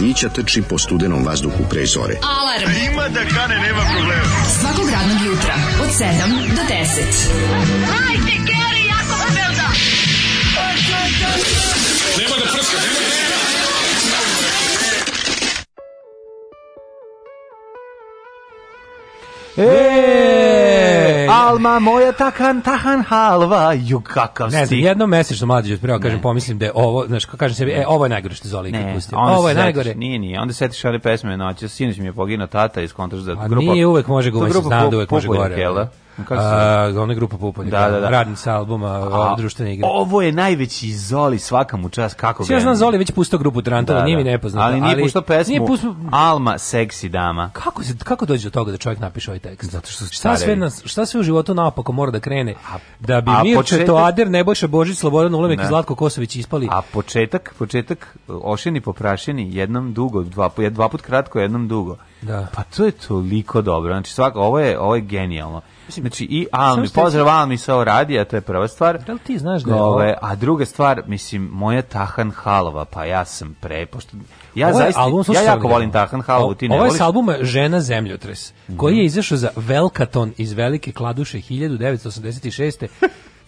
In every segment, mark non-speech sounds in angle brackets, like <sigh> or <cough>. mladića trči po studenom vazduhu pre zore. Alarm! A ima da kane, nema problema. Svakog radnog jutra, od 7 do 10. Hajde, Keri, jako se velda! Nema da prska, nema da prska! Alma moja takan tahan halva, ju kakav si. Ne znam, jednom mesečno mlađe, prvo kažem, pomislim da je ovo, znaš, kažem sebi, e, ovo je najgore Zoli ne, pustio. Ovo je setiš, najgore. Nije, nije. Onda setiš ove pesme noće. Sinoć mi je poginuo tata iz kontraš da pa grupa... A nije uvek može gore, znam da uvek može gore. Kako se ona grupa Pupoljaka. Da, da, da. da. Radnica albuma A, društvene igre. Ovo je najveći Zoli svakam u čas. kako ga. Ja znam Zoli već pustio grupu Tarantala, da, nije mi da. nepoznato. Ali nije pustio pesmu. Nije pustio Alma seksi dama. Kako se kako dođe do toga da čovjek napiše ovaj tekst? Zato što šta sve nas, šta sve u životu naopako mora da krene da bi Mirče Toader, Nebojša Božić, Slobodan Ulemek i Zlatko Kosović ispali. A početak, početak ošeni poprašeni, jednom dugo, dva, dva put kratko, jednom dugo. Da. Pa to je toliko dobro. Znači svako ovo je ovo je genijalno. Mislim, znači i Almi, pozdrav Almi sa Oradija, to je prva stvar. Da li ti znaš da je Ove, A druga stvar, mislim, moja Tahan Halova, pa ja sam pre, pošto, ja, ovo zaista, album, ja jako volim Tahan Halovu, ti ne voliš. Ovo je s albuma Žena zemljotres, koji je mhm. izašao za Velkaton iz Velike Kladuše 1986.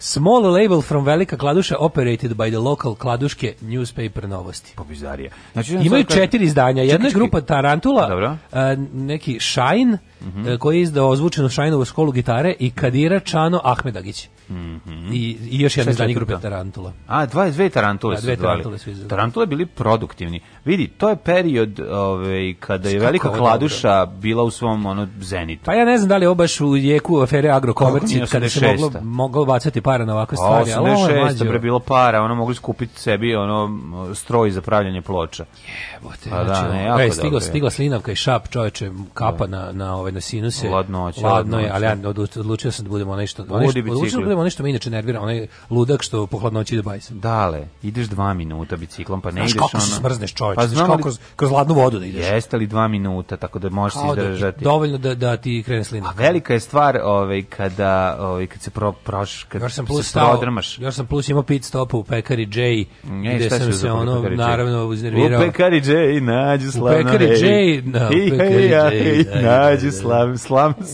Small label from Velika Kladuša operated by the local Kladuške newspaper novosti. Pa bizarija. Znači, Imaju četiri izdanja. Jedna je grupa Tarantula, Dobro. Uh, neki Shine, uh e, -huh. koji je izdao ozvučenu Shineovu školu gitare i Kadira Čano Ahmedagić. Mm -hmm. I, I još jedna izdanje grupe Tarantula. A, 22 Tarantule da, dve Tarantule su izdali. Tarantule bili produktivni. Vidi, to je period ove, ovaj, kada je velika kladuša dobro. bila u svom ono, zenitu. Pa ja ne znam da li je baš u jeku afere agrokomerci, kada se moglo, moglo bacati para na ovakve stvari. 86. pre bilo para, ono mogli skupiti sebi ono, stroj za pravljanje ploča. Jebote, pa, da, znači, ne, jako e, stigo, dobro, stigla slinavka i šap čoveče kapa da. na, na, ovaj, na sinuse. Ladno, ladno, je, ali ja odlučio sam da budemo nešto, nešto, budem nerviram, ono me inače nervira, onaj ludak što po hladnoći ide bajsem. Dale, ideš dva minuta biciklom, pa ne Znaš ideš kako se smrzneš čovječ, pa znam li... kroz, kroz vodu da ideš. Jeste li dva minuta, tako da možeš Kao da izdržati. Da, dovoljno da, da ti krene slina. A velika je stvar ovaj, kada, ovaj, kad se pro, proš, kad još sam plus se stao, prodrmaš. Još sam plus imao pit stopa u pekari J, ne, gde sam se ono, naravno, uznervirao. U pekari J, nađu slavno, U pekari J, na, u pekari J, nađu slavno,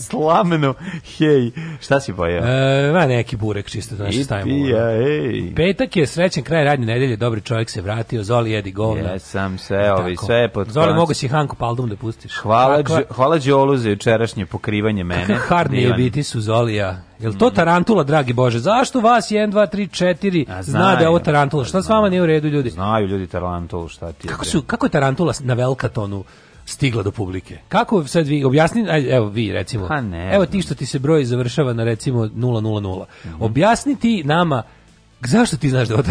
slamenu, hej. Šta si pojao? E, ma neki neki burek čisto da nešto stavimo. Ono. ej. Petak je srećan kraj radne nedelje, dobri čovjek se vratio, Zoli jedi govna. sam se, ovi, sve je pod Zoli, mogu si Hanko Paldum da pustiš. Hvala, Hvala, hvala Đolu za jučerašnje pokrivanje mene. Kakav hardni je biti su Zolija. Jel to tarantula, dragi Bože? Zašto vas 1, 2, 3, 4 zna da je ovo tarantula? Šta s vama nije u redu, ljudi? Znaju ljudi tarantulu, šta ti je? Kako, su, kako je tarantula na Velkatonu? stigla do publike. Kako sad vi objasni, ajde, evo vi recimo. Ha, ne, evo ti što ti se broj završava na recimo 000. Mm -hmm. Objasniti nama Zašto ti znaš da je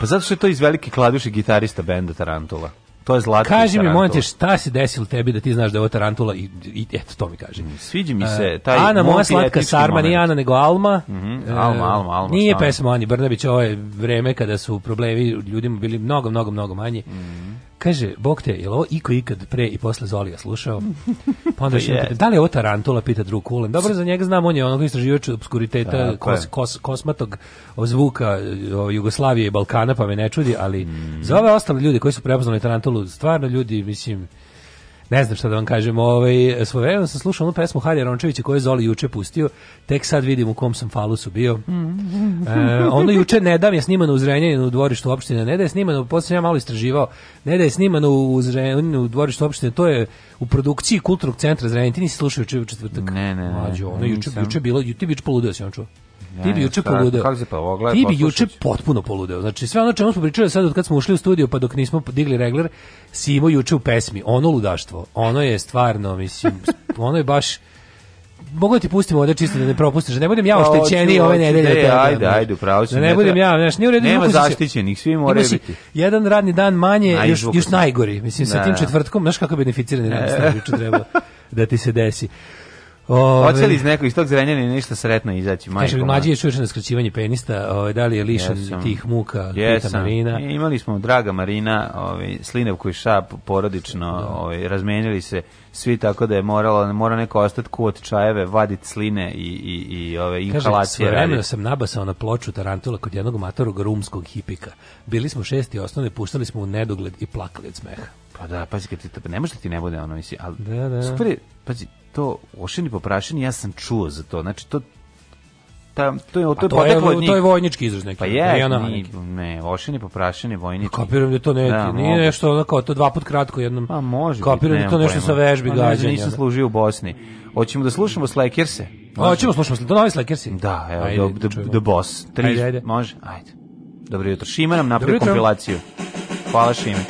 Pa zato što je to iz velike kladuše gitarista benda Tarantula to je zlatni Kaži mi, molim šta se desilo tebi da ti znaš da je ovo tarantula i, i eto, to mi kaži. Mm, sviđa mi se taj Ana, moja slatka sarma, moment. nije Ana, nego Alma. Mm -hmm. Alma, e, Alma, Alma. Nije pesma Ani Brnabić, ovo je vreme kada su problemi ljudima bili mnogo, mnogo, mnogo manji. Mm -hmm. Kaže, bog te, je li ovo iko ikad pre i posle Zolija slušao? Pa onda što <laughs> yes. da li je ovo Tarantula, pita drug Kulen. Dobro, za njega znam, on je onog istraživač obskuriteta, kos, kos, kosmatog zvuka Jugoslavije i Balkana, pa me ne čudi, ali mm. za ove ostale ljude koji su prepoznali Tarantulu, stvarno ljudi, mislim, ne znam šta da vam kažem, ovaj, svojevremeno sam slušao onu pesmu Harija Rončevića koju je Zoli juče pustio, tek sad vidim u kom sam falusu bio. Mm. e, ono juče ne dam je snimano u Zrenjaninu u dvorištu opštine, ne da je snimano, posle ja malo istraživao, ne da je snimano u Zrenjaninu u dvorištu opštine, to je u produkciji kulturnog centra Zrenjanin, ti nisi slušao juče u četvrtak? Ne, ne, ne. Mađo, ono juče, juče bilo, juče, juče poludeo si on čuo. Ne, ti bi juče poludeo. Kako se pa ogleda, ti bi juče potpuno poludeo. Znači sve ono čemu smo pričali sad od kad smo ušli u studio pa dok nismo digli regler, Simo juče u pesmi, ono ludaštvo. Ono je stvarno, mislim, <laughs> ono je baš mogu da ti pustimo ovde čisto da ne propustiš, da ne budem ja pa, oštećeni ove nedelje. E, da, da, da. Ne, ajde, ajde, pravo Da ne budem ja, znaš, nije u redu. Nema zaštićenih, svi moraju biti. Jedan radni dan manje, Najzvuk. još, još najgori. Mislim, sa tim četvrtkom, znaš kako beneficirani radni e. stan juče treba <laughs> da ti se desi. Ove, Hoće li iz nekog iz tog zrenjanja nešto sretno izaći? Kaže, mlađi je čušen na skraćivanje penista, ove, da li je lišen Jesam. tih muka, Jesam. Pita Marina? I, imali smo, draga Marina, ove, slinav koji šap porodično, da. ove, razmenjali se svi tako da je moralo, mora neko ostati kuot čajeve, vadit sline i, i, i ove, inhalacije. Kaže, sam nabasao na ploču Tarantula kod jednog matorog rumskog hipika. Bili smo šesti osnovne, puštali smo u nedogled i plakali od smeha. Pa da, pazi, kad ti, pa ne može da ti ne bude ono, mislim, ali da, da. super je, pazi, to ošeni poprašeni, ja sam čuo za to. Znači, to ta, to je to, je to je od njih. to je vojnički izraz neki. Pa da, je, da, ne, ni, ne, ošeni poprašeni vojnički. Kopiram da to neki, da, nije mogu. nešto onako to dva put kratko jednom. Pa može. Kopiram da to nešto pojma. sa vežbi pa, gađanja. Nisam da. služio u Bosni. Hoćemo da slušamo Slakerse. Hoćemo slušamo da Da, evo ajde, da, do, do boss. Tri, ajde, ajde. može. Ajde. Dobro jutro. Šima nam napravi kompilaciju. Hvala Šime.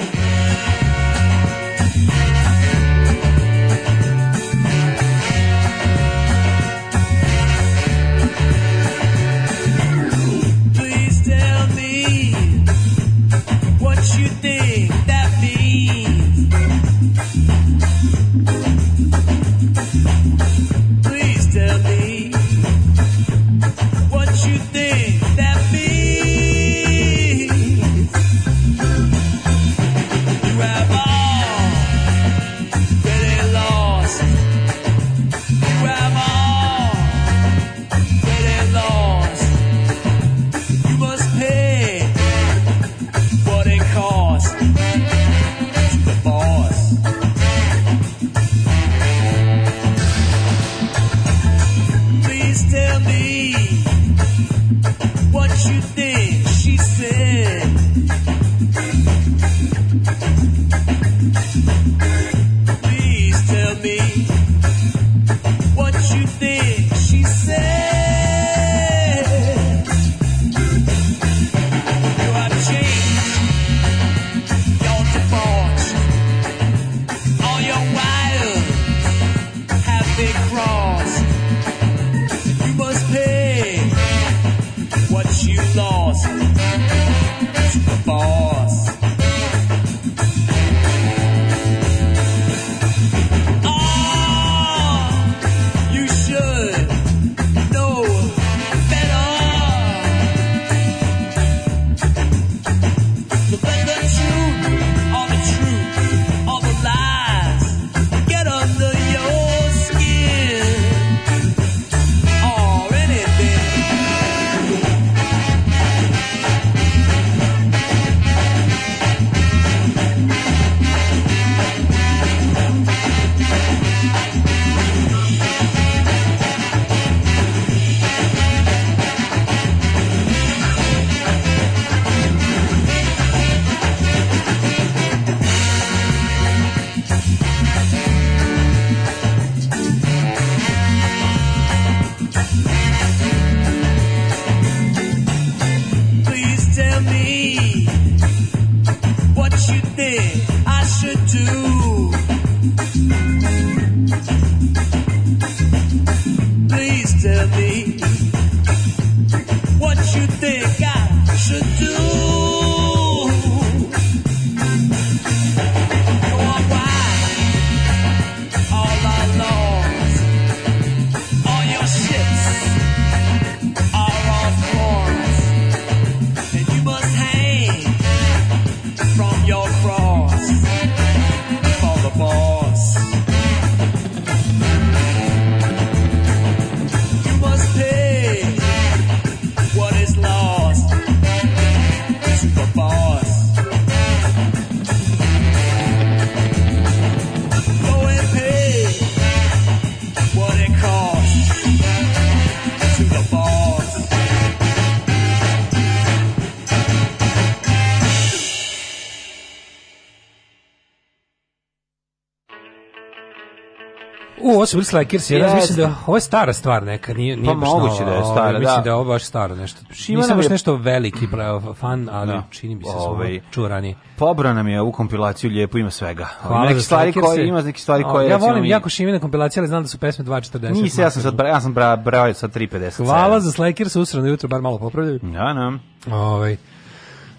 su bili Slackers, ja yes. mislim da ovo je stara stvar neka, nije, nije pa baš moguće da je stara, da. Mislim da je ovo baš stara nešto. Šima Nisam baš je... nešto veliki pravo fan, ali da. čini mi se Ove. Da smo ovaj, čurani. Pobra nam je ovu kompilaciju, lijepo ovaj, ima svega. Hvala neke stvari koje, ima neki stvari koje... Ja volim mi... jako Šimine kompilacije, ali znam da su pesme 2.40. Nisi, ja sam sad, ja sam bra, brao sad 3.50. Hvala za Slackers, usrano jutro, bar malo popravljaju. Ja, da, nam. Da. Ovaj.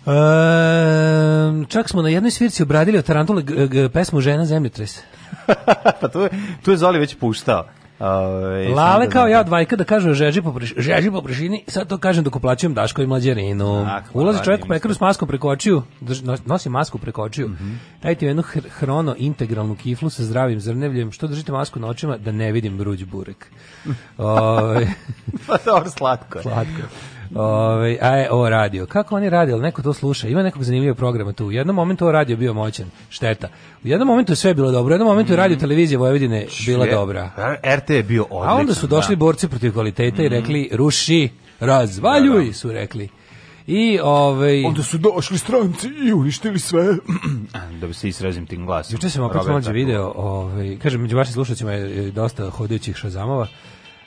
Um, čak smo na jednoj svirci obradili od Tarantule pesmu Žena zemljotresa. <laughs> pa tu je, tu je Zoli već puštao. Ove, Lale kao da- ja dvajka da kažu žeži po, priš, žeži po prišini, sad to kažem dok uplaćujem Daško i mlađerinu. Ah, Ulazi čovjek u pekaru s maskom preko očiju, nosi masku preko očiju, mm -hmm. dajte jednu hrono integralnu kiflu sa zdravim zrnevljem, što držite masku na očima da ne vidim vruć burek. <laughs> Ove, pa dobro, slatko. slatko. Ove, a e, o radio. Kako oni rade? Jel neko to sluša? Ima nekog zanimljivog programa tu. U jednom momentu o radio bio moćan. Šteta. U jednom momentu je sve bilo dobro. U jednom momentu je mhm. radio televizija Vojvodine bila dobra. RT je bio odličan. A onda su došli da. borci protiv kvaliteta mm i mhm. rekli ruši, razvaljuj, da, da. su rekli. I ovaj Onda su došli stranci i uništili sve. da bi se izrazim tim glasom. Juče sam opet mlađe video, ovaj kažem među vašim slušaćima je e, dosta hodajućih šazamova.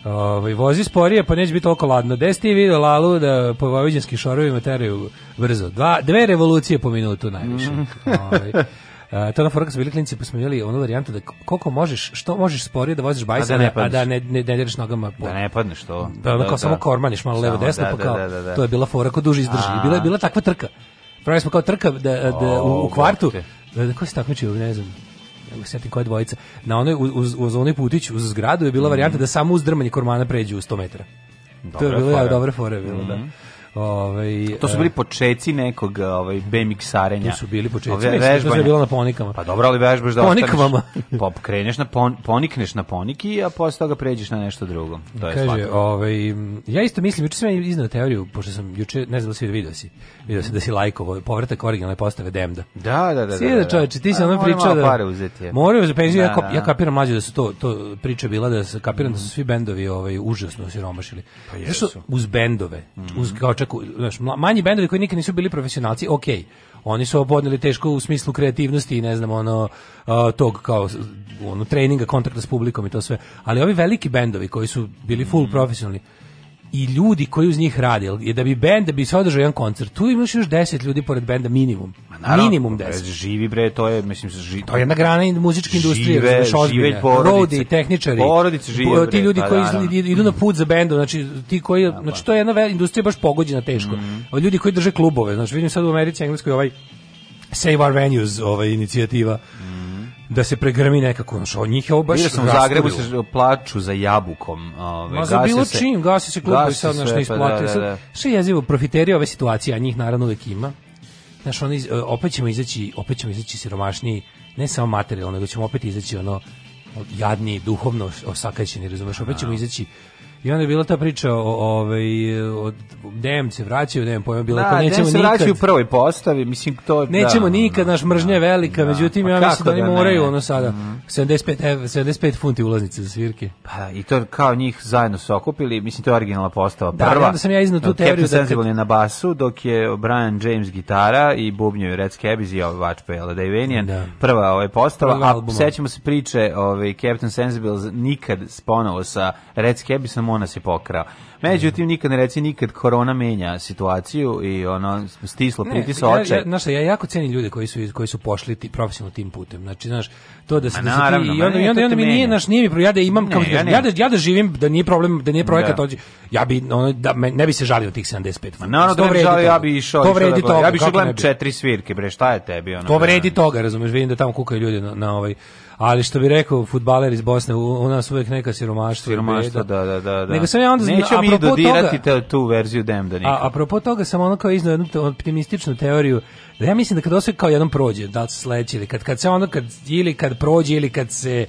Ovaj vozi sporije, pa neće biti toliko ladno. Gde ste video Lalu da po vojvođanskim šorovima teraju brzo? Dva, dve revolucije po minutu najviše. Mm. Ovaj. Uh, to na fora bili klinici pa smo imali onu varijantu da koliko možeš, što možeš sporije da voziš bajsa, a da ne, a da ne, ne, ne nogama. Po... Da ne padneš to. Da, da, kao da. samo kormaniš malo levo desno, da, pa kao, da, da, da, to je bila fora ko duže izdrži. A. Bila je bila takva trka. Pravi smo kao trka da, da, o, u, u kvartu. Da, da, ko se takmičio, ne znam, nego setim koja dvojica, na onoj, uz, uz onoj putić, uz zgradu je bila varijanta mhm. da samo uzdrmanje kormana pređe u 100 metara. Dobre to je bilo, fore. Ja, dobra fora je bilo, mm -hmm. da. Mhm. Ovaj to su e, bili početci nekog ovaj bemiksarenja. To su bili počeci. Ove, vežbanje. To je bilo na ponikama. Pa dobro, ali vežbaš da ponikama. Pop pa kreneš na pon, ponikneš na poniki, a posle toga pređeš na nešto drugo. To je Kaže, ovaj ja isto mislim, juče sam iznao teoriju, pošto sam juče ne znam da si video da si. Video sam da si lajkovao povratak originalne postave Demda. Da, da, da. Si da, da, da čoveče, ti si ona pričao da pare uzeti. Moraju za penziju, ja, ja kapiram mlađe da su to to priča bila da se kapiram da su svi bendovi ovaj užasno siromašili. Pa Zašto uz bendove, uz kao dočeku, znaš, manji bendovi koji nikad nisu bili profesionalci, okej. Okay. Oni su obodnili teško u smislu kreativnosti i ne znam ono tog kao ono treninga, kontakta s publikom i to sve. Ali ovi veliki bendovi koji su bili full mm. profesionalni, i ljudi koji uz njih rade, jer da bi bend da bi se održao jedan koncert, tu imaš još 10 ljudi pored benda minimum. naravno, minimum 10. Živi bre, to je mislim se živi. To je jedna grana muzičke industrije, žive, žive porodice, rodi, tehničari. Porodice žive. Ti ljudi bre, pa koji naravno. idu na put za bendom, znači ti koji naravno. znači to je jedna vel, industrija baš pogođena teško. Mm -hmm. Ljudi koji drže klubove, znači vidim sad u Americi, Engleskoj ovaj Save Our Venues, ova inicijativa. Mm da se pregrmi nekako znači od njih je baš Bio sam u Zagrebu se plaču za jabukom ovaj Ma za bilo se, čim gasi se klub i sad nešto isplate pa, da, da, da. jezivo profiteri ove situacije a njih naravno uvek ima znaš oni, e, opet ćemo izaći opet ćemo izaći siromašniji ne samo materijalno nego ćemo opet izaći ono jadni duhovno osakaćeni razumeš opet ćemo izaći I onda je bila ta priča o ovaj od Dem se vraćaju, Dem pojma bila da, kao nećemo se nikad. vraćaju u prvoj postavi, mislim to da, Nećemo da, nikad, naš mržnje je da, velika, da, međutim pa ja mislim da oni da moraju ono sada mm -hmm. 75 ev, 75 funti ulaznice za svirke. Pa i to kao njih zajedno su okupili, mislim to je originalna postava prva. Da, onda sam ja iznao tu teoriju da kad... je na basu, dok je Brian James gitara i bubnjaju Red Scabies i ovaj Watch Ladevenian, da. Venian. prva ovaj postava, prva a sećamo se priče ovaj Captain Sensible nikad ponovo sa Red Scabiesom samo nas je pokrao. Međutim, nikad ne reci nikad korona menja situaciju i ono stislo pritisa oče. Ja, ja, znaš, ja jako cenim ljude koji su, koji su pošli ti, profesionalno tim putem. Znači, znaš, to da se... naravno, da se ti, i onda, i onda, i onda mi nije, naš, nije mi pro, ja da imam, ne, kao, ja, ja, da, ja da živim, da nije problem, da nije projekat da. ja bi, ono, da, me, ne bi se žalio tih 75. Ma naravno da ne bi žalio, ja bi išao, to vredi da toga, ja bi išao gledam četiri svirke, bre, šta je tebi? Ono, to vredi toga, razumeš, vidim da tamo kukaju ljudi na, na ovaj Ali što bi rekao futbaler iz Bosne, u, u nas uvek neka siromaštvo. Siromaštvo, da, da, da, da. Nego sam ja onda zna, Neću mi dodirati toga, te, tu verziju Demda nikad. A, apropo toga sam ono kao iznao jednu optimističnu teoriju, da ja mislim da kad osvijek kao jednom prođe, da li se sledeći ili kad, kad se ono, kad, ili kad prođe ili kad se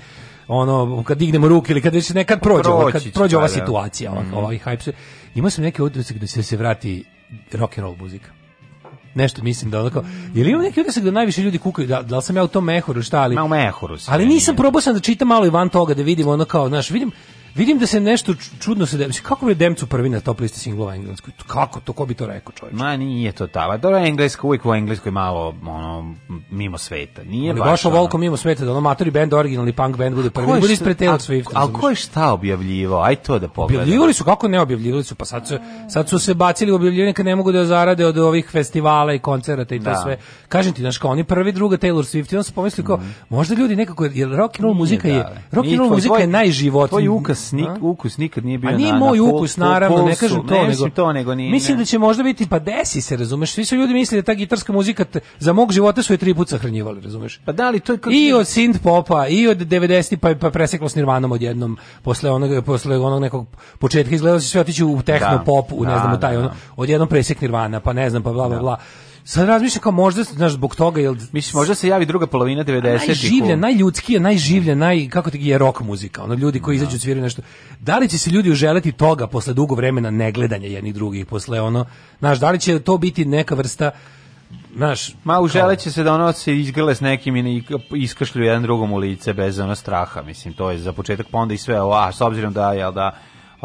ono kad dignemo ruke ili kad već nekad prođe ova, kad prođe ova pa da. situacija mm ovaj hype imao sam neke odredak da se se vrati rock and roll muzika nešto mislim da onako. Je li ima neki utisak da najviše ljudi kukaju da, da li sam ja u tom mehuru šta ali? Ma u mehuru. Si, ali nisam probao sam da čitam malo i van toga da vidim ono kao, znaš, vidim Vidim da se nešto čudno se dešava. Kako bi Demcu prvi na top listi singlova engleskoj? Kako to ko bi to rekao, čoveče? Ma nije to tava. Dobro engleska uvijek u engleskoj malo ono mimo sveta. Nije Ali baš, baš ono... volko mimo sveta da ono matori band originalni punk band bude prvi, bude ispred Taylor Swift. Al ko je šta objavljivao? Aj to da pogledamo. Objavljivali su kako ne objavljivali su, pa sad su, sad su se bacili u objavljivanje kad ne mogu da zarade od ovih festivala i koncerata i to da. sve. Kažem ti, znači kao oni prvi, druga Taylor Swift i on se pomislio kao, mm možda ljudi nekako, jer rock and roll muzika je, da. rock and roll muzika tvoj, je najživotnija. Tvoj ukas ukus, nik, ukus nikad nije bio na A nije na, moj na ukus, pol, naravno, pol, ne kažem to, ne nego, to, nego nije, mislim ne. da će možda biti, pa desi se, razumeš, svi su ljudi mislili da ta gitarska muzika t, za mog života su je tri puta sahranjivali, razumeš. Pa da li to je kako... I od synth popa, i od 90 pa, pa preseklo s Nirvanom odjednom, posle onog, posle onog nekog početka izgledalo se sve otići u techno da, pop, u, ne da, znam, da, taj, ono, da. odjednom presek Nirvana, pa ne znam, pa bla, bla, da. bla. Sad razmišljam kao možda, znaš, zbog toga, jel... Mislim, možda se javi druga polovina 90-ih. življe najljudskije najživlje naj, kako ti je rok muzika, ono, ljudi koji da. izađu sviraju nešto. Da li će se ljudi uželeti toga posle dugo vremena negledanja jednih drugih, posle ono, znaš, da li će to biti neka vrsta Znaš, ma uželeće se da ono se izgrle s nekim i iskašlju jedan drugom u lice bez ono straha, mislim, to je za početak, pa onda i sve, a s obzirom da, jel da,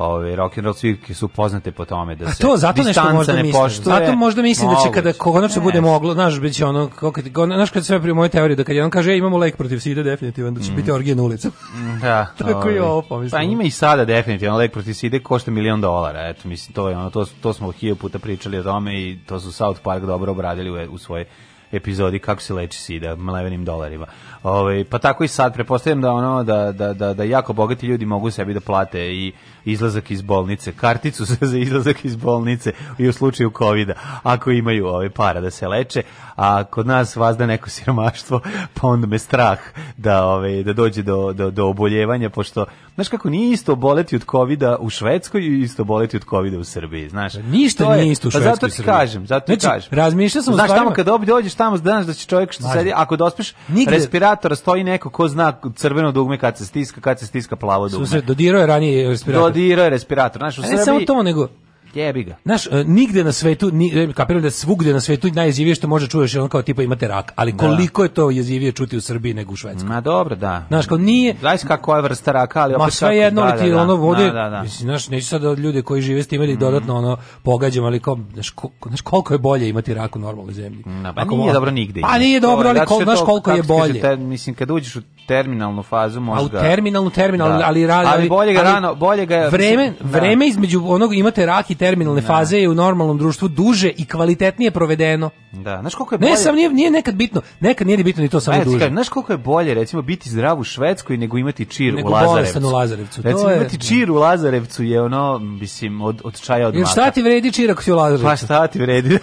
ove rock and roll svirke su poznate po tome da se to zato nešto možda ne mislim. Poštuje, zato možda mislim moguć. da će kada konačno bude moglo, znaš, biće ono kako znaš kad sve pri mojoj teoriji da kad jedan kaže e, imamo lek protiv sida definitivno da će mm. biti orgija na ulici. Mm, <laughs> da. Tako je ovaj. ovo pomislio. Pa ima i sada definitivno lek protiv sida košta milion dolara. Eto mislim to je ono to, to smo hiljadu puta pričali o tome i to su South Park dobro obradili u, e, u svojoj epizodi kako se leči sida mlevenim dolarima. Ove, ovaj, pa tako i sad prepostavljam da ono da, da, da, da jako bogati ljudi mogu sebi da plate i izlazak iz bolnice, karticu <laughs> za izlazak iz bolnice i u slučaju kovida, ako imaju ove para da se leče, a kod nas vas da neko <laughs> siromaštvo, pa onda me strah da, ove, da dođe do, do, do oboljevanja, pošto, znaš kako, nije isto boleti od kovida u Švedskoj i isto boleti od kovida u Srbiji, znaš. Pa ništa je, nije isto u Švedskoj pa zato ti kažem, zato znači, ti kažem. Razmišljao sam znaš, tamo kad dođeš tamo danas da će čovjek što sedi, ako dospiš Nigde... respiratora stoji neko ko zna crveno dugme kad se stiska, kad se stiska plavo dugme. Susret, dodirao je ranije respirator eksplodirao je respirator. Znaš, u ne samo to, nego Jebi ga. Znaš, e, nigde na svetu, ni, e, kapiram da svugde na svetu najjezivije što može čuješ je on kao tipa imate rak, ali da. koliko da. je to jezivije čuti u Srbiji nego u Švedskoj. Ma dobro, da. Znaš, kao nije... Znaš kako je vrsta raka, ali... Ma sve jedno, da, ti da, da. ono vode, da, da, da. mislim, znaš, neću sad od ljude koji žive s tim da ili mm. dodatno ono pogađam, ali kao, znaš, ko, znaš, koliko je bolje imati rak u normalnoj zemlji. Na, pa Ako nije mo... dobro nigde. Pa nije dobro, ali kol, znaš koliko je bolje. Te, mislim, kad uđeš u terminalnu fazu, možda... A u terminalnu, terminalnu, ali... Ali bolje ga rano, bolje ga... Vreme, vreme između onog imate rak i terminalne da. faze je u normalnom društvu duže i kvalitetnije provedeno. Da, znaš koliko je bolje. Ne, sam nije, nije nekad bitno, nekad nije bitno ni to samo duže. Kažem, znaš koliko je bolje recimo biti zdrav u Švedskoj nego imati čir nego u Lazarevcu. u Lazarevcu. Recimo, to je... imati čir u Lazarevcu je ono, mislim, od, od čaja od Jer maka. šta ti vredi čir ako si u Lazarevcu? Pa šta ti vredi?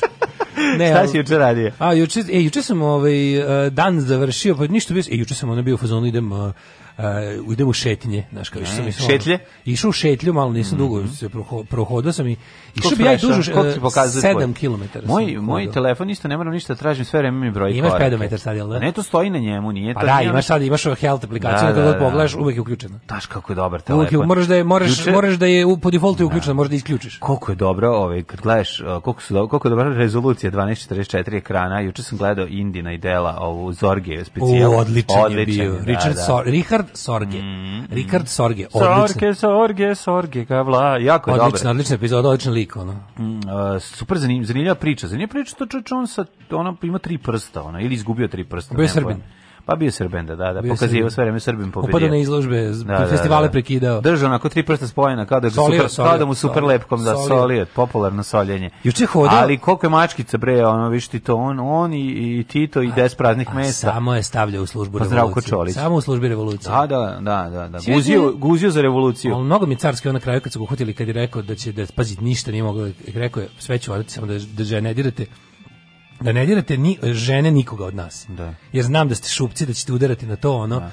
<laughs> ne, šta si juče radio? A juče, e, juče sam ovaj eh, dan završio, pa ništa bio. E, juče sam ono bio u fazonu idem uh, uh, idem u šetnje, znaš kao, išao sam mm, i šetlje. Išao u šetlju, malo nisam mm -hmm. dugo mhm. se prohodao sam i išao bi ja i dužu 7 km. Moj moj telefon isto ne moram ništa da tražim, sve vreme mi broj. Imaš pedometar sad, jel da? Ne, to stoji na njemu, nije pa to. Pa da, imaš sad, imaš health aplikaciju, da, da, da, da pogledaš, uvek je uključena. Taš kako je dobar telefon. Uvek je, moraš da je moraš Ključe... moraš da je po defaultu je da. uključena, možda isključiš. Koliko je dobro, ovaj kad gledaš, koliko su koliko je dobra rezolucija 1244 ekrana. Juče sam gledao Indina i Dela, ovu Zorge specijalno. Odličan, odličan je bio. Da, Richard Richard Sorge. Mm, mm. Rikard Sorge, odlično. Sorge, Sorge, Sorge, kavla, jako je odlično, dobro. Odlična epizoda, odličan lik, ono. Mm, uh, super zanimljiva priča. Zanimljiva priča to čoč on sa, ono, ima tri prsta, ono, ili izgubio tri prsta. Bio je Srbin. Pojma. Pa bio Srben, da, da, bio pokazivao sve vreme Srbim pobedio. Upadao na izložbe, da, da festivale da, da. prekidao. Držao onako tri prsta spojena, kada da, ga solio, super, da solio, kao mu super solio, lepkom da solio, popularno soljenje. Juče hodio. Ali koliko je mačkica bre, ono viš ti to, on, on i, i Tito i des praznih mesa. Samo je stavljao u službu pa revolucije. Čolić. Samo u službi revolucije. Da, da, da, da, da. Guzio, guzio za revoluciju. On mnogo mi carski on na kraju kad su ga uhvatili kad je rekao da će da pazi ništa nije mogao, rekao je sve ću odati samo da da je ne dirate da ne dirate ni žene nikoga od nas. Da. Jer znam da ste šupci, da ćete udarati na to ono. Da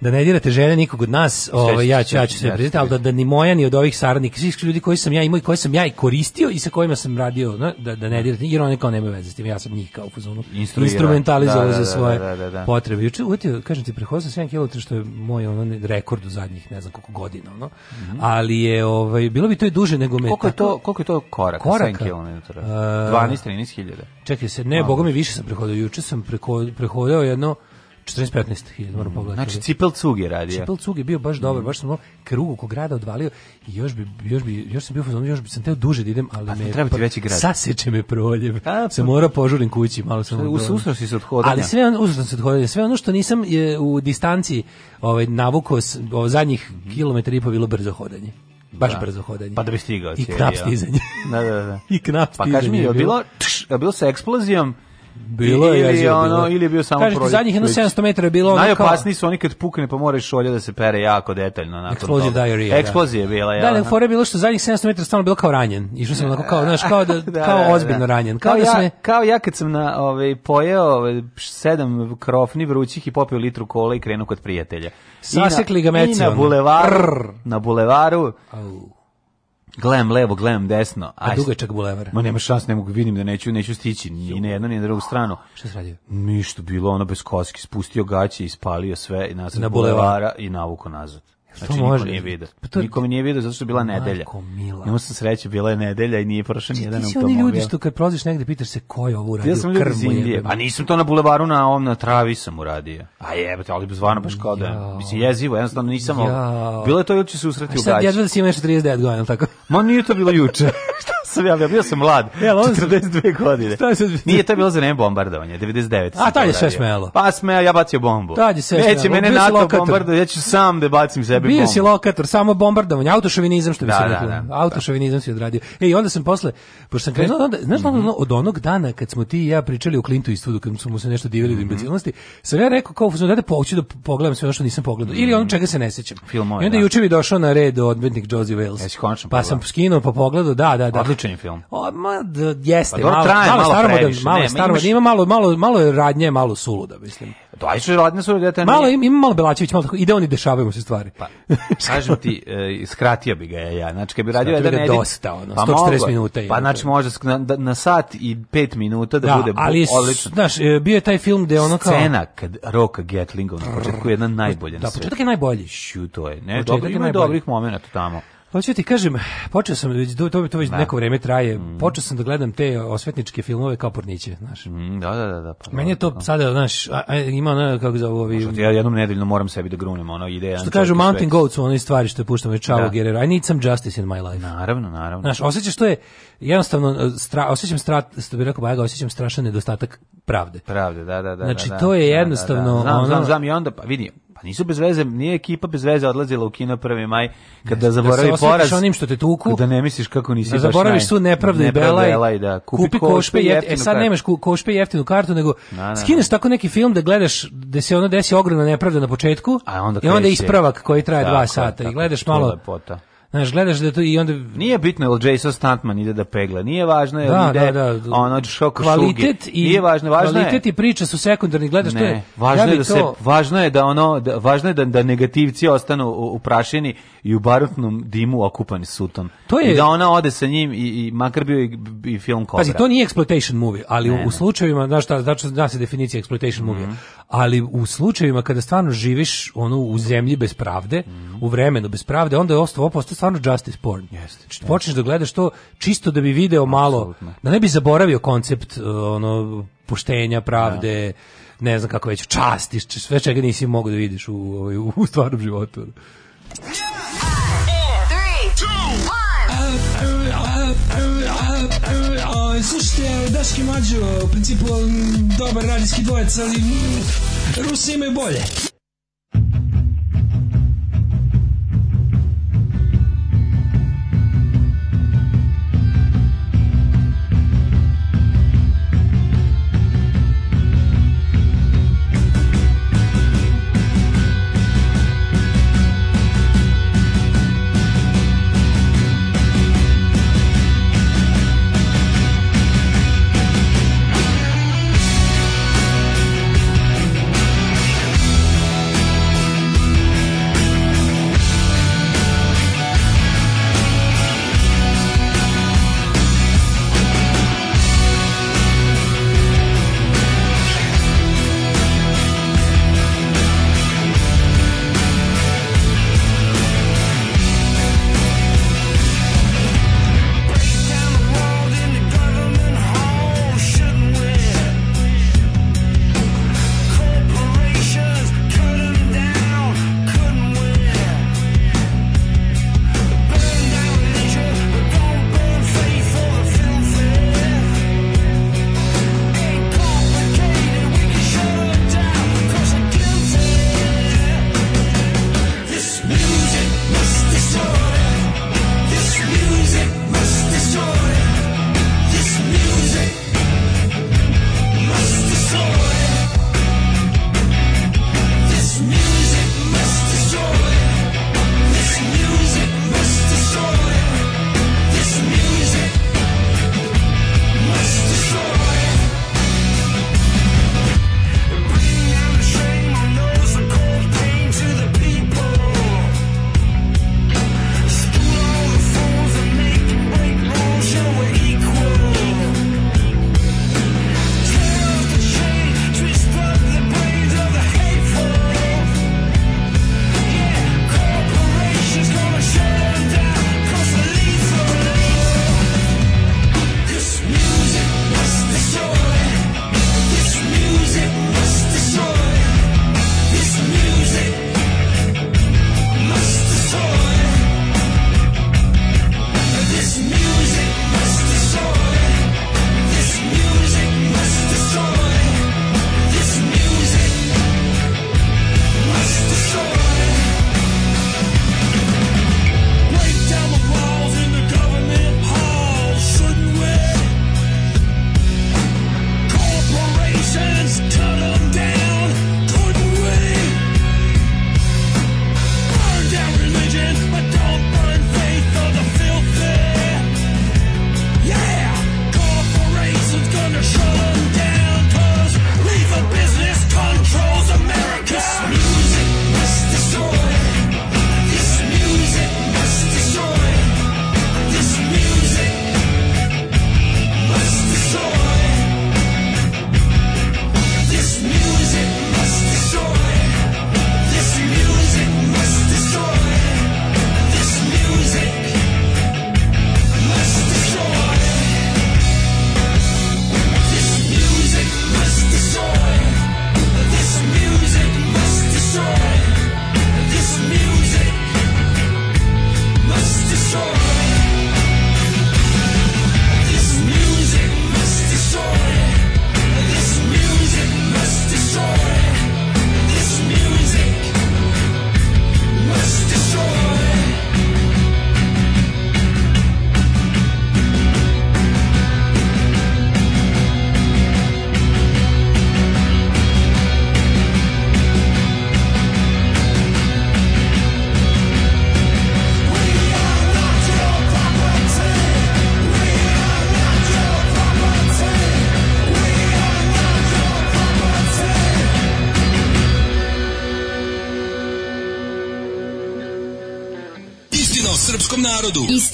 da ne dirate žene nikog od nas, ovaj ja ću ja ću se priznati, al da, da ni moja ni od ovih saradnika, svih ljudi koji sam ja imao i koji sam ja i koristio i sa kojima sam radio, no, da da ne dirate, jer oni kao nemaju veze s tim, ja sam njih kao u fazonu instrumentalizovao da, za da, da, svoje potrebe. Juče uti kažem ti prehodan 7 km što je moj ono rekord u zadnjih ne znam koliko godina, ono. Mm -hmm. Ali je ovaj bilo bi to je duže nego me. Koliko je to koliko je to korak? 7 km. 12 13.000. Čekaj se, ne, bogom mi više sam prehodao. Juče sam prehodao jedno 14-15 moram mm, pogledati. Znači Cipel Cug je radio. Cipel Cug je bio baš dobar, mm. baš sam krug oko grada odvalio i još bi još bi još sam bio fazon, još bi sam teo duže da idem, ali pa, me treba ti pa veći grad. Saseče me proljev. Pa, se pa. mora požurim kući, malo sam. U susresti se od hodanja. Ali sve on se od sve ono što nisam je, u distanci ovaj navuko ovaj, zadnjih mm. kilometar i po bilo brzo hodanje baš da. brzo hodanje. Pa da bi stigao. I knap stizanje. Da, da, da. <laughs> I knap stizanje. Pa kaži mi, je bilo, tš, je bilo sa eksplozijom Bilo je ili, ono, bilo. ili je bio samo Kažete, zadnjih 700 metara je bilo ono Najopasniji su oni kad pukne pa moraš šolja da se pere jako detaljno. na Explosive toga. diarrhea. Da. Eksplozija je bila, ja. Da, ali fora bilo što zadnjih 700 metara stvarno bilo kao ranjen. Išao sam onako kao, znaš, kao, da, <laughs> da, kao da, da. ozbiljno da. ranjen. Kao, kao, da ja, me... kao ja kad sam na, ovaj, pojeo ovaj, sedam krofni vrućih i popio litru kole i krenuo kod prijatelja. Sasekli ga meci. I na bulevar, na bulevaru, Au Glem levo, glem desno. Pa Aj, A dugačak bulevar. Ma nema šanse, ne mogu vidim da neću, neću stići ni na jednu ni na drugu stranu. Šta se radio? Ništa bilo, ono bez koski, spustio gaće, ispalio sve i nazad na bulevara i navuko nazad. Znači, može? nije video. Pa to... Niko mi nije video zato što je bila nedelja. Marko, mila. Imao sam sreće, bila je nedelja i nije prošao ni znači, jedan automobil. Ti si oni ljudi što kad proziš negde, pitaš se ko je ovo uradio. Ja sam ljudi iz Indije. Pa nisam to na bulevaru na ovom, na travi sam uradio. A jebate, ali zvano baš kao da, ja. mislim, jezivo, jednostavno nisam... Ja. Bilo je to juče susreti u gaći. A sad jedva da si ima još 39 godina, tako? Ma nije to bilo juče. <laughs> Šta sam ja bio, bio sam mlad, Jel, on 42 godine. Nije to bilo za vreme bombardovanja, 99. A tad je sve smelo. Pa smeo, ja bacio bombu. Tad je sve smelo. Neće mene NATO bombardo, ja ću sam da bacim sebi bio bombu. Bio si lokator, samo bombardovanje, autošovinizam što bi da, se da, rekao. Da, da, autošovinizam da. si odradio. Ej, onda sam posle, pošto sam krenuo, onda, znaš, mm -hmm. od onog dana kad smo ti i ja pričali o Clintu i Studu, kad smo mu se nešto divili mm -hmm. imbecilnosti, sam ja rekao kao, da poću da pogledam sve ono što nisam pogledao. Ili ono čega se ne sećam. I onda da. juče mi došao na red odmetnik Josie Wales. Pa sam skinuo, pa pogledao, da, da, da. Odličan predučeni film. O, ma, da, jeste, pa, malo, malo, malo previše, da, malo ne, staro, imaš... ima malo, malo, malo radnje, malo suluda, mislim. Pa, da, i radnje su radnje. Malo, ima, ima malo Belačević, malo tako, ide oni dešavaju mu se stvari. Pa, kažem ti, e, skratio bi ga ja, znači, kad bi radio jedan edit. dosta, ono, pa 140 mogo, minuta. Pa, znači, može na, da, na sat i 5 minuta da, da bude ali, odlično. Znaš, e, bio je taj film gde ono kao... Scena kad Roka Getlingov na početku je jedna najbolja. Da, početak je najbolji. Šu, to je. Ne, dobro, ima dobrih momenata tamo. Hoću ti kažem, počeo sam već to, to već da. neko vrijeme traje. Mm. Počeo sam da gledam te osvetničke filmove kao porniće, znaš. Mm, da, da, da, da. Pa, Meni je to da. sada, znaš, a, a, ima ona kako zove ovi. Što ja jednom nedeljno moram sebi da grunem ono ideja. Što kažu Mountain Goats, su one stvari što puštamo i Chavo da. Guerrero. I need some justice in my life. Naravno, naravno. Znaš, osjećaš što je jednostavno e, stra, osjećam stra, što bi rekao Bajaga, osjećam strašan nedostatak pravde. Pravde, da, da, da. Znači da, to da, je jednostavno da, da, da. Znam, ono, znam, znam i onda pa vidim Pa nisu bez veze, nije ekipa bez veze odlazila u kino 1. maj kada ne, da zaboravi da poraz. onim što te tuku. Da ne misliš kako nisi da baš zaboraviš su nepravde, i belaj. belaj da. Kupi, kupi košpe, jeftinu, e, sad nemaš košpe jeftinu kartu, nego na, na, skineš tako neki film da gledaš da se ono desi ogromna nepravda na početku a onda i onda ispravak koji traje tako, dva sata tako, i gledaš malo. Lepota. Znaš, gledaš da to i onda... Nije bitno je li Jason Stuntman ide da pegla, nije važno je da, ide da, da, da. ono šoko kvalitet šugi. I, nije važno, važno kvalitet je... i priča su sekundarni, gledaš ne, to je... Važno, ja je da to... se, važno je da ono, da, važno je da, da negativci ostanu u, prašini i u barutnom dimu okupani sutom. To je... I da ona ode sa njim i, i makar bio i, i film Kobra. Pazi, to nije exploitation movie, ali ne, u, u slučajevima, znaš šta, znači da se definicija exploitation mm -hmm. movie, mhm. ali u slučajevima kada stvarno živiš ono u zemlji bez pravde, mm -hmm. u vremenu bez pravde, onda je ostao stvarno justice porn. Jeste. Znači, yes. Da. počneš da gledaš to čisto da bi video malo, Absolutno. da ne bi zaboravio koncept uh, ono poštenja, pravde, ja. Da. ne znam kako već, časti, sve čega nisi mogao da vidiš u, ovaj, u, u <laughs> stvarnom životu. Yeah. Five, four, three, two, slušajte Daški Mađo, u principu dobar radijski dvojec, ali Rusi imaju bolje.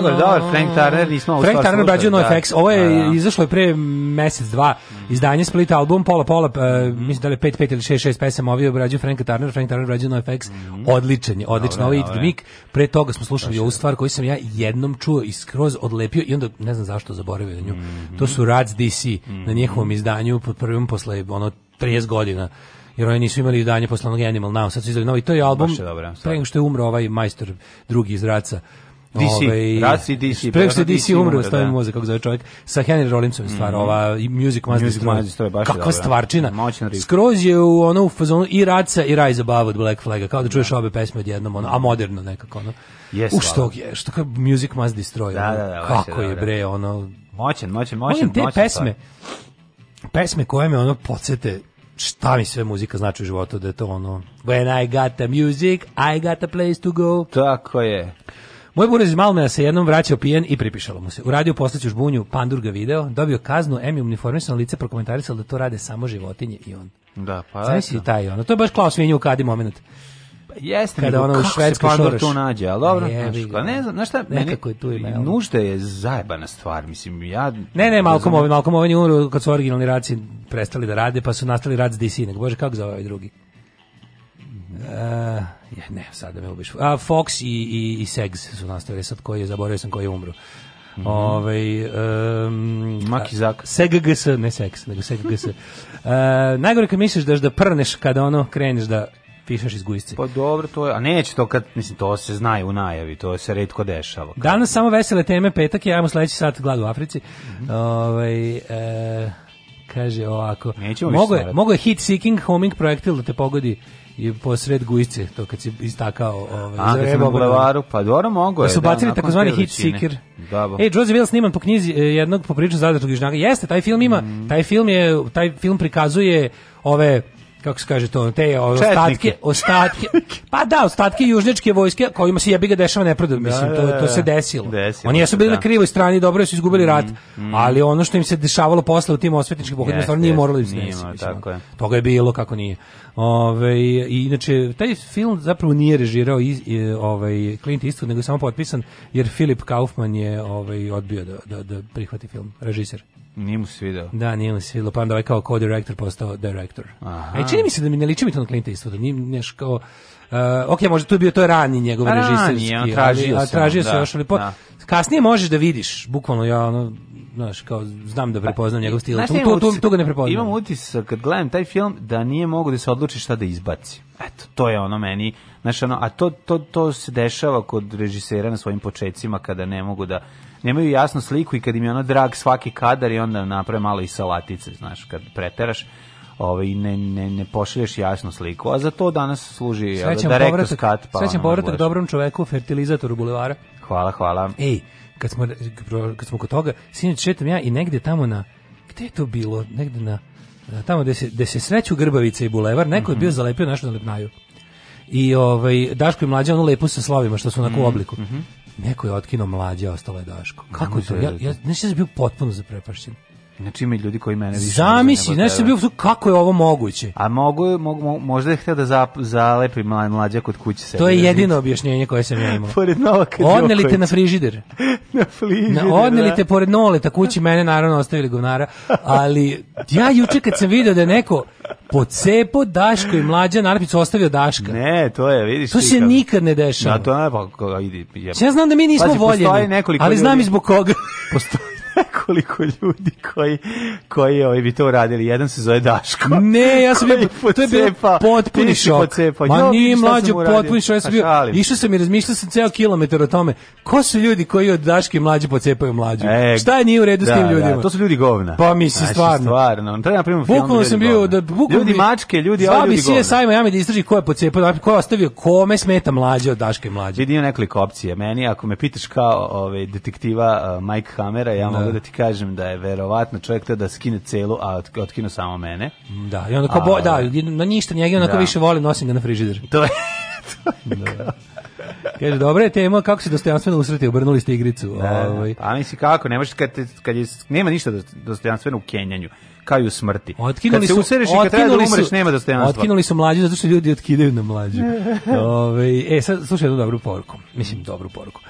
dobar, dobar, Frank Turner nismo Frank Turner obrađuje NoFX, da. ovo je da, da. izašlo je pre mesec, dva, izdanje Split album, pola, pola, uh, mislim da li je 5, 5 ili 6, 6 pesama, ovi obrađuju Frank Turner, Frank Turner obrađuje NoFX, mm. odličan je, odlično, ovo je Mik, pre toga smo slušali ovu stvar koju sam ja jednom čuo i skroz odlepio i onda ne znam zašto zaboravio na nju, to su Rats DC, na njihovom izdanju, pod prvim posle, ono, 30 godina jer oni nisu imali izdanje posle onog Animal Now, sad su izdali novi, to je album, pre nego što je umro ovaj majstor drugi iz Raca, DC, ovaj, Rasi DC. Preko se DC umre, stavim da. mozak, kako zove čovjek, sa Henry Rollinsom stvar, mm -hmm. ova Music Must Music Destroy. Must Destroy baš Kakva dobra. stvarčina. Moćna riba. Skroz je u, ono, u fazonu i Raca i Rise Above od Black Flag-a, kao da čuješ da. obe pesme odjednom, ono, a moderno nekako, ono. Yes, u što je, što kao Music Must Destroy. Da, da, da, kako da, da, je, bre, ono... Moćan, moćan, moćan. Molim te moćen, pesme, stvar. pesme koje me, ono, podsete, šta mi sve muzika znači u životu, da je to ono... When I got the music, I got a place to go. Tako je. Moj burez iz Malmea se jednom vraćao pijen i pripišalo mu se. Uradio postaću žbunju, Pandurga video, dobio kaznu, em je uniformisano lice prokomentarisalo da to rade samo životinje i on. Da, pa. Znaš si taj ono, to je baš klao svinju u kadi moment. Pa Jeste, kada ono u Švedskoj šoraš. to nađe, ali dobro, znaš, pa ne znam, znaš šta, Nekako meni, je tu ime, nužda je zajebana stvar, mislim, ja... Ne, ne, Malcolm Owen, ovaj, Malcolm Owen ovaj je umro kad su originalni radci prestali da rade, pa su nastali radci DC, nego, bože, kako zove ovaj drugi? Uh, ne, sada me ubiš. A, Fox i, i, i Segs su nastavili sad koji je, zaboravio sam koji je umro. Mm -hmm. Ovaj um, Maki Zak. SGGS, ne seks, nego SGGS. uh, eh, najgore kad misliš da da prneš kada ono kreneš da pišeš iz gujice. Pa dobro, to je, a neće to kad, mislim, to se zna u najavi, to se redko dešava. Kad... Danas samo vesele teme, petak je, ajmo sledeći sat glad u Africi. Mm -hmm. ovaj, e, kaže ovako, mogo je, mogo je hit seeking homing projektil da te pogodi je posred gujce, to kad si istakao ove, ovaj, A, za vreme Bulevaru, pa dobro mogo da je. Da su bacili da, takozvani hit seeker. Da, bo. Ej, Joseph sniman po knjizi e, jednog poprično zadatog južnjaka. Jeste, taj film ima, mm. taj film je, taj film prikazuje ove kako se kaže to, te ostatke, <laughs> ostatke, pa da, ostatke južnjačke vojske kojima se jebi ga dešava nepravda, da, mislim, da, to, to da. se desilo. desilo Oni jesu bili da. na krivoj strani, dobro su izgubili mm, rat, mm, ali ono što im se dešavalo posle u tim osvetničkim pokretima, stvarno nije moralo im se Toga je bilo, kako nije. Ove, i, inače, taj film zapravo nije režirao iz, i, ovaj, Clint Eastwood, nego je samo potpisan, jer Filip Kaufman je ovaj, odbio da, da, da prihvati film, režiser. Nije mu se video. Da, nije mu se videlo, pa onda ovaj kao co-director postao director. Aha. E, čini mi se da mi ne liči mi to na Clint Eastwooda, nije neš kao... Uh, ok, možda tu je bio to rani njegov A, režiserski, rani, on tražio ali, se, tražio da, se još, ali po, da. kasnije možeš da vidiš, bukvalno ja ono, znaš, kao, znam da pa, prepoznam pa, njegov stil, tu, tu, tu, tu, ga ne prepoznam. Imam utisak, kad gledam taj film, da nije mogu da se odluči šta da izbaci. Eto, to je ono meni, znaš, ono, a to, to, to se dešava kod režisera na svojim početcima, kada ne mogu da nemaju jasnu sliku i kad im je ono drag svaki kadar i onda naprave malo i salatice, znaš, kad preteraš ovaj ne ne ne pošalješ jasnu sliku. A za to danas služi srećan da povratak, cut, pa srećan ono, povratak dobrom čoveku, fertilizatoru bulevara. Hvala, hvala. Ej, kad smo kad smo kod toga, sinoć šetam ja i negde tamo na gde je to bilo? Negde na tamo gde se gde se sreću Grbavica i bulevar, neko je mhm. bio zalepio našu nalepnaju. I ovaj Daško i mlađa ono lepo sa slovima što su na mm -hmm. obliku. Mm -hmm neko je otkinuo mlađe, ostalo je Daško. Kako je to? Ja, ja, znaš, ja sam bio potpuno zaprepašćen. Inače ima ljudi koji mene više... Zamisli, znaš sam bio, kako je ovo moguće? A mogu, mogu možda je htio da za, zalepi mlađa kod kuće se. To je da jedino objašnjenje koje sam ja imao. <laughs> pored Novaka Odneli te na frižider. <laughs> na frižider, na, Odneli da. te pored noleta kući, mene naravno ostavili govnara, ali ja juče kad sam video da je neko po cepo Daško i mlađa nalepnicu ostavio Daška. Ne, to je, vidiš To se nikad ne dešava. Na da, to ne, pa, idi, Ja znam da mi nismo Pazi, voljeni, ali znam i zbog koga. Postoji nekoliko ljudi koji koji ovaj bi to radili. Jedan se zove Daško. Ne, ja sam bio to je bio potpuni šok. Ma ni mlađi potpuni šok, ja sam pa bio. Išao sam i razmišljao sam ceo kilometar o tome ko su ljudi koji od Daške mlađe pocepaju mlađu. E, Šta je nije u redu da, s tim da, ljudima? Da, to su ljudi govna. Pa mi se znači, stvarno. stvarno. Treba je na da primer film. Da sam bio da bukvalno ljudi mačke, ljudi ovi ljudi govna. Sajma, ja mi da istraži ko je pocepao, ko je ostavio, kome smeta mlađe od Daške mlađe. Vidio nekoliko opcija. Meni ako me pitaš kao ovaj detektiva Mike Hamera, ja mogu da ti kažem da je verovatno čovjek da skine celu, a ot, otkino samo mene. Da, i onda kao, a, bo, da, na ništa njega, onako da. više volim, nosim ga na frižider. To je, <laughs> to je da. Kaže, dobra je tema, kako se dostojanstveno usreti, obrnuli ste igricu. Da, da. ovaj. A pa misli kako, ne možeš, kad, kad je, nema ništa dostojanstveno u Kenjanju kao i u smrti. Otkinuli kad se usereš i kad treba da umreš, su, nema dostojanstva. Otkinuli su mlađe, zato što ljudi otkidaju na mlađe. <laughs> Ove, ovaj, e, sad slušaj jednu dobru poruku. Mislim, dobru poruku.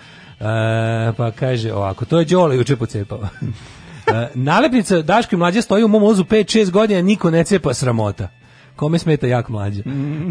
E, pa kaže ovako, to je Đole juče pocepao. e, nalepnica Daško i mlađe stoji u mom ozu 5-6 godina, niko ne cepa sramota. Kome smeta jak mlađe.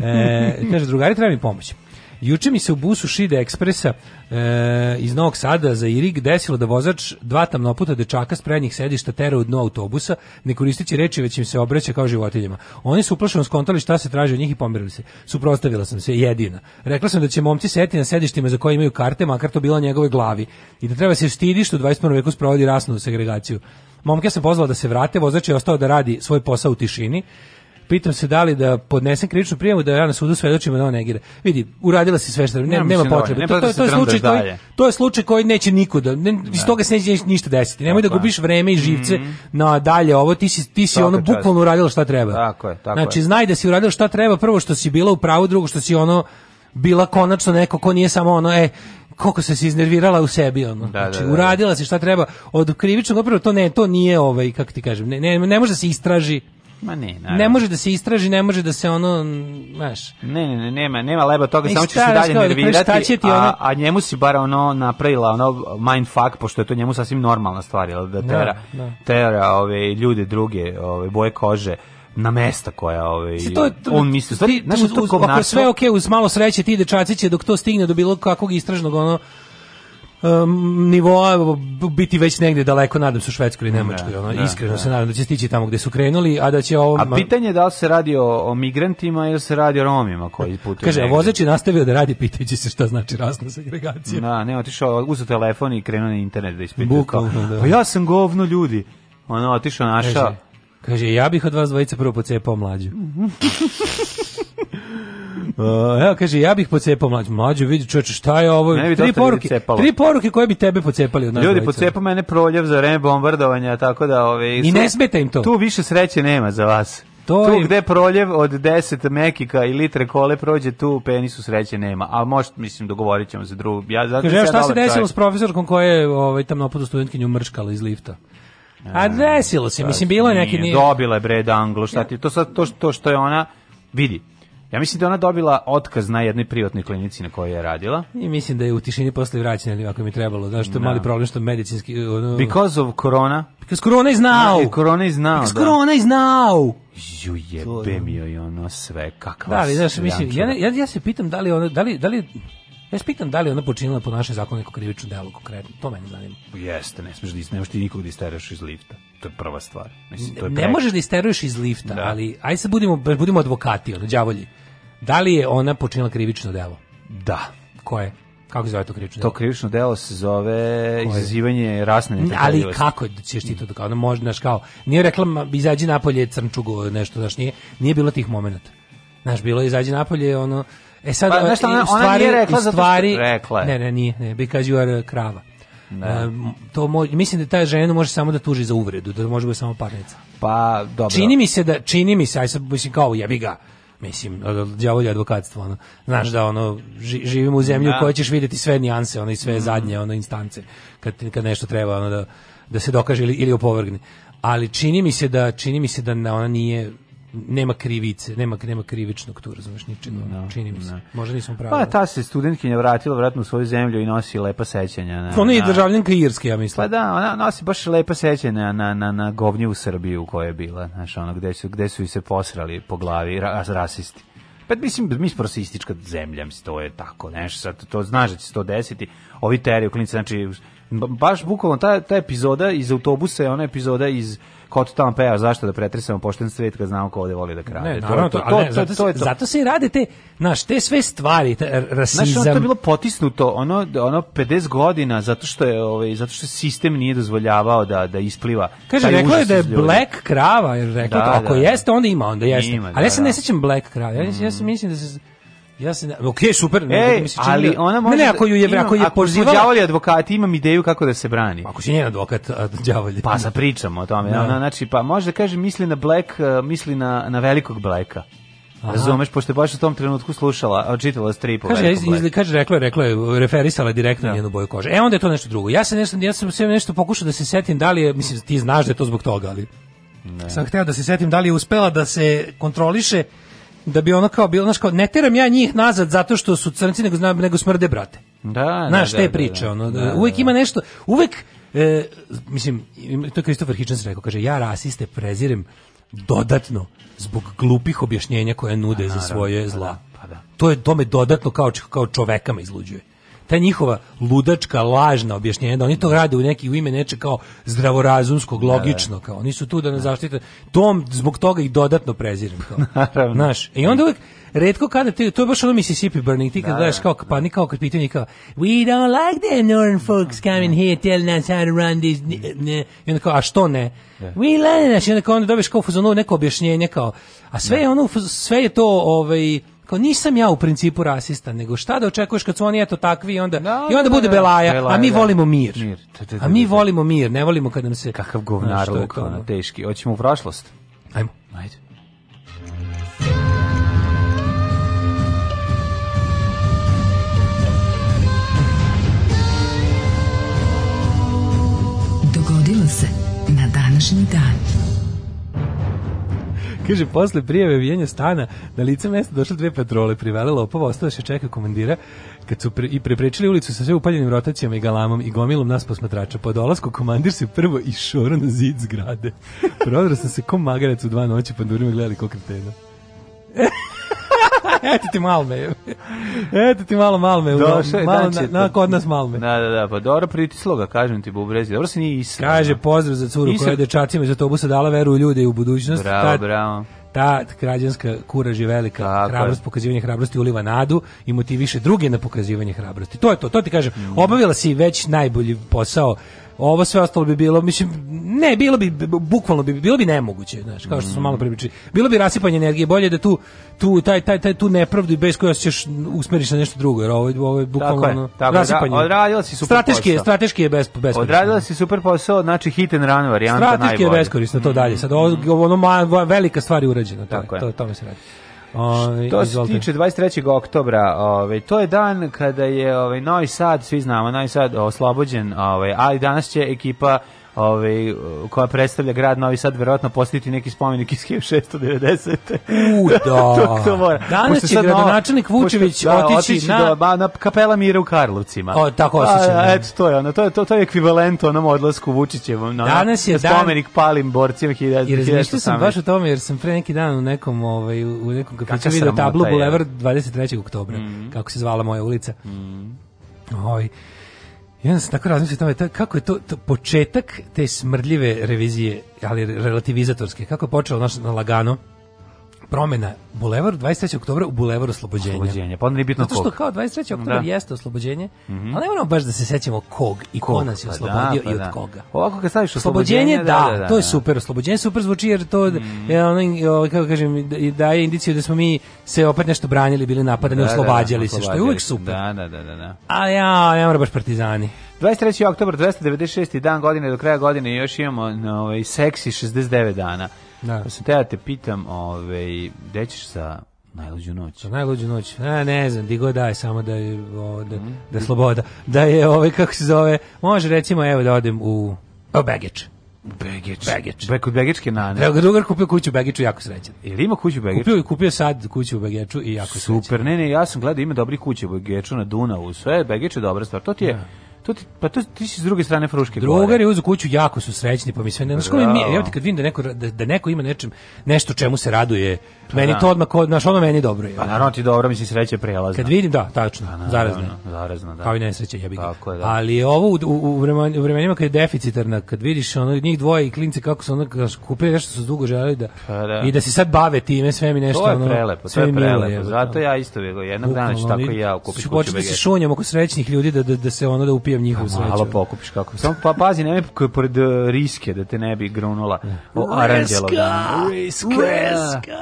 E, kaže, drugari, treba mi pomoć. Juče mi se u busu Šide Ekspresa e, iz Novog Sada za Irig desilo da vozač dva tamnoputa dečaka s prednjih sedišta tera u dno autobusa, ne koristeći reči, već im se obraća kao životinjama. Oni su uplašeno skontali šta se traži od njih i pomirili se. Suprotstavila sam se, jedina. Rekla sam da će momci seti na sedištima za koje imaju karte, makar to bila njegovoj glavi. I da treba se stidi što u 21. veku sprovodi rasnu segregaciju. Momke sam pozvala da se vrate, vozač je ostao da radi svoj posao u tišini pitam se da li da podnesem krivičnu prijavu da ja na sudu svedočim da on negira. Vidi, uradila si sve što ne, ja, nema da ovaj, potrebe. To, to, to, to je da slučaj koji to je slučaj koji neće nikuda. Ne, da. iz toga se neće ništa desiti. Nemoj da gubiš vreme i živce mm -hmm. na dalje ovo ti si ti si tako ono čast. bukvalno uradila šta treba. Tako je, tako Znači znaj da si uradila šta treba, prvo što si bila u pravu, drugo što si ono bila konačno neko ko nije samo ono e koliko se si iznervirala u sebi ono. Da, znači da, da, da. uradila si šta treba. Od krivičnog opravo to ne, to nije ovaj kako ti kažem, ne, ne, ne može se istraži Ma ne, naravno. Ne može da se istraži, ne može da se ono, znaš. Ne, ne, ne, nema, nema leba toga, samo ćeš se dalje da nervirati. Ti a, a njemu si bar ono napravila ono mind fuck, pošto je to njemu sasvim normalna stvar, jel da, da tera, da, da. tera ove ljude druge, ove boje kože na mesta koja ovaj to, to, on misli stvari znači to sve okej okay, uz malo sreće ti dečaci će dok to stigne do bilo kakvog istražnog ono um, nivoa biti već negde daleko, nadam se u Švedskoj ili Nemačkoj. Ono, da, iskreno da. se nadam da će stići tamo gde su krenuli, a da će ovo... A pitanje je da li se radi o, o migrantima ili se radi o Romima koji putuju. Kaže, negdje. vozač je nastavio da radi, pitajući se šta znači rasna segregacija. Da, ne, otišao, uzu telefon i krenuo na internet da ispitao. Bukvalno, da. Pa ja sam govno ljudi. Ono, otišao naša... Kaže, kaže, ja bih od vas dvojice prvo pocepao mlađu. <laughs> Uh, evo, kaže, ja bih pocepao mlađu. Mlađu, vidi čoveče, šta je ovo? Ne tri poruke, tri poruke koje bi tebe pocepali od nas. Ljudi, pocepa mene proljev za vreme bombardovanja, tako da... Ove, I ne smeta im to. Tu više sreće nema za vas. To tu je... gde proljev od 10 mekika i litre kole prođe, tu penisu sreće nema. A možda, mislim, dogovorit ćemo se drugu. Ja, zato Kaže, ja šta se desilo s profesorkom koja je ovaj, tamnopodu studentkinju mrškala iz lifta? A desilo se, mislim, bilo je neki... Nije, dobila je bre danglo, šta ti, to, sad, to, to što je ona, vidi, Ja mislim da ona dobila otkaz na jednoj privatnoj klinici na kojoj je radila. I mislim da je u tišini posle vraćena, ako mi trebalo, da što no. mali problem što medicinski ono Because of corona. Because corona is now. Ne, da, corona is now. Because da. corona is now. Ju jebe mi joj ono sve kakva. Da, ali znaš, mislim, ja, ja, ja se pitam da li ona da li da li ja se pitam da li ona počinila po našem zakonu neko krivično delo konkretno. To mene zanima. Jeste, ne smeš da ne ti nikog da isteraš iz lifta. To je prva stvar. Mislim, to je ne, ne možeš da isteruješ iz lifta, da. ali aj se budimo budimo advokati, ono đavolji. Da li je ona počinila krivično delo? Da. Koje? Kako se zove to krivično delo? To krivično delo se zove izazivanje rasne netrpeljivosti. Ali kako ćeš ti to da kao, ono može, znaš, kao, nije rekla, izađi napolje crnčugo, nešto, znaš, nije, nije bilo tih momenta. Znaš, bilo je izađi napolje, ono, E sad, pa, znaš, ona, stvari, ona nije rekla zato stvari, rekla Ne, ne, nije, ne, because you are krava. Ne. Um, to mo, mislim da ta žena može samo da tuži za uvredu, da može da biti samo parnica. Pa, dobro. Čini mi se da čini mi se aj sad mislim kao jebi ga mislim, da, đavolje advokatstvo, ono. Znaš da ono živimo u zemlji da. u kojoj ćeš vidjeti sve nijanse, ono i sve mm. zadnje, ono instance kad, kad nešto treba, ono da da se dokaže ili, ili opovrgne. Ali čini mi se da čini mi se da ona nije nema krivice, nema nema krivičnog tu, razumeš, ničega, da, no, čini mi se. No. Da. Možda nismo pravi. Pa ta se studentkinja vratila vratno u svoju zemlju i nosi lepa sećanja na. Ona je državljanka Irske, ja mislim. Pa da, ona nosi baš lepa sećanja na na na govnje u Srbiji u kojoj je bila, znaš, ono gde su gde su i se posrali po glavi ras, rasisti. Pa mislim, mi smo rasistička zemlja, mislim, to je tako, nešto, sad to znaš da će se to desiti. Ovi teriju klinice, znači, baš bukvalno ta, ta epizoda iz autobusa je ona epizoda iz ko to tamo peva, zašto da pretresamo pošten svet kad znamo ko ovde voli da krađe. Ne, naravno, to, to, to, ne, zato, to, to, to, zato se i rade te, znaš, te sve stvari, te, rasizam. Znaš, ono to je bilo potisnuto, ono, ono 50 godina, zato što je, ovaj, zato što sistem nije dozvoljavao da, da ispliva. Kaže, rekla je da je Black krava, jer rekla, da, da, ako da, jeste, onda ima, onda jeste. Ima, da, ja se ne da. sećam Black krava, ja, ja sam mm. mislim da se Ja se ne, okay, super, ne, Ej, mislim, ali da- ona može ne, ako ju je, imam, da- ako je pozivala, đavolji advokati, imam ideju kako da se brani. Ako si njen advokat, đavolji. Pa sa pričamo o tome. Da. Ona znači pa može da kaže misli na Black, misli na na velikog Blacka. Razumeš, pošto je baš u tom trenutku slušala, čitala strip. Kaže, izli, kaže, rekla je, rekla je, referisala direktno da. njenu boju kože. E, onda je to nešto drugo. Ja, se nešto, ja sam sve nešto pokušao da se setim, da li je, mislim, ti znaš da je to zbog toga, ali ne. sam hteo da se setim da li je uspela da se kontroliše da bi ono kao bilo, znaš kao, ne teram ja njih nazad zato što su crnci, nego, nego smrde, brate. Da, da, znaš, da, te da, priče, da, ono, da, da, da uvek ima nešto, uvek, e, mislim, to je Christopher Hitchens rekao, kaže, ja rasiste prezirem dodatno zbog glupih objašnjenja koje nude za svoje pa zla. Pa to je tome dodatno kao, kao čovekama izluđuje ta njihova ludačka lažna objašnjenja da oni to rade u neki u ime neče kao zdravorazumskog da, da. logično kao oni su tu da nas zaštite tom zbog toga ih dodatno prezirem kao <laughs> znaš i onda uvijek Redko kada ti, to je baš ono Mississippi Burning, ti kad da, gledaš kao pa ni kao kad pitanje kao We don't like the northern folks coming here telling us how to run this i onda a što ne? We learn znaš, i onda kao onda dobiješ kao fuzonu neko objašnjenje kao, a sve je ono, sve je to ovaj, kao nisam ja u principu rasista, nego šta da očekuješ kad su oni eto takvi i onda no, da, i onda da, bude belaja, da, belaja, a mi volimo mir. mir. Te, te, te, a mi volimo mir, ne volimo kad nam se kakav govnar ono, teški. Hoćemo u prošlost. Ajmo. Ajde. Dogodilo se na današnji dan. Kaže, posle prijave vijenja stana na lice mesta došle dve patrole, privele lopova, ostao se čeka komandira kad su pre, i preprečili ulicu sa sve upaljenim rotacijama i galamom i gomilom nas posmatrača. Po dolasku komandir se prvo išoro na zid zgrade. Prodrao sam se ko magarac u dva noći, pa durima da gledali ko kretena. <laughs> Eto ti malme. Eto ti malo malme. Došao je malo, na, na, kod nas malme. Da, da, da, pa dobro pritislo ga, kažem ti, bubrezi. Dobro se nije isla. Kaže, da. pozdrav za curu Isra... koja je dečacima iz autobusa dala veru u ljude i u budućnost. Bravo, ta, bravo. Ta građanska kuraž je velika, Tako hrabrost, je. pokazivanje hrabrosti uliva nadu i motiviše druge na pokazivanje hrabrosti. To je to, to ti kažem. Mm. Obavila si već najbolji posao Ovo sve ostalo bi bilo, mislim, ne, bilo bi, bukvalno bi, bilo bi nemoguće, znaš, kao što smo mhm. malo pripričali. Bilo bi rasipanje energije, bolje da tu, tu taj, taj, taj, tu nepravdu i bez koje ćeš usmeriš na nešto drugo, jer ovo, ovo je bukvalno tako je, tako da, rasipanje. odradila si super strateški posao. Je, strateški je bez, beskorisno. Odradila si super posao, znači hit and run varijanta najbolja. Strateški je beskorisno, to dalje. Mhm. Sad, mhm. ovo, ono, ma, velika stvar je urađena, to, tako je. to, tome se radi. Ove, ovaj, što se tiče 23. oktobra, ove, ovaj, to je dan kada je ove, ovaj, Novi Sad, svi znamo, Novi Sad oslobođen, ove, ali danas će ekipa ovaj, e, koja predstavlja grad Novi Sad, verovatno postaviti neki spomenik iz 1690. U, <laughs> da. to, mora. Danas će gradonačelnik Vučević da, otići, na... Do, na kapela Mira u Karlovcima. O, tako osjećam. A, da. eto, to je ono, to je, to, to je ekvivalent onom odlasku Vučićevom. Na, Danas je dan... palim borcima 1900. I razmišljao sam baš o tome, jer sam pre neki dan u nekom, ovaj, u nekom kafiću vidio tablu Bulevar 23. oktobra, mm. kako se zvala moja ulica. Mhm. Oj, ovaj, I onda sam tako razmislio tome, to, kako je to, to, početak te smrdljive revizije, ali relativizatorske, kako je počelo naš, na lagano, promena bulevar 23. oktobra u bulevar oslobođenja. Oslobođenje, pa onda nije bitno Zato što kog. kao 23. oktobar da. jeste oslobođenje, mm -hmm. ali ne moramo baš da se sećamo kog i kog, ko nas je oslobodio pa da, pa i od da. koga. Ovako kad staviš oslobođenje, oslobođenje da, da, da, da to je da. super, oslobođenje super zvuči jer to mm. je ono, ovaj, kako kažem, daje indiciju da smo mi se opet nešto branili, bili napadani, da, oslobađali se, što je uvijek super. Da, da, da, da. Ali ja, ne mora baš partizani. 23. oktobar, 296. dan godine, do kraja godine još imamo ovaj, seksi 69 dana. Da. Pa se te ja te pitam, ovaj, gde ćeš sa Najluđu noć. Najluđu noć. A, e, ne znam, di god daj, samo da je, o, da, mm. da je sloboda. Da je, ovaj, kako se zove, može recimo, evo da odem u, u Begeč. Begeč. Begeč. Be, kod Begečke nane. Evo ga drugar kupio kuću u Begeču, jako srećan. Jel ima kuću u Begeču? Kupio, kupio sad kuću u Begeču i jako Super, srećan. Super, ne, ne, ja sam gledao ima dobri kuće u Begeču na Dunavu, sve, Begeč je dobra stvar. To ti je, ja da. To ti, pa to ti si s druge strane Fruške gore. Drugari uz kuću jako su srećni, pa mi sve ne, znači kad vidim da neko da, da neko ima nečem nešto čemu se raduje meni da. to odmah, znaš, ono meni dobro je. Pa naravno ti dobro, mislim, sreće prelazna. Kad vidim, da, tačno, pa, naravno, zarazno. Zarazno, da. Kao pa i nesreće, jebi ga. Tako je, da. Ali ovo u, u, vremenima, u vremenima kad je deficitarna, kad vidiš ono, njih dvoje i klince kako su ono, kupili nešto su dugo želeli da, pa, da. i da se sad bave time, sve mi nešto. To je prelepo, sve je prelepo. Zato ja isto jednog dana ću tako i ja okupiti kuću Početi da se šunjam oko srećnih ljudi da, da, da se ono da upijem njihovu pa sreću. Malo pokupiš kako. Samo pa pazi, nemoj pored e, riske da te ne bi grunula. Da. aranđelo. Riska! Da. Riska!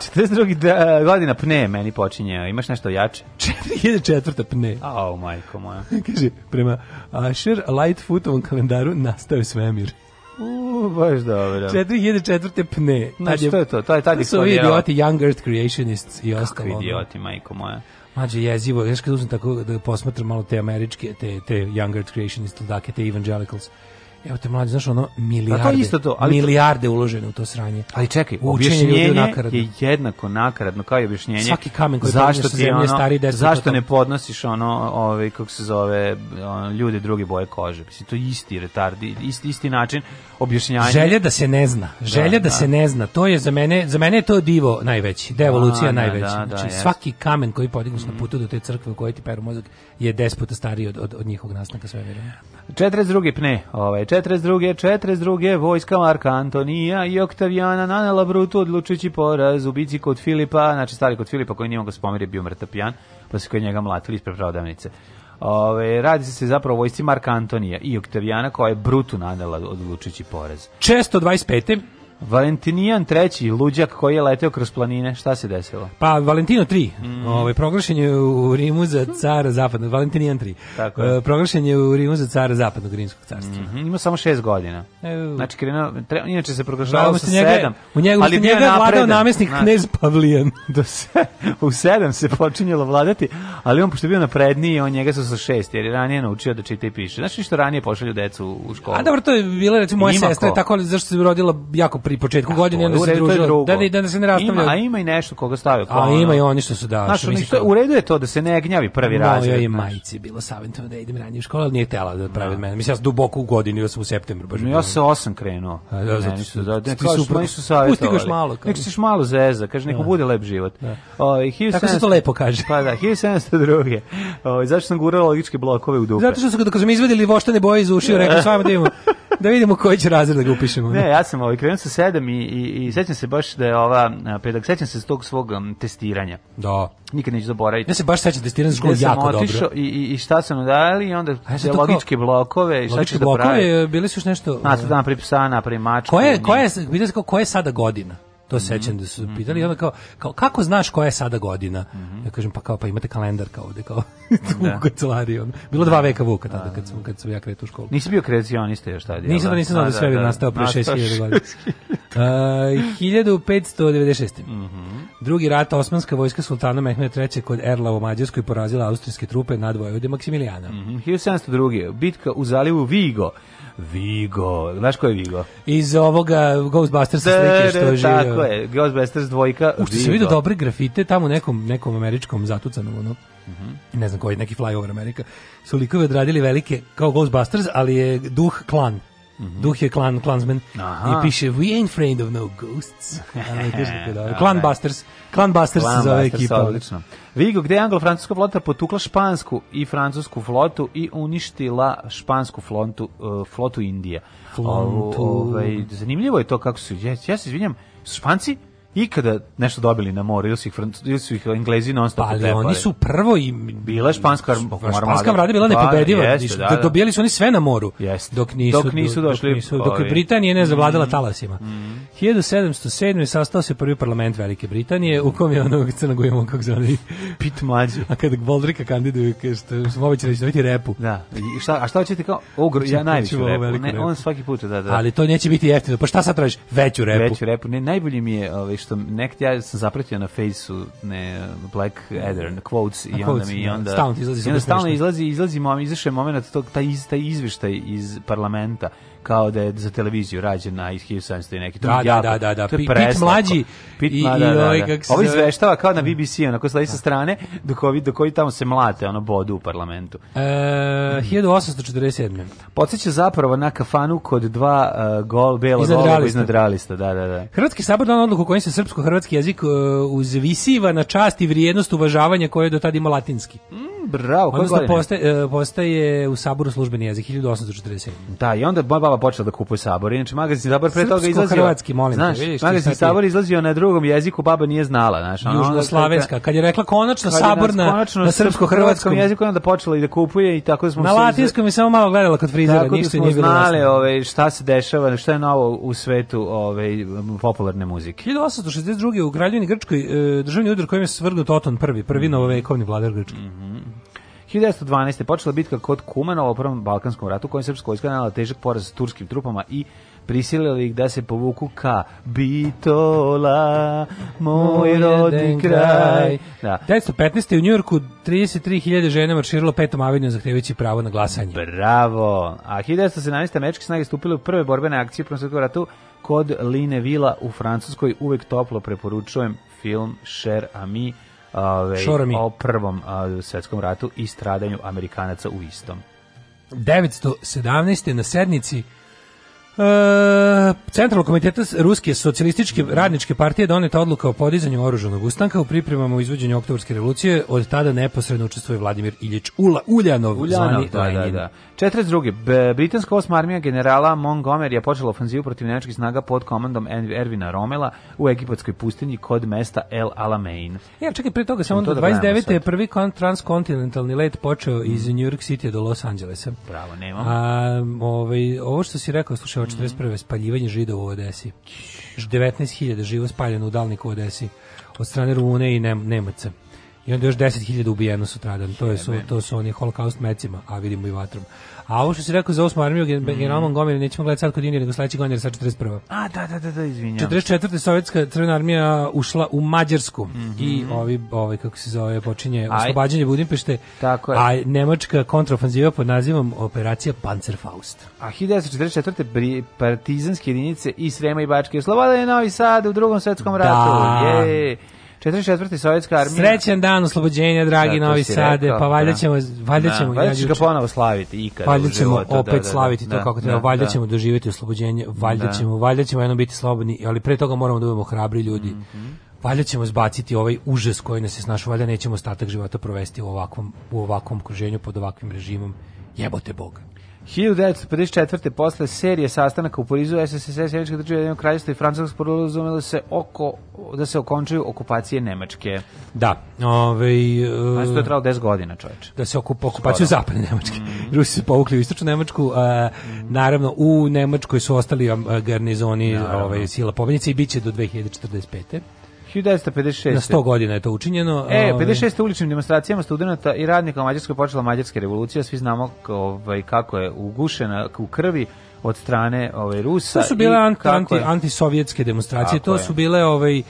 42. Da, e, godina pne meni počinje, imaš nešto jače? 44. <laughs> pne. Au, oh, majko moja. <laughs> Kaže, prema Asher Lightfootovom kalendaru nastaje svemir. U, baš dobro. 4004. pne. Na je, što je to? To je tad je su idioti Young Earth Creationists i ostalo. Kako idioti, majko moja. Mađe jezivo, znaš kad uzmem tako da posmatram malo te američke, te, te Young Earth Creationists, ludake, te Evangelicals. Evo te mlađi, znaš ono, milijarde, pa to isto to, ali milijarde uložene u to sranje. Ali čekaj, objašnjenje je jednako nakaradno kao i objašnjenje. Svaki kamen koji zašto ti zemlje, ono, stari Zašto ne podnosiš ono, ovaj, kako se zove, ono, ljudi druge boje kože? Mislim, to isti retardi, isti, isti način objašnjanja. Želja da se ne zna, želja da, da, da, se ne zna, to je za mene, za mene je to divo najveći, devolucija da, da, najveća. Da, znači, da, svaki kamen koji podignuš mm. na mhm. putu do te crkve u kojoj ti peru mozak je 10 puta stariji od, od, od njihovog nastanka sve vreme. 42. pne, ovaj, 42. 42. vojska Marka Antonija i Oktavijana nanela Brutu odlučujući poraz u bici kod Filipa, znači stari kod Filipa koji nije mogao da spomiriti, bio mrtav pijan, pa se kod njega mlatili ispred prodavnice. Ove, radi se zapravo o vojsci Marka Antonija i Oktavijana koja je Brutu nanela odlučujući poraz. Često 25. Valentinijan III, luđak koji je leteo kroz planine, šta se desilo? Pa Valentino III, mm. ovaj proglašen je u Rimu za cara zapadnog Valentinijan III. Tako eh, je. proglašen je u Rimu za cara zapadnog rimskog carstva. Mm -hmm. Ima samo 6 godina. E, znači krenuo, tre, inače se proglašavao sa njega, 7. U njega ali njega je vladao namestnik na. knez Pavlijan. <laughs> Do se, u sedam se počinjelo vladati, ali on pošto je bio napredniji, on njega su sa 6 jer je ranije naučio da čita i piše. Znači što ranije pošalju decu u školu. A dobro, to je bila recimo moja sestra, tako ali zašto se rodila jako pri pri početku da, godine onda se družila. Da, da, da se ne rastavlja. Ima, a ima i nešto koga stavio. A ima i oni što su da. Znaš, ono u redu je to da se ne gnjavi prvi no, razred. Mojoj majici bilo savjetovano da idem ranije u školu, ali nije tela da pravi no. Da. mene. Mislim, ja sam duboko u godini, ja sam u septembru. Baš no, ja se osam krenuo. A, da, zato što da, ne, ti su, oni su malo. Nek ćeš malo zeza, kaže, neko da. bude lep život. Tako se to lepo kaže. Pa da, 1702. Zašto sam gurao logičke blokove u dupe? Zato što su, kad smo izvedili voštane boje iz ušiju, rekao, s vama da imamo <laughs> da vidimo koji će razred da ga upišemo. Ne, da. ja sam ovaj, krenuo sa sedam i, i, i sećam se baš da je ova, pedak, sećam se s tog svog um, testiranja. Da. Nikad neću zaboraviti. Ja se baš sećam testiranja škole da jako dobro. Ja sam i, i šta su nam dali i onda A, ja logičke blokove i šta ćeš da pravi. Logičke blokove, bili su još nešto... Nacrta, e, napravi psa, napravi mačku. Koje, koje, koje, koje je sada godina? To mm -hmm. sećam da su mhm. pitali i onda kao, kao, kako znaš koja je sada godina? Mm -hmm. Ja kažem pa kao pa imate kalendar kao ovde kao <laughs> da. u kancelariji. Bilo dva veka Vuka tada kad sam kad sam ja kretao u školu. Nisi bio kreacionista još tada. Nisam da nisam znao da sve bi da, da. nastao pre 6000 godina. Uh, 1596. Mm -hmm. Drugi rat Osmanska vojska sultana Mehmed III kod Erla u Mađarskoj porazila austrijske trupe na dvoje od Maksimilijana. Mm -hmm. 1702. Bitka u zalivu Vigo Vigo. Znaš ko je Vigo? Iz ovoga Ghostbusters da, slike da, što je živio. Tako da. je, Ghostbusters dvojka Ušte Vigo. se vidio dobre grafite tamo nekom, nekom američkom zatucanom, ono. Mm -hmm. Ne znam koji, neki flyover Amerika. Su likove odradili velike, kao Ghostbusters, ali je duh klan. Duh je klan, klansman. I piše, we ain't afraid of no ghosts. <laughs> Da, klan da. Busters. Klan Busters se zove ekipa. Odlično. Vigo, gde je anglo-francuska flota potukla špansku i francusku flotu i uništila špansku flotu, uh, e, flotu Indije. Flontu. Ovaj, zanimljivo je to kako su, ja, ja se izvinjam, Španci ikada nešto dobili na moru ili su ih, ili su ih Englezi non stop pa, Ali oni su prvo i... Bila je španska armada. Španska armada bila da, nepobediva. Da, da, dobijali su oni sve na moru. Jest. Dok nisu, dok nisu došli. Dok, nisu, dok je Britanija ne zavladala mm. talasima. Mm. 1707. je sastao se prvi parlament Velike Britanije u kom je onog crnogujemo kako zove. Pit mlađi. <laughs> A kada Boldrika kandiduju, što smo obični reći, dobiti repu. Da. I šta, a šta hoćete kao? Ogro, ja najviše repu. Ne, on svaki put, da, da. Ali to neće biti jeftino. Pa šta sad tražiš? Veću repu. Veću repu. Ne, najbolje mi je, ovaj, što nek ja sam zapratio na fejsu ne Black Adder quotes i onda mi i da, onda stalno izlazi i onda stalno izlazi izlazi mom izašao momenat tog taj iz, taj izveštaj iz parlamenta kao da je za televiziju rađen na 1700 i neki. To da, je da, jako, da, da, da. To je Pit mlađi Pit, i, da, da, i ovaj da. kako se... Ovo izveštava kao na BBC, onako sledeći sa da. strane, dok ovi, dok ovi tamo se mlate, ono, bodu u parlamentu. E, 1847. Podseća zapravo na kafanu kod dva uh, gol, belo iznad golo iznad realista. Da, da, da. Hrvatski sabor donao odluku kojim se srpsko-hrvatski jezik uh, uzvisiva na čast i vrijednost uvažavanja koje je do tada imao latinski. Mm. Bravo, koje Odnosno, godine? Postaje, e, postaje u Saboru službeni jezik, 1847. Da, i onda moja baba počela da kupuje Sabor. Inače, magazin Sabor pre toga izlazio... hrvatski molim znaš, te, vidiš. Magazin Sabor izlazio na drugom jeziku, baba nije znala. Znaš, ono, Južnoslavenska, kad je rekla konačno Sabor na, konačno na srpsko-hrvatskom jeziku, onda počela i da kupuje i tako da smo... Na latinskom je samo malo gledala kod frizera, tako da ništa nije bilo znali ove, ovaj, šta se dešava, šta je novo u svetu ove, ovaj, popularne muzike. 1862. u Kraljevini Grčkoj e, državni udar kojim je svrgnut Oton prvi, prvi novovekovni vladar Grčki. Mm -hmm. 1912. počela bitka kod Kumanova u prvom Balkanskom ratu, kojem srpska vojska nanala težak poraz s turskim trupama i prisilili ih da se povuku ka Bitola, moj rodni kraj. Da. 1915. u Njujorku 33.000 žena marširalo petom avenju zahtevajući pravo na glasanje. Bravo! A 1917. američke snage stupile u prve borbene akcije u Prvom svjetskom ratu kod Line Vila u Francuskoj. Uvek toplo preporučujem film Cher Ami ove, o prvom a, svetskom ratu i stradanju Amerikanaca u istom. 917. na sednici Uh, Centralnog komiteta Ruske socijalističke radničke partije doneta odluka o podizanju oružanog ustanka u pripremama u izvođenju oktobarske revolucije. Od tada neposredno učestvuje Vladimir Iljić Ula, Uljanov, Uljanov zvani da, da, da. 42. Britanska osma armija generala Montgomery je počela ofenzivu protiv nemačkih snaga pod komandom Ervina Romela u egipatskoj pustinji kod mesta El Alamein. Ja, čekaj, pre toga, samo onda 29. je da prvi transkontinentalni let počeo mm. iz New York City do Los Angelesa. Bravo, nemam. A, ovaj, ovo što si rekao, slušaj, od mm. 41. spaljivanje žida u Odesi. 19.000 živo spaljeno u dalniku Odesi od strane Rune i Nem Nemaca. I onda još 10.000 ubijeno sutradan. To, je, su, to su oni holokaust mecima, a vidimo i vatrom. A ovo što si rekao za 8. armiju, mhm. general mm. Montgomery, nećemo gledati sad kod Indije, nego sledeći godin, sa 41. A, da, da, da, da, izvinjam. 44. sovjetska crvena armija ušla u Mađarsku mm -hmm. i ovi, ovi, kako se zove, počinje Aj. oslobađanje Budimpešte, Tako je. a nemačka kontraofanziva pod nazivom Operacija Panzerfaust. A 1944. partizanske jedinice i Srema i Bačke Sloboda je Novi Sad u drugom svetskom ratu. Da. Je. 44. sovjetska armija. Srećan dan oslobođenja, dragi da, Novi Sade, rekao, pa valjda da. da, ćemo, valjda ćemo, valjda ćemo ga ponovo slaviti ikad. Valjda ćemo životu, da, opet da, da, slaviti to kako treba, valjda ćemo doživjeti oslobođenje, valjda ćemo, valjda ćemo jednom biti slobodni, ali pre toga moramo da budemo hrabri ljudi. Mm -hmm. Valjda ćemo zbaciti ovaj užas koji nas je snašao, valjda nećemo ostatak života provesti u ovakvom, u ovakvom okruženju, pod ovakvim režimom. Jebote Boga. 1954. posle serije sastanaka u Parizu SSSR Sjedička država jednog kraljestva i Francuska sporozumela se oko, da se okončaju okupacije Nemačke. Da. Ovaj, uh, znači to je trajalo 10 godina čoveče. Da se okup, okupaciju Skoro. zapadne Nemačke. Mm. Rusi su povukli u istočnu Nemačku. Uh, mm. Naravno, u Nemačkoj su ostali garnizoni naravno. ovaj, sila pobednice i bit će do 2045. 1956. Na 100 godina je to učinjeno. E, 56. Ovaj. uličnim demonstracijama studenta i radnika u Mađarskoj počela Mađarska revolucija. Svi znamo ovaj, kako je ugušena u krvi od strane ovaj, Rusa. To su bile anti, anti, anti-sovjetske demonstracije. to su bile ovaj, uh,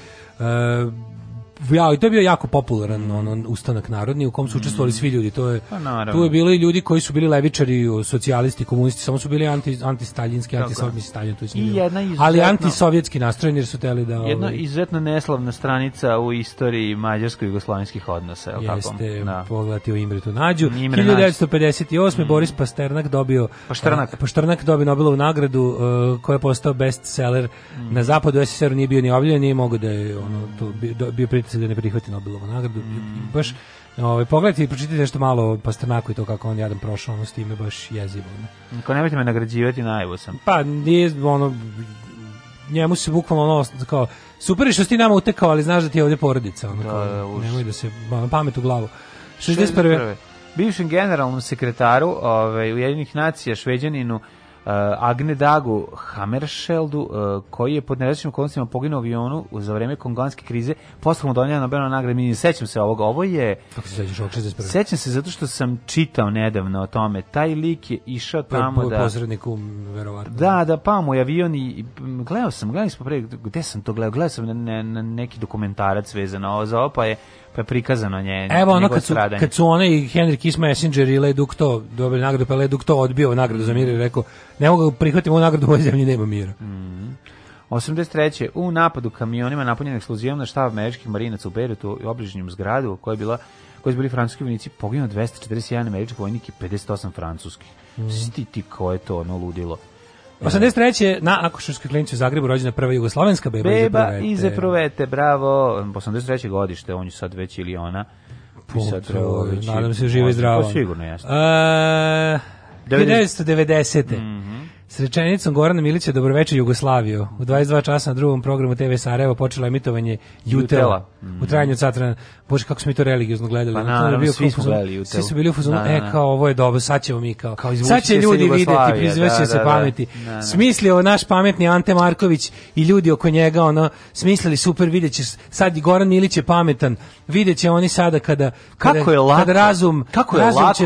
ja, to je bio jako popularan ono, ustanak narodni u kom su učestvovali mm. svi ljudi. To je, pa tu je bilo i ljudi koji su bili levičari, socijalisti, komunisti, samo su bili anti, antistaljinski, antisovjetski, to je ali antisovjetski nastrojeni jer su teli da... Jedna ovaj, izuzetno neslavna stranica u istoriji mađarsko-jugoslovenskih odnosa. Je jeste, tako? Da. pogledati o Imretu Nađu. Imre 1958. Mm. Boris Pasternak dobio... Paštrnak. Paštrnak dobio Nobelovu nagradu uh, koja je postao bestseller mm. na zapadu. SSR nije bio ni objavljen, nije mogo da je ono, to bio, bio pritis se da ne prihvati Nobelovu nagradu. Mm. Baš, ovaj, pogledajte i pročitajte nešto malo o Pasternaku i to kako on jadan prošao, ono s time baš jezivo. Ne? Niko nemojte me nagrađivati, najvo sam. Pa, nije, ono, njemu se bukvalno ono, kao, super što ti nama utekao, ali znaš da ti je ovdje porodica. Ono, da, kao, da, nemoj da se, ono, pamet u glavu. 61. 61. Bivšem generalnom sekretaru ovaj, Ujedinih nacija Šveđaninu Eh, Agne Dagu Hammerscheldu, eh, koji je pod nerećim okolnostima poginuo u avionu za vreme konganske krize, posle mu donijela Nobelna nagrada. Mi sećam se ovoga. Ovo je... Kako se sećaš 61. Sećam se zato što sam čitao nedavno o tome. Taj lik je išao tamo po, po, da... Posredniku, verovatno. Da, da, pa mu je avion i... Gledao sam, gledali smo pre... Gde sam to gledao? Gledao sam na, na, na neki dokumentarac vezano ovo za ovo, pa je pa prikazano nje. Evo ono kad su, kad su one i Henry Kiss Messenger i Leduc to dobili nagradu, pa Leduc to odbio nagradu za mir i rekao, ne mogu da prihvatiti ovu nagradu, u zemlji nema mira. Mm. 83. u napadu kamionima napunjenim eksplozijom na štab američkih marinaca u Beirutu i obližnjem zgradu koja je bila koji su bili francuski vojnici, poginuo 241 američki vojnik i 58 francuskih. Mm. Siti ti ko je to ono ludilo. 83. E. na Akoševskoj klinici u Zagrebu rođena prva jugoslovenska beba, beba iz Eprovete. bravo. 83. godište, on je sad već ili ona. Pisatrović. Nadam se žive i zdravo. Pa sigurno jeste. Uh, 1990. Mm -hmm. S rečenicom Gorana Milića Dobroveče Jugoslaviju. U 22 časa na drugom programu TV Sarajevo počelo emitovanje Jutela. Mm. U trajanju od Bože, kako smo mi to religiozno gledali. Pa na, bio svi smo gledali Jutela. Svi su bili u fuzonu, e, kao ovo je dobro, sad ćemo mi kao. kao sad će ljudi videti, prizveće da, se da, da. pameti. Da, da. Smislio naš pametni Ante Marković i ljudi oko njega, ono, smislili super, vidjet će, sad Goran Milić je pametan, vidjet će oni sada kada, kada, kako je lako, kada razum, kako je razum lako će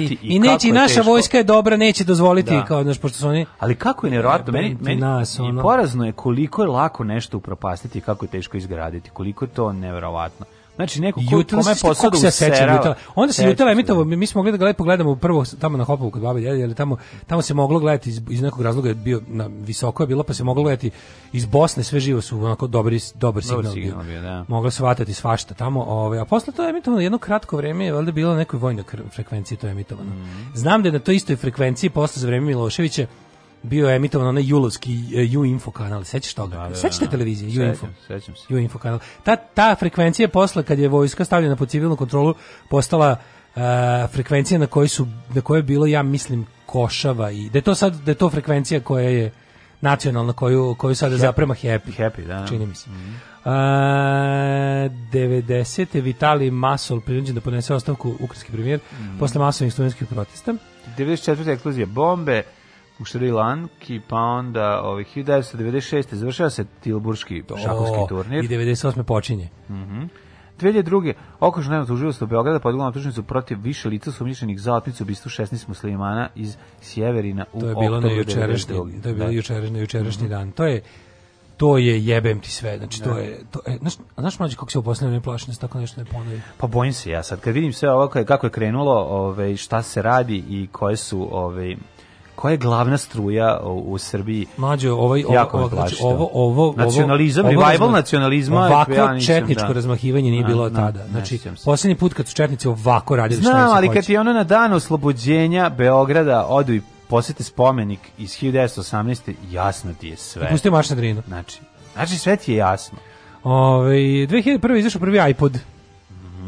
i, i neće, i naša vojska je dobra, neće dozvoliti, da. kao, znaš, pošto su oni... Ali kako je neverovatno meni, meni nas, ono... i porazno je koliko je lako nešto upropastiti kako je teško izgraditi, koliko je to neverovatno Znači neko ko Jutan, kome se sećam, usera. Onda se Jutan Emitovo, mi smo gledali da lepo gledamo prvo tamo na Hopovu kod babe djede, ali tamo, tamo se moglo gledati iz, iz nekog razloga je bio na visoko je bilo pa se moglo gledati iz Bosne sve živo su onako dobri dobar signal, dobar signal bio. bio da. Moglo se vatati svašta tamo, ovaj a posle to je emitovano jedno kratko vreme, je valjda bilo na nekoj vojnoj frekvenciji to je emitovano. Mm. Znam da je na toj istoj frekvenciji posle za vreme Miloševića bio emitovan onaj julovski e, U Info kanal, sećaš toga? Da, da, Sećate da, da. televizije U Info? Sećam se. U Info kanal. Ta, ta frekvencija posle kad je vojska stavljena pod civilnu kontrolu postala uh, frekvencija na kojoj su na kojoj je bilo ja mislim Košava i da je to sad da je to frekvencija koja je nacionalna koju koju sada happy, zaprema Happy Happy da čini mi se. Mm -hmm. uh, 90. Vitali Masol prinuđen da podnese ostavku ukrajinski premijer mm posle masovnih studentskih protesta. 94. eksplozija bombe, u Šrilanki, pa onda ovih ovaj, 1996. završava se Tilburški šakovski o, turnir. I 98. počinje. Mhm. Mm 2002. Okružno jedno tuživostvo Beograda podiglo na tužnicu protiv više lica sumnjičenih za otmicu ubistu 16 muslimana iz Sjeverina u To je bilo na jučerašnji, to je bilo da. jučerašnji, jučerašnji mm -hmm. dan. To je to je jebem ti sve. Znači to da. je to je znaš, znaš mlađi kako se oposle ne plaši da tako nešto ne ponovi. Pa bojim se ja sad kad vidim sve ovo kako je krenulo, ovaj šta se radi i koje su ovaj koja je glavna struja u, u Srbiji. Mlađe, ovaj, ovaj, ovaj znači, ovo, ovo, znači, ovo, ovo, Nacionalizam, ovo, revival nacionalizma. Ovako ja da. četničko da. razmahivanje nije na, bilo na, tada. Znači, poslednji put kad su četnici ovako radili Znam, šta im se ali hoće. kad je ono na dan oslobođenja Beograda odu i posjeti spomenik iz 1918. jasno ti je sve. Pusti Marš na drinu. Znači, znači sve ti je jasno. Ove, ovaj, 2001. izašao prvi iPod.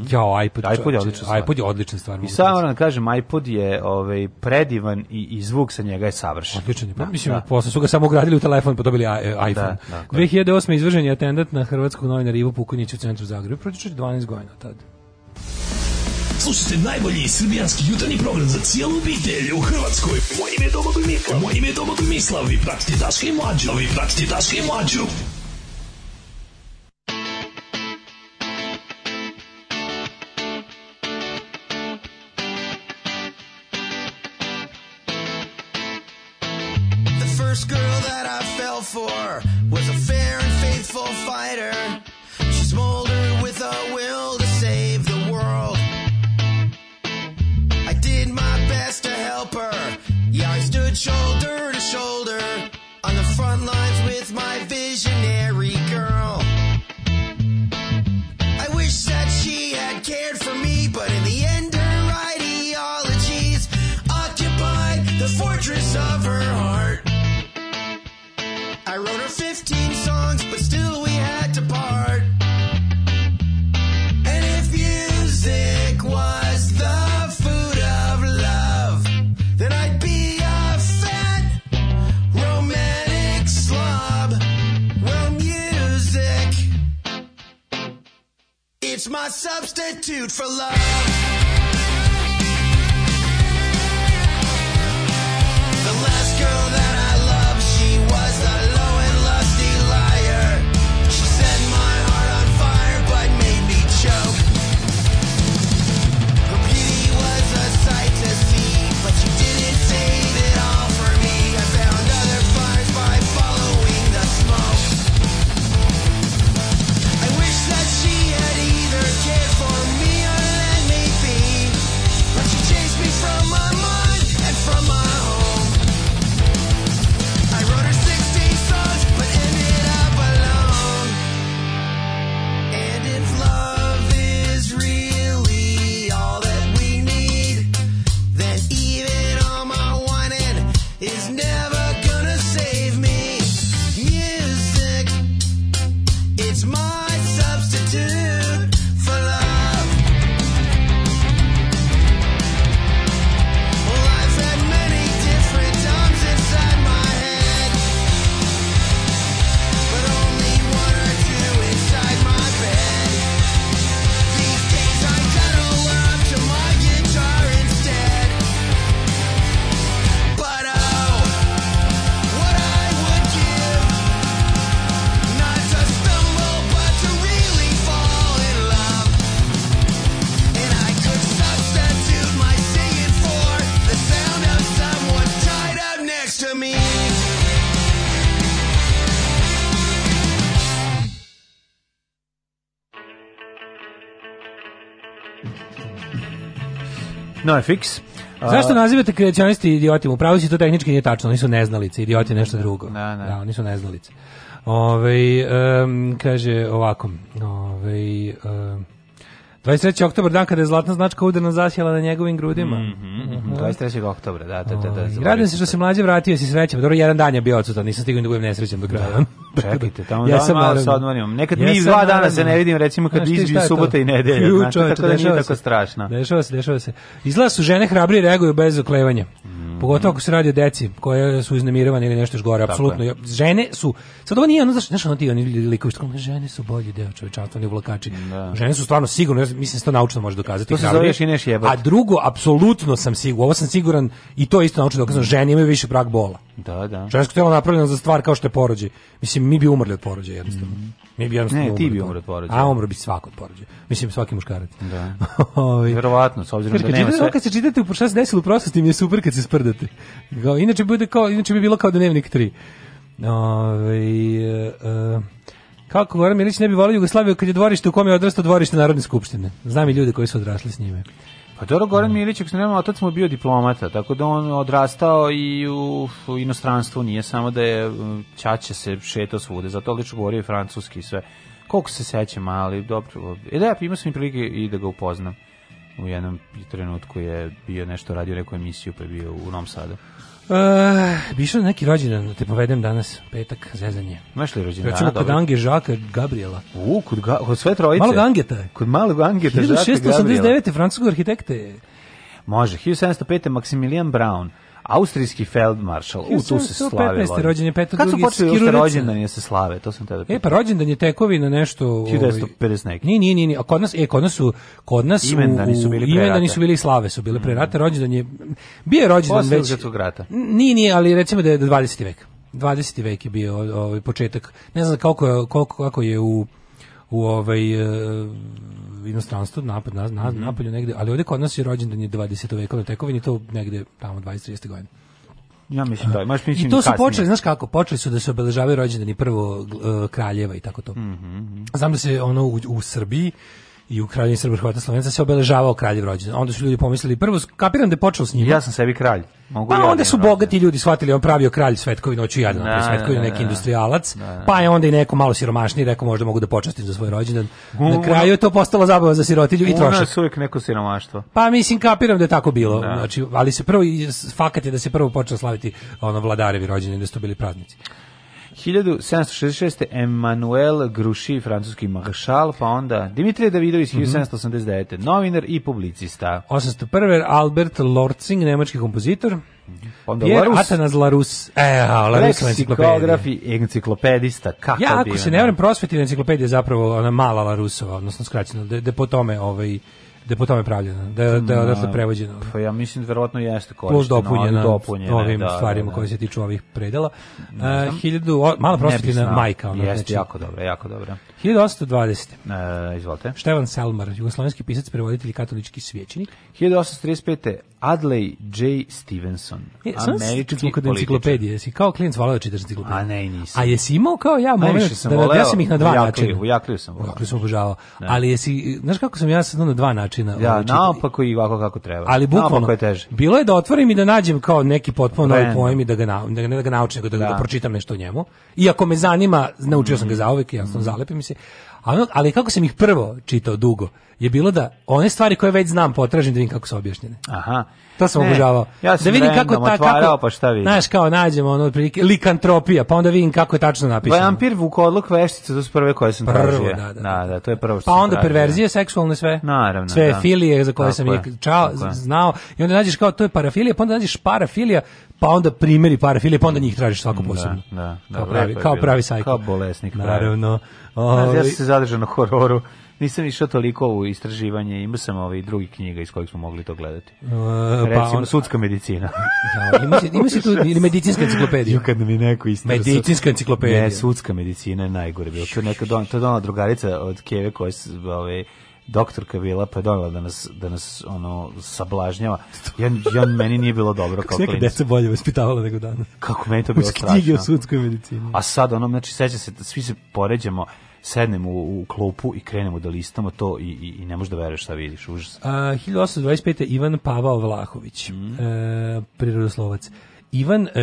-hmm. Jao, iPod, da, iPod je odličan stvar. iPod je odlična stvar. I samo da kažem, iPod je ovaj, predivan i, i zvuk sa njega je savršen. Odličan je. Pa da, mislim, da. posle su ga samo ugradili u telefon pa dobili e, da, iPhone. Da, da, 2008. izvršen je atendant na hrvatskog novinara Ivo Pukonjića u centru Zagreba. Protiče 12 godina tad. Slušajte najbolji srbijanski jutarnji program za cijelu obitelj u Hrvatskoj. Moje ime je Domagoj Mislav. Moje ime je Domagoj Mislav. Vi pratite Daška i Mlađu. Vi pratite Daška i Mlađu. for? It's my substitute for love. Norfix. A... Zašto nazivate kreacionisti idiotima? Upravo si to tehnički nije tačno, oni su neznalice, idioti je nešto drugo. Da, da. da oni su neznalice. Ove, um, kaže ovako, ove, um, 23. oktober, dan kada je zlatna značka udarno zasjela na njegovim grudima. Mm -hmm, mm -hmm. 23. oktober, da, da, da. da, Radim se što se mlađe vratio, si srećan. Pa dobro, jedan dan je bio odsutan, nisam stigao da budem nesrećan do kraja. Da. Čekajte, tamo ja da sam malo sa odmorim. Nekad mi dva dana se ne vidim, recimo kad izbiju subota i nedelja. znači, tako da nije tako strašno. Dešava se, dešava se. Izgleda su žene hrabri reaguju bez oklevanja. Mm. Pogotovo ako se radi o deci koje su uznemiravane ili nešto još gore, apsolutno. Žene su, sad ovo nije ono, znaš, znaš ono ti oni likovi, žene su bolji deo čovečanstva, oni uvlakači. Da. Žene su stvarno sigurno, mislim što da naučno može dokazati. To se zove još i A drugo, apsolutno sam siguran, ovo sam siguran i to je isto naučno dokazano, žene imaju više prag bola. Da, da. Žensko telo napravljeno za stvar kao što je porođaj. Mislim, mi bi umrli od porođaja jednostavno. Mm -hmm. Mi bi jednostavno ne, umrli ti bi umrli od porođaja. A umro bi svako od porođaja. Mislim, svaki muškarac. Da. <laughs> Ovaj. Verovatno, s obzirom Svrka, da nema sve. Kad se čitate u šta desilo u prošlosti, mi je super kad se sprdate. Inače, bi bilo kao, inače bi bilo kao da dnevnik 3. Ove, uh, Kako Goran Milić ne bi volio Jugoslaviju kad je dvorište u kom je odrastao dvorište Narodne skupštine? Znam i ljude koji su odrasli s njime. Pa dobro, Goran Milić, ako se nema, otac mu bio diplomata, tako da on odrastao i u, u inostranstvu, nije samo da je čače mm, se šetao svude, zato lično govorio i francuski i sve. Koliko se sećam, ali dobro. E da, imao sam i prilike i da ga upoznam. U jednom trenutku je bio nešto radio neku emisiju, pa je bio u Novom Sadu. Uh, eh, Bišao na neki rođendan, da te povedem danas, petak, zezanje. Znaš li rođendan? Recimo kod Ange Žaka Gabriela. U, kod, ga, kod sve trojice. Malog Angeta. Kod malog Angeta Žaka Gabriela. 1689. francuskog arhitekte. Može, 1705. Maximilian Brown austrijski feldmaršal. U tu se slavi. 15. rođenje Petar Kad su počeli rođendan je se slave, to sam te da E pa rođendan je tekovina nešto 1950 ovaj, neki. Nije, nije, nije, a kod nas e kod nas u kod nas imendani su bili imendani su bili slave su bile pre rata, mm. rođendan je bio rođendan već rata. Nije, nije, ali recimo da je 20. vek. 20. vek je bio ovaj početak. Ne znam koliko koliko kako je u u ovaj eh, inostranstvu, napad, na, na, mhm. napolju negde, ali ovde kod nas je rođendan je 20. vekovne tekovine, to negde tamo 20-30 godina. Ja mislim da, baš mislim I to su kasnije. počeli, znaš kako, počeli su da se obeležavaju rođendani prvo kraljeva i tako to. Mhm. Mm -hmm. Znam da se ono u, u Srbiji i u kraljevini Srba Hrvata Slovenaca se obeležavao kraljev rođendan. Onda su ljudi pomislili prvo kapiram da je počeo s njim. Ja sam sebi kralj. Mogu pa onda da su bogati ljudi shvatili on pravio kralj svetkovi noću jadan, na, svetkovi neki industrijalac. Pa je onda i neko malo siromašni rekao možda mogu da počastim za svoj rođendan. Na kraju je to postalo zabava za sirotilju i trošak. je uvijek neko siromaštvo. Pa mislim kapiram da je tako bilo. Da. Znači, ali se prvo fakat je da se prvo počeo slaviti ono vladarevi rođendan, da su to bili praznici. 1766. Emmanuel Grouchy, francuski maršal, pa onda Dimitrije Davidović, mm -hmm. 1789. Novinar i publicista. 801. Albert Lortzing, nemački kompozitor. Pa onda Pierre Larus. Atanas Larus. E, Larus enciklopedija. enciklopedista. Kako ja, ako se ne vrem, prosvetina enciklopedija je zapravo ona mala Larusova, odnosno skraćena, da, da po tome ovaj, da je po tome pravljena, da, da, da, da je da prevođena. Pa ja mislim da verovatno jeste korišteno. Plus dopunjena, dopunjena ovim da, stvarima da, da. koje se tiču ovih predela. Uh, hiljadu, mala prosjetina majka. Ona, jeste, znači. jako dobro, jako dobro. 1820. E, izvolite. Števan Selmar, jugoslovenski pisac, prevoditelj katolički svećenik. 1835. Adley J. Stevenson, e, američki kod enciklopedije. Si kao klijent volao da čitaš enciklopediju. A ne, nisam. A jesi imao kao ja moment sam da, da voleo, ja sam ih na dva ujakliju, načina. Ujakliju sam voleo. Ujakliju sam obožavao. Ne. Da. Ali jesi, znaš kako sam ja sad na dva načina Ja, naopako i ovako kako treba. Ali bukvalno, je teže. bilo je da otvorim i da nađem kao neki potpuno novi pojem i da ga, na, da, ne da ga naučim, nego da, da. da pročitam nešto o njemu. Iako me zanima, naučio sam ga mhm. zaovek, ja sam mhm. zalepim se. Ono, ali kako sam ih prvo čitao dugo, je bilo da one stvari koje već znam potražim da vidim kako su objašnjene. Aha. To sam obožavao. Ja sam da vidim kako ta kako pa šta vidim. Znaš kao nađemo ono otprilike likantropija, pa onda vidim kako je tačno napisano. Vampir vukodlok veštice to su prve koje sam tražio. Da, da, da, da. da, to je prvo što Pa onda perverzije da. seksualne sve. Naravno, sve da. filije za koje tako sam je, čao, znao i onda nađeš kao to je parafilija, pa onda nađeš parafilija pa onda primeri parafilije, pa onda njih tražiš svako da, posebno. Da, da, da, kao pravi, kao pravi sajko. Kao bolesnik. Naravno. Pravi. Ovi... Ovaj, ja sam se zadržao na hororu. Nisam išao toliko u istraživanje, imao sam ovaj drugi knjiga iz kojih smo mogli to gledati. Uh, Recimo, on... sudska medicina. ja, da, ima, se, ima se tu medicinska enciklopedija. Ju kad mi neko istražio. Medicinska enciklopedija. Ne, sudska medicina je najgore bilo. To je neka don, to je ona drugarica od Keve koja se, ovaj, doktorka bila pa je donela da nas, da nas ono sablažnjava. Ja, ja meni nije bilo dobro kako klinic. Kako deca bolje vaspitavala nego danas. Kako meni to bilo strašno. U knjige o sudskoj medicini. A sad ono, znači seća se, da svi se poređamo sednem u, u klopu i krenemo da listamo to i, i, i ne možeš da veruješ šta vidiš, užas. A, 1825. Ivan Pavao Vlahović, mm. e, prirodoslovac. Ivan e,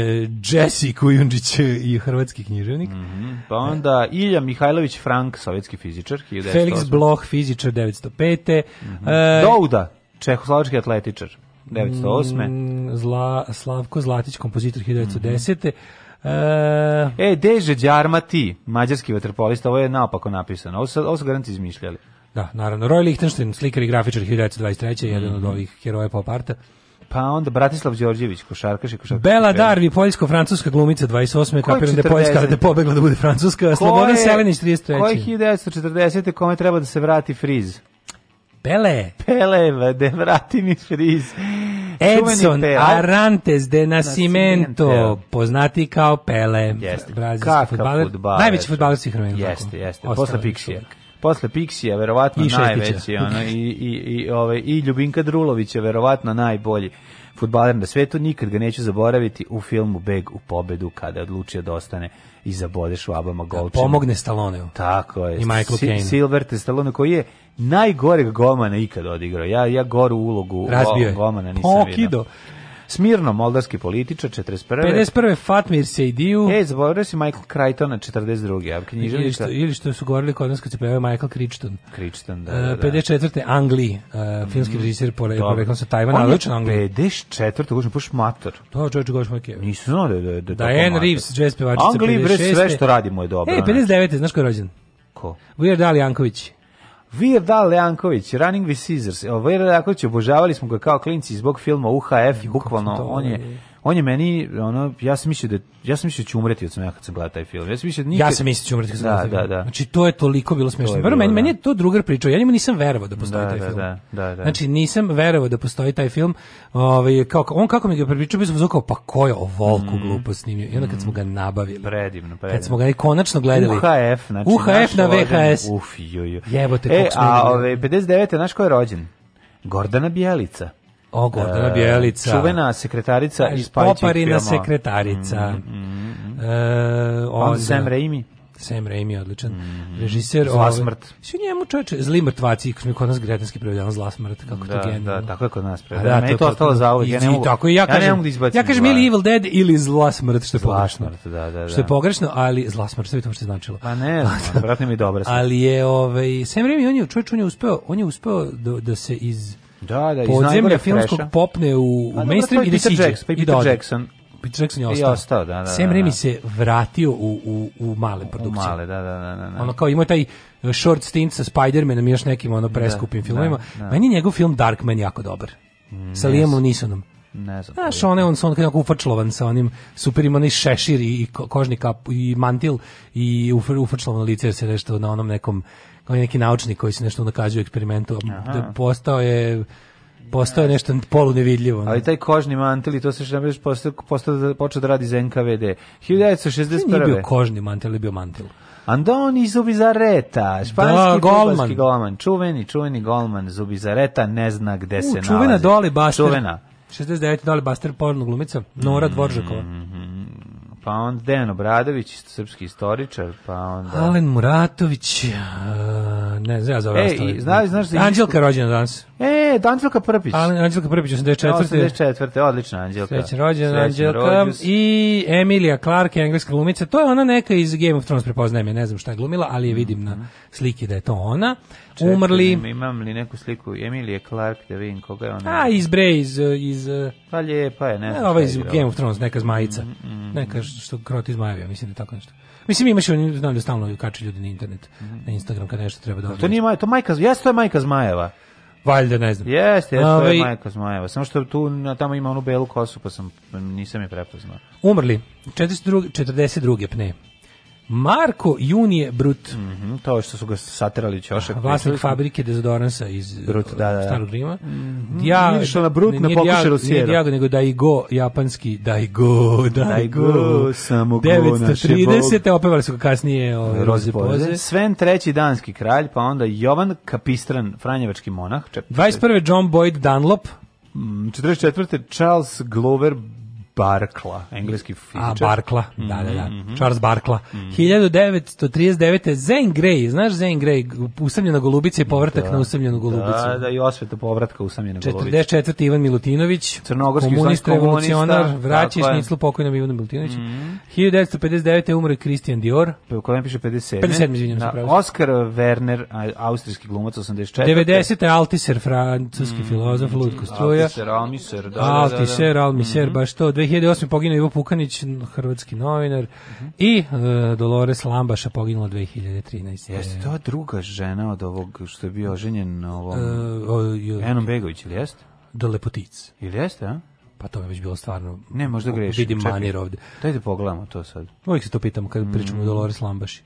Jesse Kujundžić e, i hrvatski književnik. Mm -hmm. Pa onda Ilja Mihajlović Frank, sovjetski fizičar. 1908. Felix Bloch, fizičar 1905. Mm -hmm. e, Douda, čehoslovački atletičar. 1908. Mm, Zla, Slavko Zlatić, kompozitor 1910. Mm -hmm. E, Deže Đarma ti, mađarski vaterpolista, ovo je naopako napisano. Ovo su, ovo su garanti izmišljali. Da, naravno. Roy Lichtenstein, slikar i grafičar 1923. Mm -hmm. jedan od mhm. ovih heroja pop arta. Pa onda Bratislav Đorđević, košarkaš i košarkaš. Bela Darvi, poljsko-francuska glumica 28. Kapiram da je Poljska da pobegla da bude Francuska. Slobodan Selenić 33. Koji 1940. kome treba da se vrati friz? Pele. Pele, da vrati mi friz. Edson Arantes de Nascimento, poznati kao Pele, brazilski fudbaler, najveći fudbaler svih vremena. Jeste, jeste, posle Pixija posle Pixija verovatno I najveći ono i i i ove, ovaj, i Ljubinka Drulović je verovatno najbolji futbaler na svetu, nikad ga neću zaboraviti u filmu Beg u pobedu kada je odlučio da ostane i zabode švabama da golčima. pomogne Stalloneu. Tako je. I Michael Caine. Si, Silver Stallone koji je najgoreg golmana ikad odigrao. Ja ja goru ulogu golmana nisam Pokido. Smirno, moldavski političar, 41. 51. Fatmir Sejdiju. E, zaboravio si Michael na 42. A Ili što, ili što, su govorili kod nas kad se pojavio Michael Crichton. Crichton, da, e, da, da. 54. Angli, uh, filmski mm. režisir, pole, poreklam sa Tajvana, ali učin Angli. 54. Gužno, puš mator. To čovječ Goš Makijeva. Nisam znao da, da, da, Diane Reeves, jazz pevačica, Angli, 56. sve što radimo je dobro. E, 59. Znaš ko je rođen? Ko? Weird Ali Janković. Weird Al Leanković, Running with Scissors. E, Weird Al obožavali smo ga kao klinci zbog filma UHF, bukvalno, on je on je meni ono ja sam mislio da ja sam mislio da ću umreti od sam ja kad sam gledao taj film. Ja sam mislio da nikad... Ja sam mislio da ću umreti kad sam da, gledao. Da, da. Znači to je toliko bilo smešno. To meni, da. meni je to drugar pričao. Ja njemu nisam verovao da postoji da, taj da, film. Da, da, da. Znači nisam verovao da postoji taj film. Ovaj kao on kako mi ga prepričao bismo zvukao pa ko je ovolku mm. glupo snimio. I onda kad smo ga mm. nabavili. Predivno, predivno. Kad smo ga i konačno gledali. UHF, znači UHF na VHS. Uf, joj. Jebote, e, a ove 59. naš ko je rođen? Gordana Bjelica. O, Gordana e, Bjelica. Čuvena sekretarica iz Pajčih Poparina filma. sekretarica. Mm, mm, mm. mm. E, onda, Sam Raimi. Sam Raimi, odličan. Mm. mm. Režiser. Zla smrt. Svi njemu čoveče, zli mrtvaci, kako je kod nas gretanski prevedeno zla smrt, kako da, to genijalno. Da, tako je kod nas da, prevedeno. Da, Meni to, to ostalo za uvijek. Ja ne mogu, tako, ja, ja kažem, ne mogu da izbacim. Ja kažem ili Evil Dead ili zla smrt, što je zla pogrešno. Smrt, da, da, da. Što je da. pogrešno, ali zla smrt, što bi to što značilo. Pa ne, <laughs> vratno mi dobro. Ali je, ovaj, Sam Raimi, on je, čoveč, on je uspeo, on je uspeo da, da se iz Da, da, iz podzemlja filmskog freša. popne u, u mainstream i da siđe. pa i da Peter Jackson. Peter Jackson je ostao. I ostao da, da, da Sam da, Raimi se vratio u, u, u male produkcije. U male, da, da, da, da. Ono kao imao taj e, short stint sa Spider-Manom i još nekim ono preskupim da, filmima. Da, da. Meni je njegov film Darkman jako dobar. Mm, sa Liamom Nisonom. Ne znam. Znaš, on je on, on kako ufačlovan sa onim super ima šešir i i kožni kap i mantil i ufačlovan lice se nešto na onom nekom kao neki naučnik koji se nešto nakazuje eksperimentu, da postao je postao je nešto polunevidljivo. Ne? Ali taj kožni mantil i to se što ne postao, postao da, počeo da radi za NKVD. 1961. Nije bio kožni mantil, ali bio mantel. Andoni Zubizareta, da, španski da, golman. golman, čuveni, čuveni golman Zubizareta, ne zna gde U, se čuvena nalazi. Čuvena Doli Baster, čuvena. 69. Doli Baster, porno glumica, Nora mm, Dvoržakova. Mm pa onda Dejan Obradović, srpski istoričar, pa onda... Alen Muratović, a, e, ne znam, ja za ove e, ostale. Znaš, znaš Anđelka je rođena danas. E, da, Anđelka Prpić. Alen, Anđelka Prpić, 84. 84. Da, odlična Anđelka. Srećan rođen, Anđelka. Rođus. I Emilija Clark, engleska glumica, to je ona neka iz Game of Thrones, prepoznajem je, ne znam šta je glumila, ali je vidim mm -hmm. na mhm. sliki da je to ona. Čekaj, umrli. Ne, imam li neku sliku Emilije Clark da vidim koga je ona? A, iz Bre, iz... iz eh, pa lijepa je, ne znam. Ne, ova iz Game of Thrones, neka zmajica. Mm, mm, mm. neka što krot iz Majavija, mislim da tako nešto. Mislim imaš oni znam da stalno kače ljudi na internet, mm. na Instagram kad nešto treba da. to nije Majka, to Majka, jeste to je Majka Zmajeva. Valjda ne znam. Jeste, jeste, to je ovaj- Majka Zmajeva. Samo što tu tamo ima onu belu kosu, pa sam nisam je prepoznao. Umrli 42 42. pne. Marko Junije Brut. Mm -hmm, to što su ga saterali ćošak. Vlasnik fabrike dezodoransa iz Brut, da, da, da. Starog Rima. Mm -hmm. Ja, na Brut, ne, ne pokušaj od sjera. Nije Diago, nego Daigo, japanski Daigo, Daigo. Daigo, samo go, 930. Opevali su ga kasnije o ovaj, Roze Poze. Sven treći danski kralj, pa onda Jovan Kapistran, franjevački monah. Čep, 21. John Boyd Dunlop. 44. Mm, Charles Glover Barkla, engleski fizičar. A, Barkla, da, mm -hmm. da, da. Mhm. Charles Barkla. Mm -hmm. 1939. Zen Grey, znaš Zen Grey, usamljena golubica i povratak da, na usamljenu golubicu. Da, da, i osveta povratka usamljene golubice. 44. Ivan Milutinović, Crnogorski komunista, revolucionar, vraća i šniclu pokojnom Ivanu Milutinoviću. Mm -hmm. 1959. umre Christian Dior. Pa u kojem piše 57. 57, izvinjam se da, pravo. Oskar Werner, austrijski glumac, 84. 90. Altiser, francuski mm -hmm. filozof, mhm. Ludko Struja. Altiser, Almiser, da, da, da, da. Altiser, Almiser, mm -hmm. baš to, 2008. poginuo Ivo Pukanić, hrvatski novinar, uh -huh. i e, Dolores Lambaša poginula 2013. Jeste to druga žena od ovog što je bio oženjen ovom e, Enom Begović, ili jeste? Do Lepotic. Ili jeste, a? pa to je već bilo stvarno ne možda greši. vidim Čekaj, manir ovde dajte pogledamo to sad uvijek se to pitamo kad mm. pričamo o Dolores Lambaši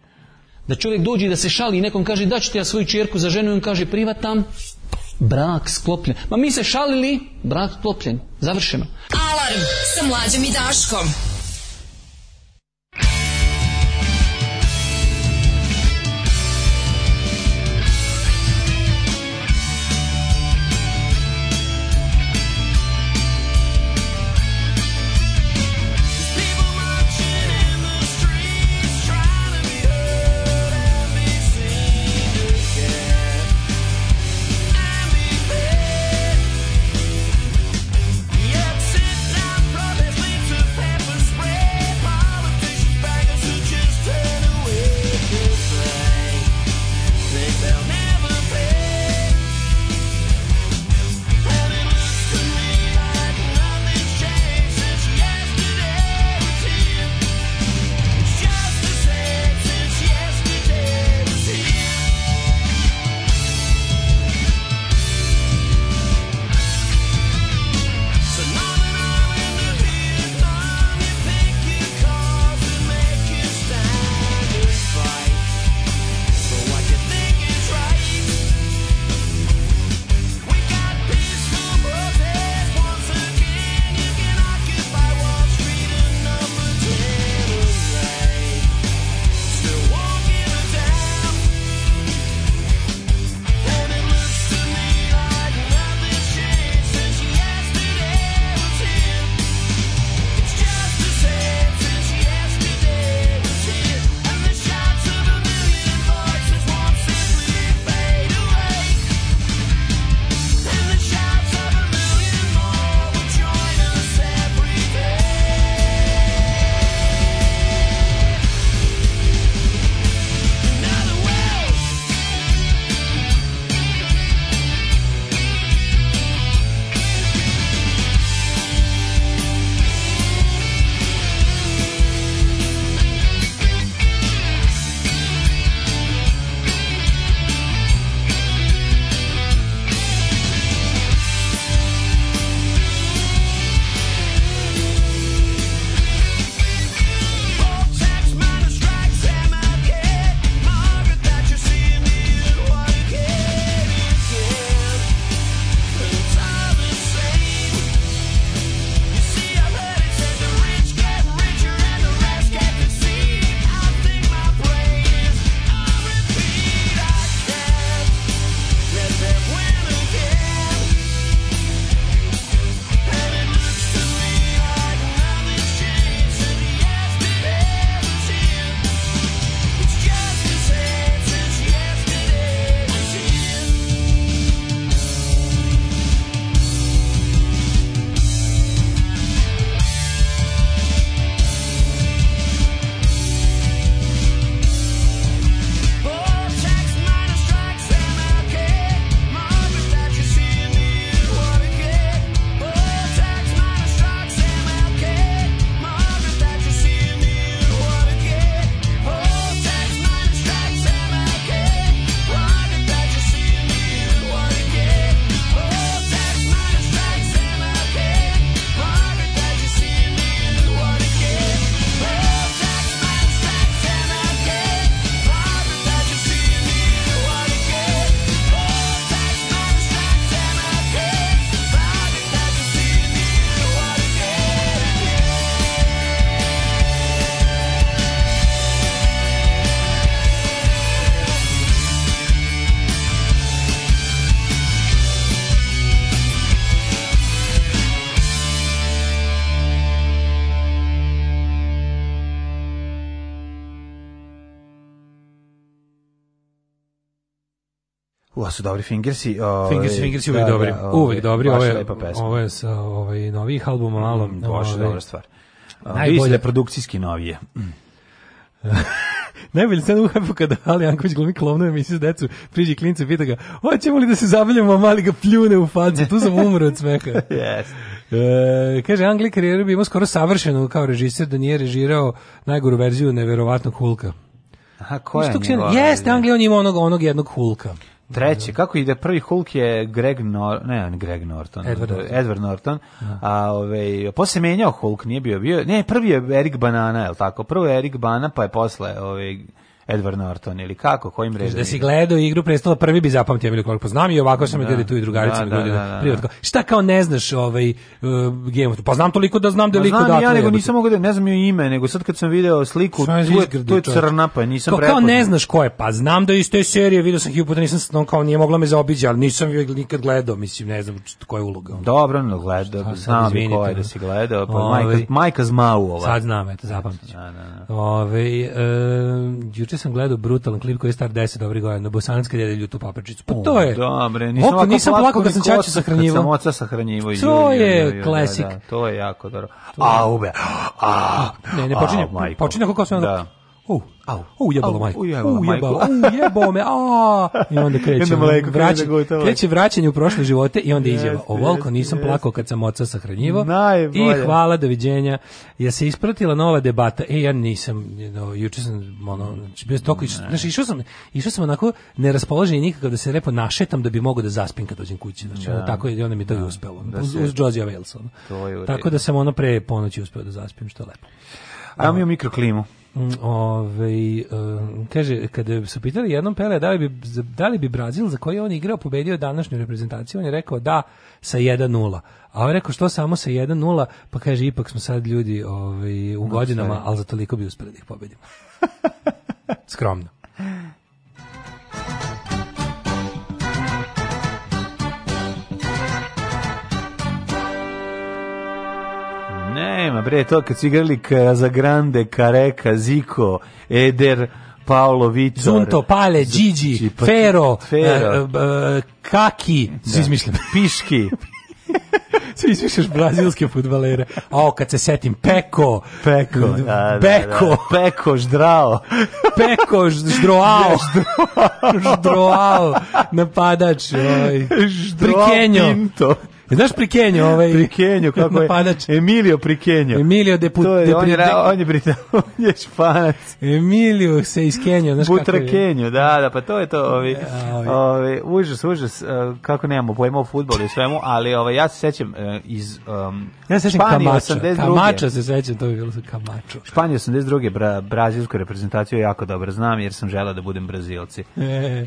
da čovjek dođe da se šali i nekom kaže da ću ti ja svoju čerku za ženu i on kaže privatam Brak sklopljen. Ma mi se šalili, brak sklopljen. Završeno. Alarm sa mlađom i Daškom. su dobri fingersi. Ove, ovaj, fingersi, fingersi uvek da, da dobri. Da, ove, ovaj, uvek dobri. Baš ove, Ovo je sa ovaj, novih albuma malo. Mm, baš ove, ovaj- dobra stvar. Najbolje produkcijski novije. Mm. <laughs> Najbolje scena u hepu kada Ali Janković glumi klovnu emisiju s decu, priđi klincu pita ga, hoćemo li da se zabavljamo, mali ga pljune u facu, tu sam umro od smeha. yes. <laughs> E, kaže, Angli karijeru bi imao skoro savršenu kao režiser da nije režirao najgoru verziju neverovatnog Hulka. Aha, koja je njegova? Jeste, Anglija on imao onog, onog jednog Hulka. Treći, kako ide prvi Hulk je Greg Norton, ne, Greg Norton, Edward Norton, Edward Norton da. a ovaj posle menjao Hulk, nije bio bio. Ne, prvi je Erik Banana, je l' tako? Prvo je Erik Banana, pa je posle ovaj Edward Norton ili kako, kojim redom? Da si gledao igru prestala, prvi bi zapamtio Emilio Clarke, Poznam znam i ovako sam da. gledao tu i drugarica da, mi da, godina. Da, da, da. Šta kao ne znaš ovaj, uh, Game Pa znam toliko da znam da liko da. Ja nego nisam mogao da ne znam joj ime, nego sad kad sam video sliku, tu je, tu je crna, pa nisam prepoznao. Kao ne znaš ko je, pa znam da je iz te serije, video sam hiljadu nisam nisam kao nije mogla me zaobiđa, al nisam joj nikad gledao, mislim, ne znam koja je uloga. Dobro, no gledao, znam ko je da si gledao, pa ovaj. majka, majka zmauova. Sad znam, eto, zapamtit ću. Da, da, Ove, ovaj, e, juče juče sam gledao brutalan klip koji je star 10 dobrih godina, bosanska djedelju tu paprčicu. Pa to je. Dobre, da, nisam, Opa, nisam plakao kad sam čače sahranjivao. Kad sam oca sahranjivao. To je da, klasik. Da, to je jako dobro. A Aube. A, ne, ne, počinje, počinje kako se onda... Da. Oh, au, au, jebalo majku. Au, jebalo, au, jebo me, a I onda kreće, vraća, da kreće vraćanje u prošle živote i onda yes, izjava. Ovoliko nisam yes. plakao kad sam oca sahranjivao. I hvala, doviđenja. Ja se ispratila nova debata. E, ja nisam, no, juče sam, ono, znači, bez toliko, znači, išao sam, išao sam onako neraspoložen nikakav da se repo našetam da bi mogao da zaspim kad dođem kući. Znači, da. tako je, onda mi to da. i uspelo. Da uz, uz Josija Walesa. Tako da sam ono pre ponoći uspeo da zaspim, što je lepo. Ajmo mi mikroklimu ovaj kaže, kada su pitali jednom Pele da li bi, da li bi Brazil za koji on igrao pobedio današnju reprezentaciju, on je rekao da sa 1:0 A on je rekao što samo sa 1:0 pa kaže ipak smo sad ljudi ovaj, u da, godinama, ali za toliko bi uspeli da ih pobedimo. <laughs> Skromno. Nema, bre, to kad su igrali za Grande, Kareka, Ziko, Eder, Paolo Vitor, Zunto, Pale, Gigi, Či, pa, Fero, Fero. Uh, uh, Kaki, da. izmišljam, <laughs> Piški, <laughs> Svi svišaš brazilske futbalere. A o, kad se setim, Peko. Peko, da, da, Beko. Da, da. Peko, Ždrao. <laughs> Peko, Ždroao. ždroao. Napadač. Oj. Ždroao Pinto. E, znaš Prikenjo, ovaj Prikenjo kako napadač. je? Emilio Prikenjo. Emilio de put, to je, on, je, on je Britan, <laughs> on je Španac. Emilio se iz Kenjo, znaš Butra kako je. Kenjo, da, da, pa to je to, ovaj, ovaj užas, užas, e, kako nemamo pojma o fudbalu i svemu, ali ovaj ja se sećam e, iz um, ja se sećam Španije Kamača, 82. Kamača se sećam, to je bilo sa Kamačo. Španija 82. Bra, brazilsku reprezentaciju jako dobro znam jer sam želeo da budem Brazilci. E,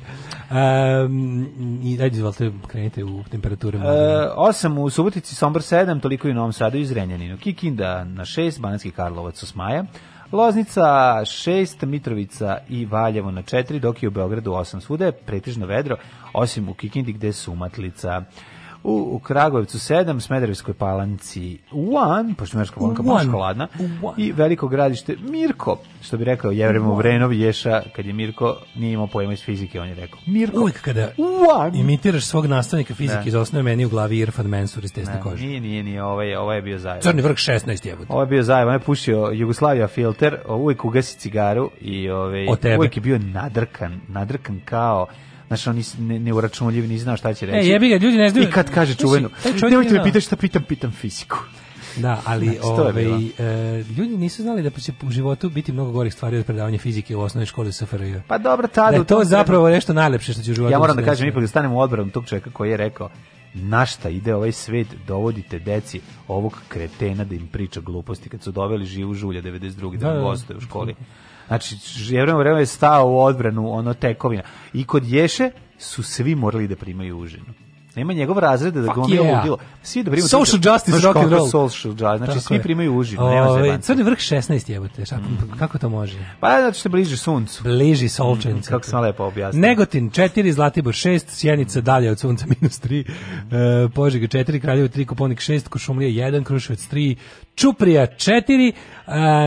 um, i ajde, izvolite, krenite u temperaturama. E, 8, u Subotici Sombor 7, toliko i u Novom Sadu i Zrenjaninu. Kikinda na 6, Banatski Karlovac 8 Loznica 6, Mitrovica i Valjevo na 4, dok je u Beogradu 8 svuda pretižno vedro, osim u Kikindi gde je sumatlica u, u Kragujevcu 7, Smederevskoj palanci 1, pošto je Merska palanka baš hladna, i veliko gradište Mirko, što bi rekao Jevremo Vrenov Ješa, kad je Mirko nije imao pojma iz fizike, on je rekao Mirko. Uvijek kada one. imitiraš svog nastavnika fizike da. iz osnove, meni u glavi Irfan Mensur iz tesne da, kože. Nije, nije, nije, ovaj, ovaj je bio zajedno. Crni vrh 16 jebut. Ovo je bio zajedno, on je pušio Jugoslavia filter, uvijek ugasi cigaru i ovaj, uvijek je bio nadrkan, nadrkan kao Znaš, oni ne, neuračunljivi, ni zna šta će reći. E, jebi ga, ljudi ne znaju. I kad kaže čuvenu, nemojte me pitaš šta pitam, pitam fiziku. Da, ali znači, ovaj, e, ljudi nisu znali da će u životu biti mnogo gorih stvari od predavanja fizike u osnovnoj školi SFRJ. Pa dobro, tada... Da je to zapravo nešto najlepše što će u životu... Ja moram da kažem, ipak da. da stanem u odbranu tog čovjeka koji je rekao na šta ide ovaj svet, dovodite deci ovog kretena da im priča gluposti kad su doveli živu žulja 92. da, da, da. u školi. Znači, Jevrem vreme je stao u odbranu ono tekovina. I kod Ješe su svi morali da primaju užinu. Nema njegov razred da ga omije yeah. ludilo. Svi da primaju social justice rock and roll. Social justice, znači Tako svi je. primaju uživo, o, nema ovaj, zebanca. Crni vrh 16 jebote, šta, mm. kako to može? Pa znači se bliže suncu. Bliži solčencu. Mm, kako sam lepo objasnio. Negotin 4, Zlatibor 6, Sjenica dalje od sunca <laughs> minus 3, uh, mhm. e, Požega 4, Kraljevo 3, Koponik 6, Košumlija 1, Kruševac 3, Čuprija 4, uh,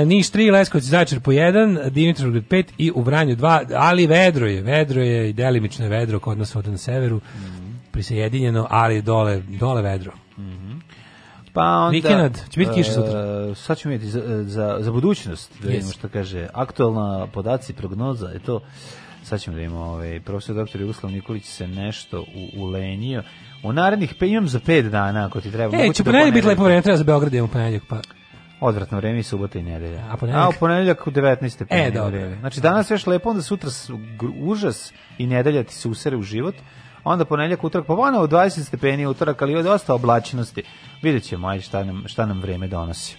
e, Niš 3, Leskovac Zaječar po 1, Dimitrovgrad 5 i u Vranju 2, ali vedro je, vedro je i delimično je vedro kod nas ovde na severu. Mm prisjedinjeno, ali dole, dole vedro. Mhm. Pa onda... Vikinad, će biti kiša e, sutra. Uh, sad ćemo vidjeti za, za, za budućnost, da vidimo yes. što kaže. Aktualna podaci, prognoza, je to... Sad ćemo da imamo, ovaj, profesor dr. Jugoslav Nikolić se nešto ulenio. U narednih, pe, imam za pet dana, ako ti treba. E, će da ponedjeljak biti lepo vreme, treba za Beograd, da imamo ponedjeljak, pa... Odvratno vreme i subota i nedelja. A ponedjeljak? A u ponedjeljak u 19. E, dobro. Vreme. Znači, danas još lepo, onda sutra užas i nedelja ti se usere u život onda ponedeljak, utorak, pa ponovo 20 stepeni utorak, ali je dosta oblačnosti. Vidjet ćemo, ajde, šta nam, šta nam vreme donosi.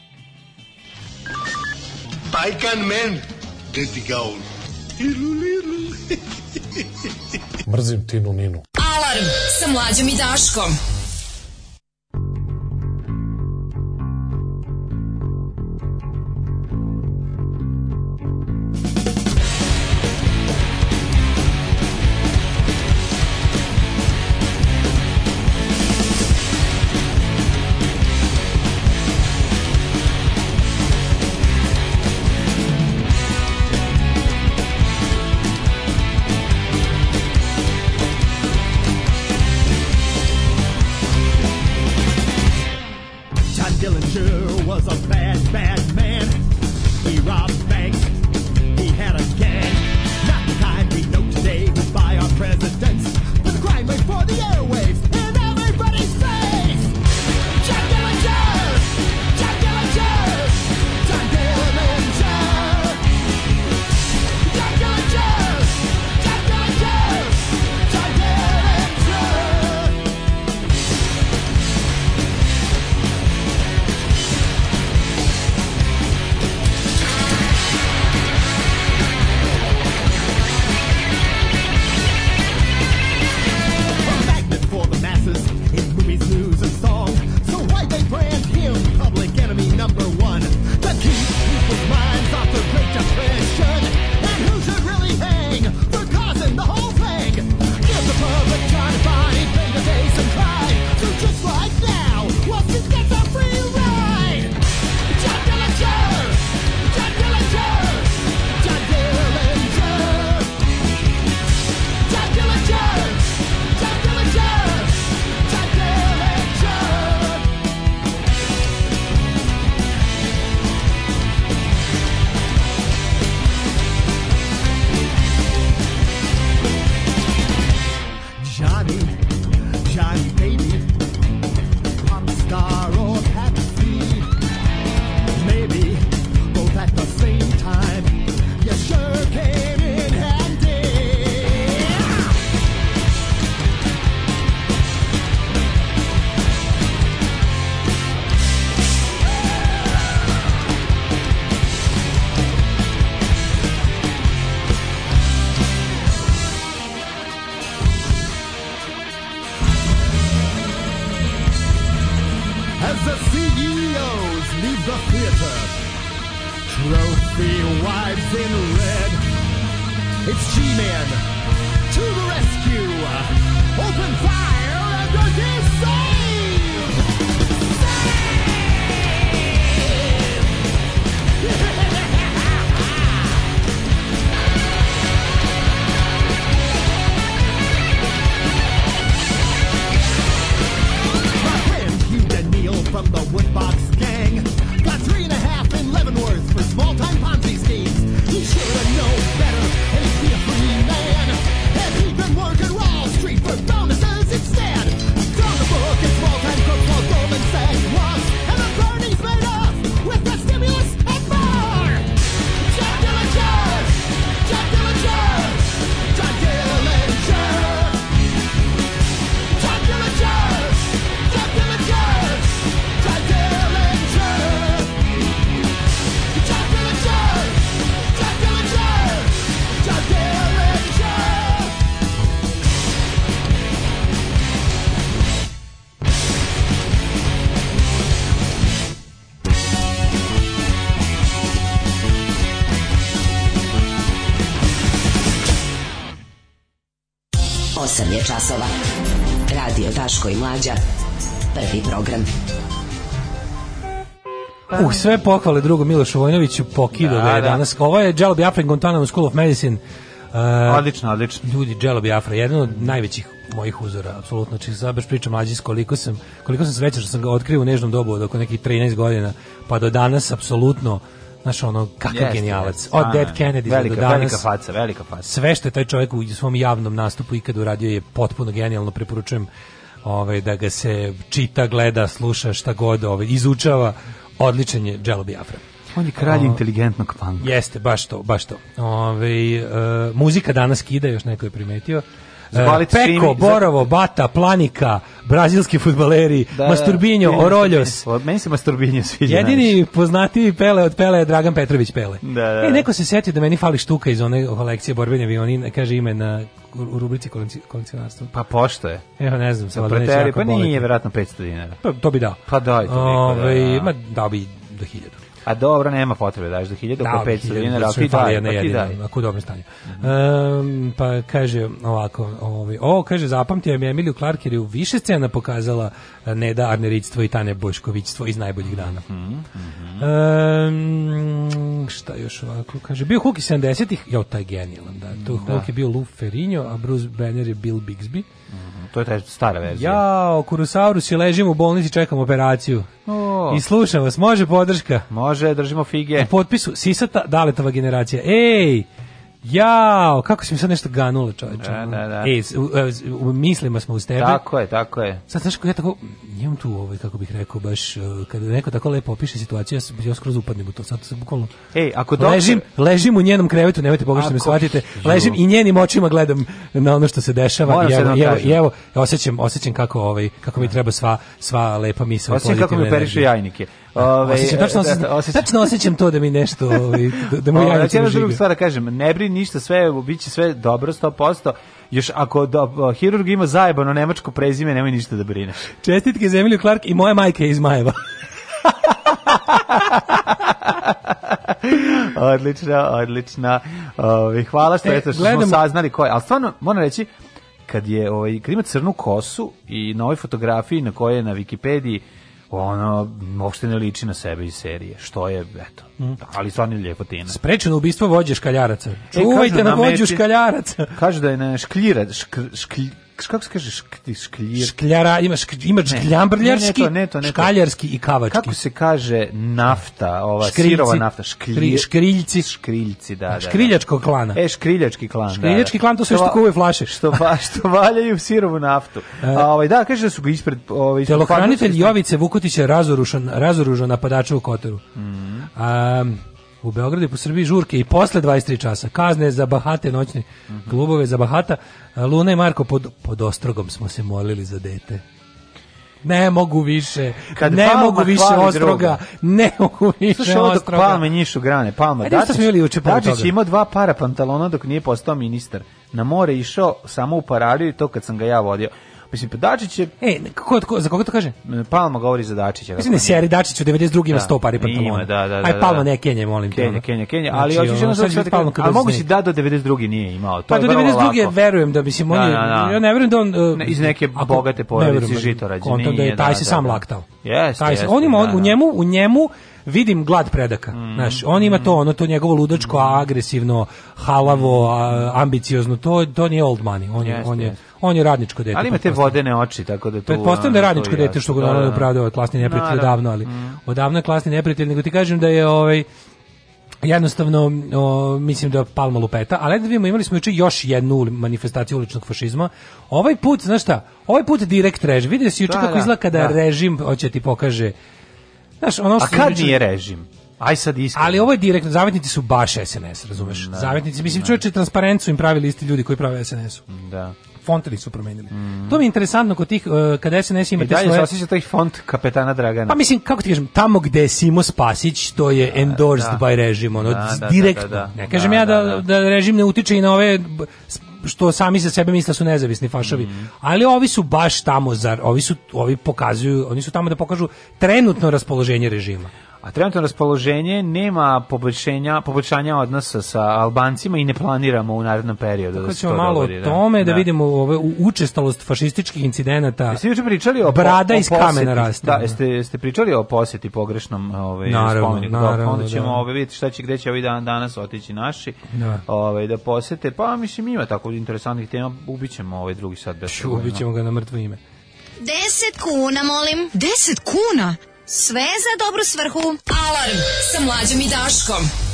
Pajkan men, deti gaun. Mrzim Tinu Ninu. Alarm sa mlađom i Daškom. Daško i Mlađa. Prvi program. U uh, sve pohvale drugu Milošu Vojnoviću pokidao da, je da. danas. Ovo je Jello Biafra in Guantanamo School of Medicine. Uh, odlično, odlično. Ljudi, Jello Biafra, jedan od najvećih mojih uzora, apsolutno. Znači, sad baš pričam mlađi koliko sam, koliko sam srećan što sam ga otkrio u nežnom dobu od oko nekih 13 godina, pa do danas apsolutno Znaš, ono, kakav yes, genijalac. Od Dead Kennedy velika, do danas. Velika faca, velika faca. Sve što je taj čovjek u svom javnom nastupu ikad uradio je potpuno genijalno. Preporučujem ovaj, da ga se čita, gleda, sluša, šta god, ovaj, izučava, odličan je Jello Biafra. On je kralj o, inteligentnog panka. Jeste, baš to, baš to. Ove, ovaj, e, muzika danas kida, još neko je primetio. E, Peko, mi, Borovo, Bata, Planika, brazilski futbaleri, da, Masturbinjo, da, Oroljos. Meni se Masturbinjo sviđa. Jedini poznatiji Pele od Pele je Dragan Petrović Pele. Da, da. E, da. neko se setio da meni fali štuka iz one kolekcije borbeni avioni, kaže ime na u rubrici kolekcionarstva. Pa pošto je. Evo ne znam, sad preteri, pa nije verovatno 500 dinara. Pa to bi dao. Pa daj, to bi. Ovaj, da, da. ma dao bi do 1000. A dobro, nema potrebe, daš do 1000, oko 500 dinara, ali ti daj, pa ti daj. Ako dobro stanje. Mm um, pa kaže ovako, ovaj, o, kaže, zapamtio je Emiliju Clark jer je u više scena pokazala e, Neda Arnerićstvo i Tane Boškovićstvo iz najboljih dana. Mm -hmm. um, šta još ovako, kaže, bio Hulk iz 70-ih, jo, taj genijalan, da, Tu da. Hulk je bio Lou Ferrigno, a Bruce Banner je Bill Bixby. To je ta stara verzija. Ja, Kurosaurus je ležimo u bolnici, čekamo operaciju. O. I slušam vas, može podrška? Može, držimo fige. U potpisu Sisata Daletova generacija. Ej, Jao, kako si mi sad nešto ganulo, čoveče. Da, da, da. E, u, e, u, u, smo uz tebe. Tako je, tako je. Sad, znaš, ja tako, imam tu ovaj, kako bih rekao, baš, e, kada neko tako lepo opiše situaciju, ja, ja skroz upadnem u to, sad se bukvalno... Ej, ako doktor... Ležim, ležim u njenom krevetu, nemojte pogrešno da me shvatite, ležim i njenim očima gledam na ono što se dešava Moram i evo, i evo, i evo, osjećam, osjećam kako, ovaj, kako mi treba sva, sva lepa misla. Osjećam kako mi perišu jajnike. Ove, osjećam, tačno, da, da, osjećam, da, osjećam. tačno osjećam to da mi nešto, ove, ovaj, da, da mu ja ću drugu stvar da kažem, ne brini ništa, sve, bit će sve dobro, 100%, još ako da, uh, hirurg ima zajebano nemačko prezime, nemoj ništa da brineš. Čestitke za Emiliju Clark i moja majka je iz Majeva. odlična, <laughs> odlična. Ove, hvala što e, eto, što gledamo. smo saznali ko je. Ali stvarno, moram reći, kad je ovaj kad ima crnu kosu i na ovoj fotografiji na kojoj je na Wikipediji Pa ona uopšte ne liči na sebe iz serije, što je, eto, mm. ali stvarno je ljepotina. Sprečeno da ubistvo vođe škaljaraca. E, Čuvajte na da vođu meti, škaljaraca. Kažu da je na škljira, šk, šklj, kako se kaže škljer? Škljara, ima, šk, ima škljambrljarski, ne, ne, to, ne, to, ne, to. škaljarski i kavački. Kako se kaže nafta, ova škriljci, sirova nafta, škrilj, škriljci, škriljci, da, da, da. klana. E, škriljački klan, da, da. klan, to sve što kuvaju flaše. Što, ba, <laughs> što valjaju sirovu naftu. E. A, ovaj, da, kaže da su ga ispred... Ovaj, ispred Telohranitelj Jovice Vukotić razorušan, razoružan napadača u Kotoru. Mm -hmm. A, u Beogradu i po Srbiji žurke i posle 23 časa. Kazne za bahate noćne klubove za bahata. Luna i Marko pod, pod ostrogom smo se molili za dete ne mogu više, Kad ne palma mogu više ostroga, ne mogu više Slušaj, ostroga. Slušaj, palme njišu grane, palma. E, Dačić, smo juče Dačić imao dva para pantalona dok nije postao ministar. Na more išao samo u paraliju i to kad sam ga ja vodio. Mislim, pa Dačić je... E, ko, za koga to kaže? Palma govori za Dačića. Mislim, ne, da Sjeri Dačić u 92. Da, ima 100 pari pantalona. Ima, da, da, da. Aj, da, Palma ne, Kenja, molim te. Kenja, Kenja, Kenja, ali hoćeš znači, jedno sad sve tako... Ali moguće da do 92. nije imao. To pa do 92. verujem da, mislim, on je... Ja ne verujem da on... E, iz neke bogate porodice žitorađe. Znači, Konto da je taj se sam laktao. Jeste, jeste. On ima, u njemu, u njemu vidim glad predaka. Mm, znaš, on ima to, ono to njegovo ludačko, mm. agresivno, halavo, a, ambiciozno, to to nije old money. On je yes, on je yes on je radničko dete. Ali ima te vodene oči, tako da to... Pretpostavljam da je radničko dete, što ga ono opravdava da, klasni neprijatelj odavno, ali mm. odavno je klasni neprijatelj, nego ti kažem da je ovaj jednostavno o, mislim da je palma lupeta, ali da vidimo, imali smo juče još jednu manifestaciju uličnog fašizma. Ovaj put, znaš šta, ovaj put direkt režim. Vidio si juče da, kako da, izgleda kada da. režim hoće ti pokaže. Znaš, ono što A kad nije režim? Aj sad iskreno. Ali ovo je direktno, zavetnici su baš SNS, razumeš? Da, zavetnici, mislim, da. čovječe, transparencu im pravili isti ljudi koji prave SNS-u. Da fontovi su promenili. Mm. To mi je interesantno kod tih uh, eh, kada SNS ima I te svoje. taj font kapetana Dragana. Pa mislim kako ti kažem, tamo gde Simo Spasić, to je da, da. endorsed da. by režim, ono da, da, da direktno. Ne kažem ja da, da režim ne utiče i na ove što sami za sebe misle su nezavisni fašovi. Mm. Ali ovi su baš tamo zar, ovi su ovi pokazuju, oni su tamo da pokažu trenutno raspoloženje režima. A trenutno raspoloženje nema poboljšanja, poboljšanja odnosa sa Albancima i ne planiramo u narednom periodu. Da tako da ćemo malo o da. tome da, da, da vidimo ove, učestalost fašističkih incidenata. Jeste juče pričali o brada po, o iz kamena rasta. Da, jeste, jeste pričali o poseti pogrešnom ovaj spomeniku. Da, onda ćemo da. Ove, ovaj, vidjeti šta će gde će ovaj dan danas otići naši. Da. Ove, ovaj, da posete, pa mislim ima tako interesantnih tema, ubićemo ovaj drugi sad bez. Ubićemo ga na mrtvo ime. 10 kuna, molim. 10 kuna? Sve za dobru svrhu. Alarm sa mlađom i Daškom.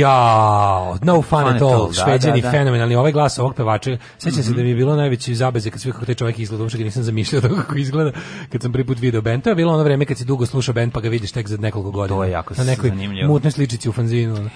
Ja, no fun, fun at all, all. Da, šveđani, da, da, da. fenomenalni, ovaj glas ovog pevača, sećam mm -hmm. se da mi je bilo najveći zabeze kad svi kako te čovjek izgleda, uopšte ga nisam zamišljao tako <laughs> kako izgleda, kad sam prvi put video band, to je bilo ono vreme kad si dugo slušao band pa ga vidiš tek za nekoliko godina. To je jako na nekoj zanimljivo. mutnoj sličici u fanzinu.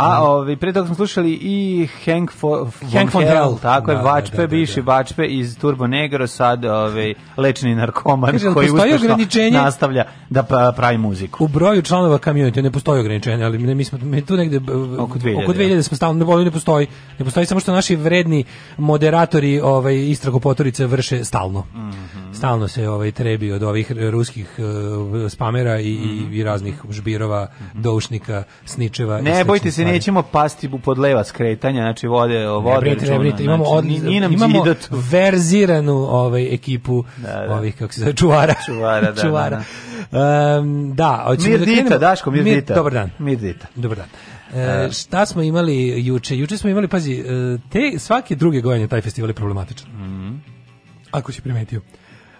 A ovaj pre toga smo slušali i Hank, for, Hank von, von Hell, Hell, tako da, je da, Vačpe, da, da, bivši da. Vačpe iz Turbo Negro, sad ovaj lečni narkoman Kaže, koji ograničenje nastavlja da pravi muziku. U broju članova community ne postoji ograničenje, ali ne, mi smo mi tu negde oko 2000, oko 2000 da. smo stalno ne postoji, ne postoji, ne postoji samo što naši vredni moderatori ovaj istragopotorice vrše stalno. Mm -hmm. Stalno se ovaj trebi od ovih ruskih uh, spamera i, mm -hmm. i mhm. raznih žbirova, mhm. doušnika, sničeva. Ne bojte se nećemo pasti pod leva skretanja, znači vode, vode. Ne, brite, brite, znači imamo znači, odliz, nije nam verziranu ovaj ekipu da, da. ovih kako se zove čuvara. Čuvara, da. <laughs> da čuvara. Da, um, da, hoćemo da krenemo. Daško, Mirdita. Mir, dobar dan. Mirdita. Dobar dan. Da. E, šta smo imali juče? Juče smo imali, pazi, e, te svake druge godine taj festival je problematičan. Mm -hmm. Ako si primetio.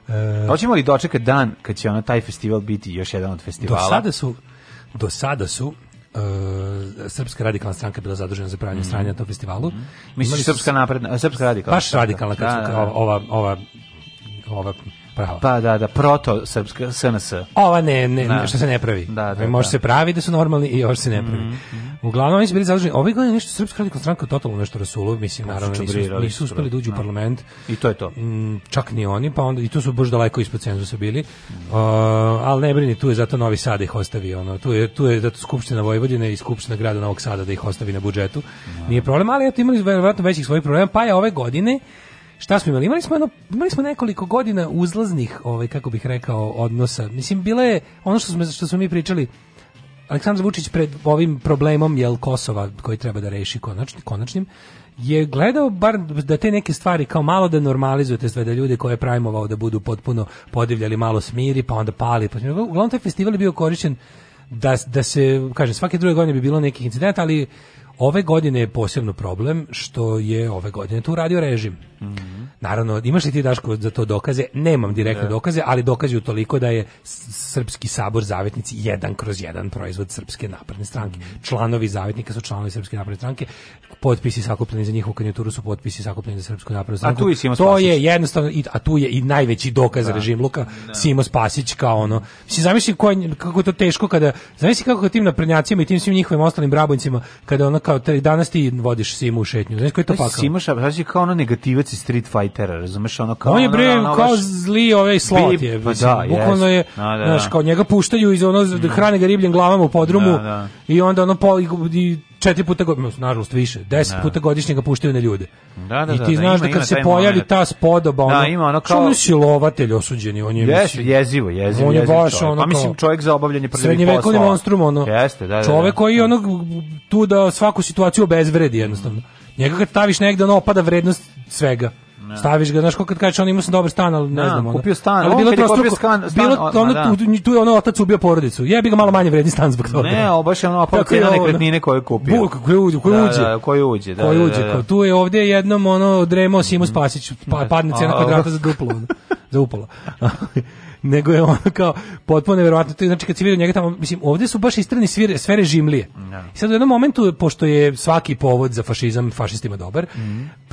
E, Hoćemo li dočekati dan kad će ona taj festival biti još jedan od festivala? Do sada su, do sada su uh, Srpska radikalna stranka bila zadužena za pranje mm. stranja na tom festivalu. Misliš Srpska napredna, Srpska radikalna? Baš radikalna, kad da, da, da, ova, ova, ova prava. Pa da, da, proto srpska SNS. Ova ne, ne, da. što se ne pravi. Da, da, Može da. se pravi da su normalni i još se ne pravi. Mm -hmm. Uglavnom oni su bili zaduženi. Ove godine nešto Srpska radikalna stranka totalno nešto rasulo, mislim naravno nisu, nisu uspeli da uđu u da. parlament. I to je to. Mm, čak ni oni, pa onda i tu su baš daleko ispod cenzusa bili. Uh, mhm. ali ne brini, tu je zato Novi Sad ih ostavi. ono. Tu je tu je zato skupština Vojvodine i skupština grada Novog Sada da ih ostavi na budžetu. Da. Nije problem, ali eto imali su verovatno većih svojih problema, pa je ove godine šta smo imali? Imali smo, jedno, imali smo nekoliko godina uzlaznih, ovaj, kako bih rekao, odnosa. Mislim, bile je ono što smo, što smo mi pričali, Aleksandar Vučić pred ovim problemom jel Kosova koji treba da reši konačni, konačnim je gledao bar da te neke stvari kao malo da normalizujete sve da ljude koje je prajmovao da budu potpuno podivljali malo smiri pa onda pali pa uglavnom taj festival je bio korišćen da, da se kaže svake druge godine bi bilo nekih incidenata ali ove godine je posebno problem što je ove godine tu radio režim Mm Naravno, imaš li ti Daško za to dokaze? Nemam direktne ne. dokaze, ali dokazi u toliko da je Srpski sabor zavetnici jedan kroz jedan proizvod Srpske napredne stranke. Mm -hmm. Članovi zavetnika su članovi Srpske napredne stranke, potpisi sakupljeni za njihovu kandidaturu su potpisi sakupljeni za Srpsku naprednu stranku. A tu je Simo To je jednostavno, a tu je i najveći dokaz da. režim Luka, da. Simo Spasić kao ono. Si zamisli kako je to teško kada, zamisli kako tim naprednjacima i tim svim njihovim ostalim brabojcima, kada ono kao, danas ti vodiš Simu u šetnju. Znaš koji je to pakao? Simo, kao ono negativac crnac Street Fightera, razumeš, ono kao... On je bre, ono, kao zli ovaj slot je, pa da, bukvalno je, no, da, da, znaš, da. kao njega puštaju iz ono, mm. hrane ga ribljim glavama u podrumu da, da. i onda ono, pol, i, četiri puta godišnje, nažalost više, deset da. puta godišnje ga puštaju na ljude. Da, da, I da, ti da, znaš da, kad se pojavi moment. ta spodoba, ono, da, ima ono kao... Što silovatelj osuđeni, on je... Jes, jezivo, jezivo, on je jezivo baš čovjek. Ono, pa mislim čovjek za obavljanje prljavih posla. Srednjevekovni monstrum, ono. Jeste, da, da. Čovjek koji je ono tu da svaku situaciju obezvredi jednostavno. Mm. Njega kad staviš negde, ono opada vrednost svega. Ja. Staviš ga, znaš kako kad kažeš on ima sam dobar stan, ali ne ja, znam Kupio stan, ali bilo to stan, bilo ono, da. tu, tu je ono otac ubio porodicu. Jebi ga malo manje vredni stan zbog toga. Ne, o, baš je ono opao cena nekretnine koju je kupio. Buk, koji uđe, koji da, uđe. Da, koji uđe, da. Koji da, uđe, da, da, da. tu je ovde jednom ono dremo Simo Spasić, mm. pa, padne cena kvadrata za duplo. Ono, za upalo. <laughs> nego je ono kao potpuno neverovatno. Znači kad se vidi njega tamo, mislim, ovdje su baš istrani svire, sfere režimlije No. Da. I sad u jednom momentu, pošto je svaki povod za fašizam fašistima dobar, mm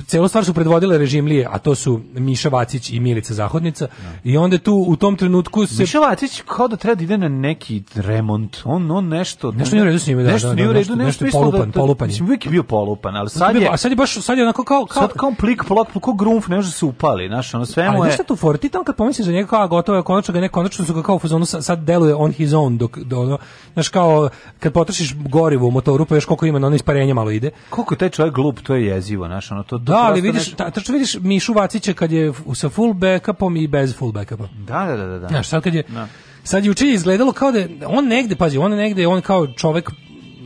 -hmm. stvar su predvodile režimlije, a to su Miša Vacić i Milica Zahodnica. No. Da. I onda tu u tom trenutku se... Miša Vacić kao da treba da ide na neki remont, on, on nešto... Nešto nije u redu s njima, da, nešto, da, da, nešto, nešto, nešto, nešto da- polupan, da, da, polupan. Mislim, uvijek je bio polupan, ali sad je... A sad je baš, sad je onako kao... kao sad kao plik, plak kao grumf ne može se upali, znaš, ono sve mu je... Ali nešto tu forti, tamo kad pomisliš za njega kao gotovo konačno ga ne, konačno su ga kao u fazonu, sad deluje on his own, dok, do, ono, znaš kao, kad potrošiš gorivo u motoru, pa još koliko ima, na ono isparenje malo ide. Koliko taj čovjek glup, to je jezivo, znaš, ono, to, to Da, ali vidiš, ta, tačno vidiš Mišu Vacića kad je sa full backupom i bez full backupom. Da, da, da, da, da. Znaš, sad kad je, da. sad juči izgledalo kao da je, on negde, pazi, on negde, on kao čovjek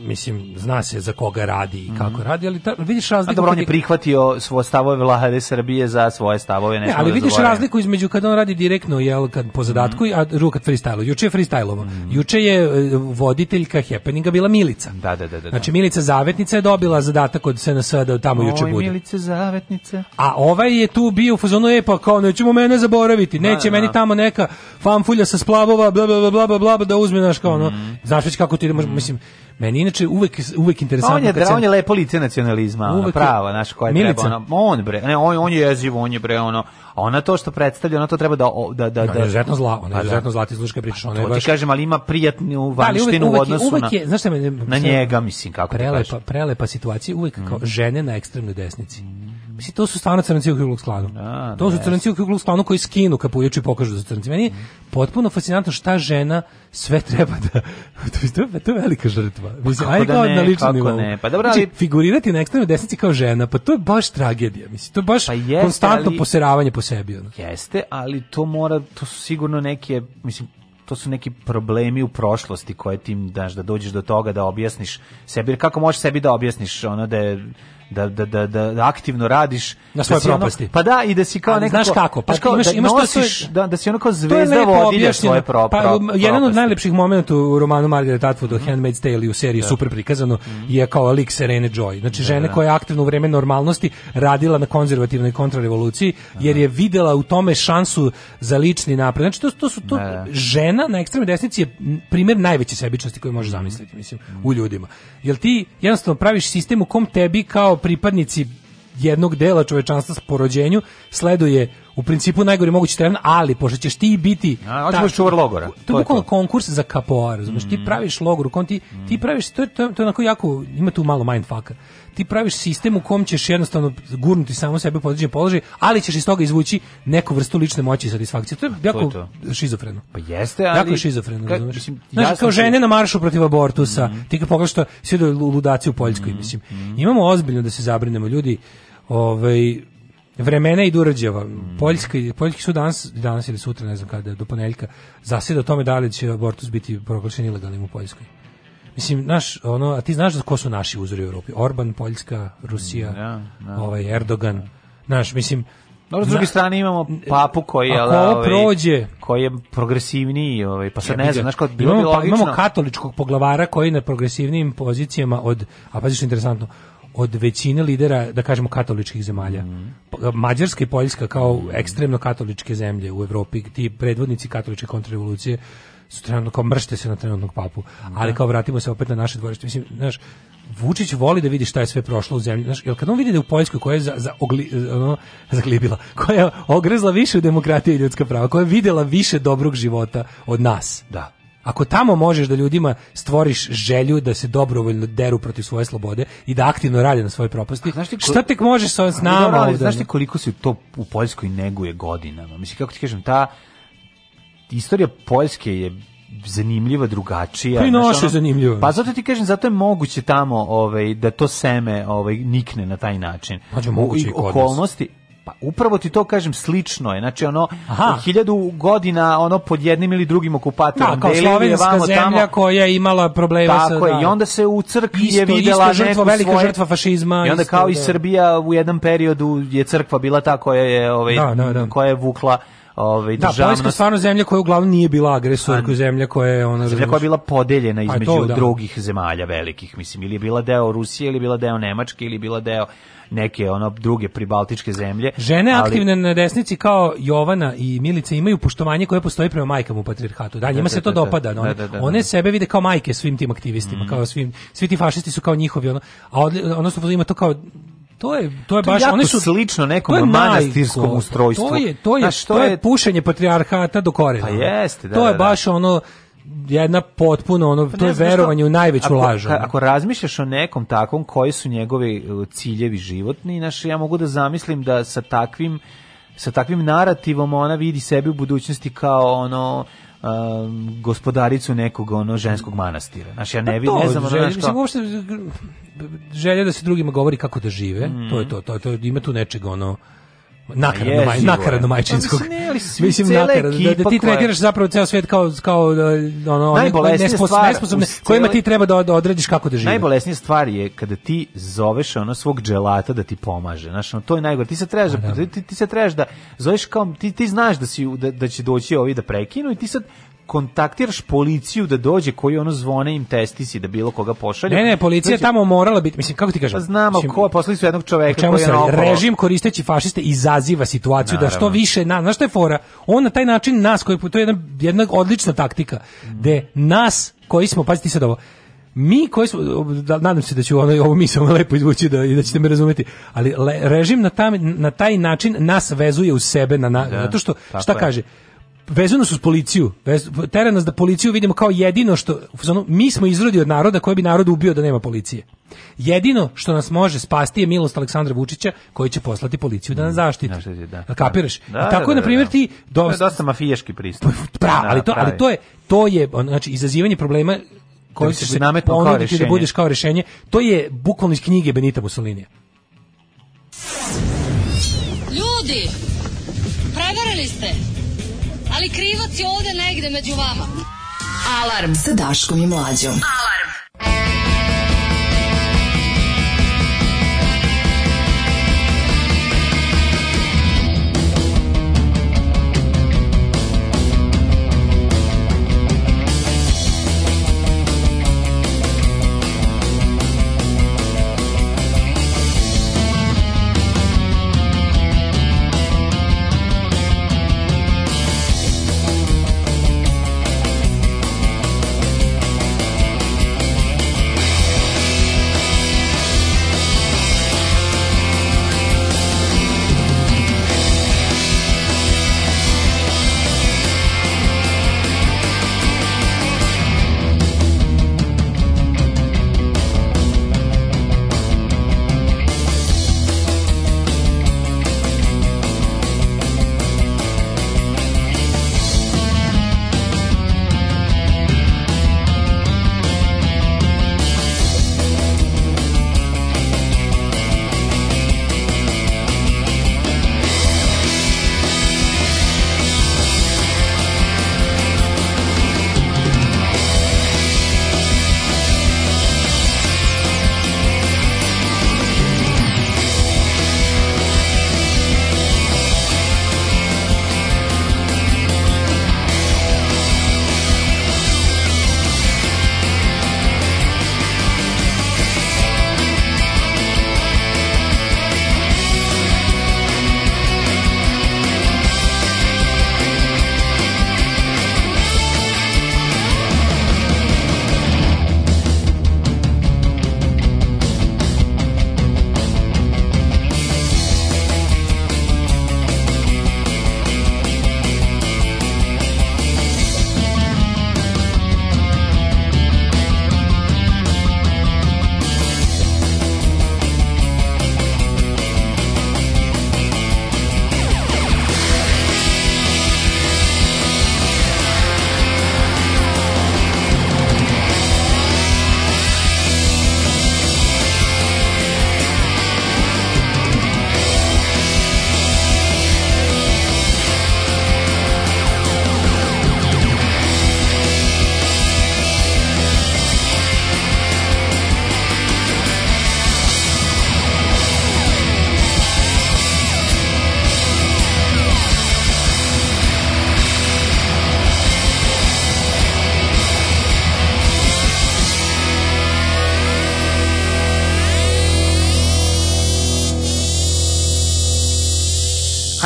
mislim, zna se za koga radi i kako mm -hmm. radi, ali ta, vidiš razliku... A dobro, on je prihvatio svoje stavove vlade Srbije za svoje stavove. Ne, ali da vidiš zaboravim. razliku između kad on radi direktno, jel, kad po zadatku, mm -hmm. a drugo kad freestyle Juče je freestyleovo. Mm -hmm. Juče je e, voditeljka happeninga bila Milica. Da, da, da, da. Znači, da. Milica Zavetnica je dobila zadatak od SNS da tamo Oj, juče bude. Milice Zavetnice. A ovaj je tu bio u fazonu, e, pa kao, nećemo mene zaboraviti, da, neće da, meni tamo neka fanfulja sa splavova, bla, bla, bla, bla, bla, da uzme, naš kao, ono, mhm. znaš već kako ti, mhm. mislim, Meni inače uvek uvek interesantno pa on je, kad sam... on je lepo lice nacionalizma, prava, naš koja je treba, ono, on bre, ne, on, on je jezivo, on je bre, ono, a ona to što predstavlja, ona to treba da... da, da, da... je izuzetno zla, ona je pa da. izuzetno zla, ti slušaj kad pričaš, pa ona je baš... ti kažem, ali ima prijatnu da, vanštinu u odnosu uvek je, uvek je, znaš šta me, na njega, mislim, kako da prelepa, prelepa situacija, uvek kao mhm. žene na ekstremnoj desnici. Mislim, to su stvarno crnci u Ku Klanu. Da, da, to su crnci u Ku Klux Klanu koji skinu kapuljaču i pokažu da su crnci. Meni je potpuno fascinantno šta žena sve treba da... <laughs> to, je, to je velika žrtva. Pa mislim, kako da kao ne, na Ne. Pa dobro, znači, figurirati na ekstremnoj desnici kao žena, pa to je baš tragedija. Mislim, to je baš pa jeste, konstantno ali, poseravanje po sebi. Ono. Jeste, ali to mora, to su sigurno neke, mislim, to su neki problemi u prošlosti koje ti daš da dođeš do toga da objasniš sebi. Kako možeš sebi da objasniš ono da je da, da, da, da aktivno radiš na da svoje da propasti. Ono, pa da, i da si kao nekako... Znaš kako, pa, pa kao, imaš, da, imaš da nosiš, da, da si ono kao zvezda vodilja svoje pro, pa, pro, pro, um, Jedan od najlepših momenata u romanu Margaret Atwood, mm. Handmaid's Tale u seriji da. super prikazano, mm. je kao lik Serene Joy. Znači, žene da, koja je aktivno u vreme normalnosti radila na konzervativnoj kontrarevoluciji, jer je videla u tome šansu za lični napred. Znači, to, to su to... Žena na ekstremnoj desnici je primer najveće sebičnosti koju možeš zamisliti, mislim, mhm. u ljudima. Jel ti jednostavno praviš sistem u kom tebi kao pripadnici jednog dela čovečanstva s porođenju sleduje u principu najgore mogući teren, ali pošto ćeš ti biti A, ta, čuvar logora. To je bukvalno konkurs za kapoar, znači mm. ti praviš logor, kom ti mm. ti praviš to je to, je, to je onako jako ima tu malo mindfucka. Ti praviš sistem u kom ćeš jednostavno gurnuti samo sebe u podređen položaj, ali ćeš iz toga izvući neku vrstu lične moći i satisfakcije. To je jako to je šizofreno. Pa jeste, ali... Jako je šizofreno, ka, mislim, znači, kao žene na maršu protiv abortusa, mm. ti kao pogledaš što svi ludaci u Poljskoj, mhm, mislim. Mhm. Imamo ozbiljno da se zabrinemo ljudi, ovaj vremena idu Durđeva. Mm. Poljska, poljski su danas, danas ili sutra, ne znam kada, do ponedjeljka, zasjeda o tome da li će abortus biti proglašen ilegalnim u Poljskoj. Mislim, naš, ono, a ti znaš da ko su naši uzori u Europi? Orban, Poljska, Rusija, mm, yeah, ovaj Erdogan. Yeah. Naš, mislim, dobro, s druge strane imamo papu koji je ovaj, prođe koji je progresivniji, ovaj pa sad ne znam, znaš kako bilo imamo, bi pa, logično. imamo katoličkog poglavara koji je na progresivnim pozicijama od a paziš interesantno, od većine lidera, da kažemo, katoličkih zemalja. Mm. Mađarska i Poljska kao mm. ekstremno katoličke zemlje u Evropi, ti predvodnici katoličke kontrarevolucije su trenutno kao mršte se na trenutnog papu, mm. ali kao vratimo se opet na naše dvorište. Mislim, znaš, Vučić voli da vidi šta je sve prošlo u zemlji. Znaš, jel kad on vidi da u Poljskoj koja je za, za ogli, ono, <laughs> zaglibila, koja je ogrezla više u demokratiju i ljudska prava, koja je videla više dobrog života od nas. Da Ako tamo možeš da ljudima stvoriš želju da se dobrovoljno deru protiv svoje slobode i da aktivno rade na svojoj propasti, znaš ti šta tek možeš sa s nama? Ali, znaš ti koliko se to u Poljskoj neguje godinama? Mislim, kako ti kažem, ta istorija Poljske je zanimljiva, drugačija. Pa i naša zanimljiva. Pa zato ti kažem, zato je moguće tamo ovaj, da to seme ovaj, nikne na taj način. Znači, moguće i kod okolnosti, nas Pa upravo ti to kažem slično je. Znači ono Aha. hiljadu godina ono pod jednim ili drugim okupatorom. Da, kao slovenska zemlja tamo, koja je imala problema sa... Tako je, i da. onda se u crkvi isto, je videla isto žrtva, velika svoje, žrtva fašizma. I onda isto, kao da. i Srbija u jednom periodu je crkva bila ta koja je, ovaj, da, da, da. koja je vukla ovaj državnost. Da, Poljska stvarno zemlja koja uglavnom nije bila agresor, koja pa, zemlja koja je ona zemlja koja je bila podeljena pa između to, da. drugih zemalja velikih, mislim, ili je bila deo Rusije ili je bila deo Nemačke ili je bila deo neke ono druge pribaltičke zemlje. Žene ali... aktivne na desnici kao Jovana i Milica imaju poštovanje koje postoji prema majkama u patrijarhatu. Da, da njima se da, to da, dopada. One, one sebe vide kao majke svim tim aktivistima, mm. kao svim, svi ti fašisti su kao njihovi. Ono, a odnosno ima to kao to je to je to baš oni su slično nekom manastirskom ustrojstvu. To je to je to, je, je pušenje patrijarhata do korena. Pa jeste, da. To je da, da. baš ono jedna potpuno ono pa to je verovanje što, u najveću lažu. Ka, ako razmišljaš o nekom takvom koji su njegovi uh, ciljevi životni, naš ja mogu da zamislim da sa takvim sa takvim narativom ona vidi sebe u budućnosti kao ono um, gospodaricu nekog ono ženskog manastira. Znaš, ja ne, pa ne znam... Želj, mislim, uopšte, želja da se drugima govori kako da žive, mm -hmm. to je mm. to, to, to, ima tu nečeg ono nakaradno, je, maj, nakaradno majčinskog. Pa, ne, mislim nakaradno, da, da ti tretiraš zapravo ceo svet kao kao da, ono nespos, nesposobne cele... kojima ti treba da, da odrediš kako da živi. Najbolesnija stvar je kada ti zoveš ono svog dželata da ti pomaže. Znaš, ono, to je najgore. Ti se trebaš pa, da, ti, ti se trebaš da zoveš kao ti ti znaš da si da, da će doći ovi da prekinu i ti sad kontaktiraš policiju da dođe koji ono zvone im testisi da bilo koga pošalje. Ne, ne, policija znači, tamo morala biti, mislim kako ti kažem. Pa znamo mislim, ko poslali su jednog čoveka čemu koji je ono režim koristeći fašiste izaziva situaciju Naravno. da što više na, znaš šta je fora? On na taj način nas koji to je jedna, jedna odlična taktika, mm. de nas koji smo pazite sad ovo mi koji smo, da, nadam se da ću ono, ovo misao <laughs> lepo izvući da, i da ćete me razumeti, ali le, režim na, tam, na taj način nas vezuje u sebe, na, na da, zato što, šta je. kaže, vezano su s policiju, tera nas da policiju vidimo kao jedino što, mi smo izrodi od naroda koji bi narod ubio da nema policije. Jedino što nas može spasti je milost Aleksandra Vučića koji će poslati policiju da nas mm, zaštiti. Da, da. kapiraš? Da, I tako da, da, na primjer ti do... To je dosta mafijaški pristup. Pa, Prav, ali to, ali to je to je znači izazivanje problema koji se ponuditi da budeš kao rešenje. To je bukvalno iz knjige Benita Mussolinija. Ljudi, prevarili ste ali krivac je ovde negde među vama. Alarm sa Daškom i Mlađom. Alarm.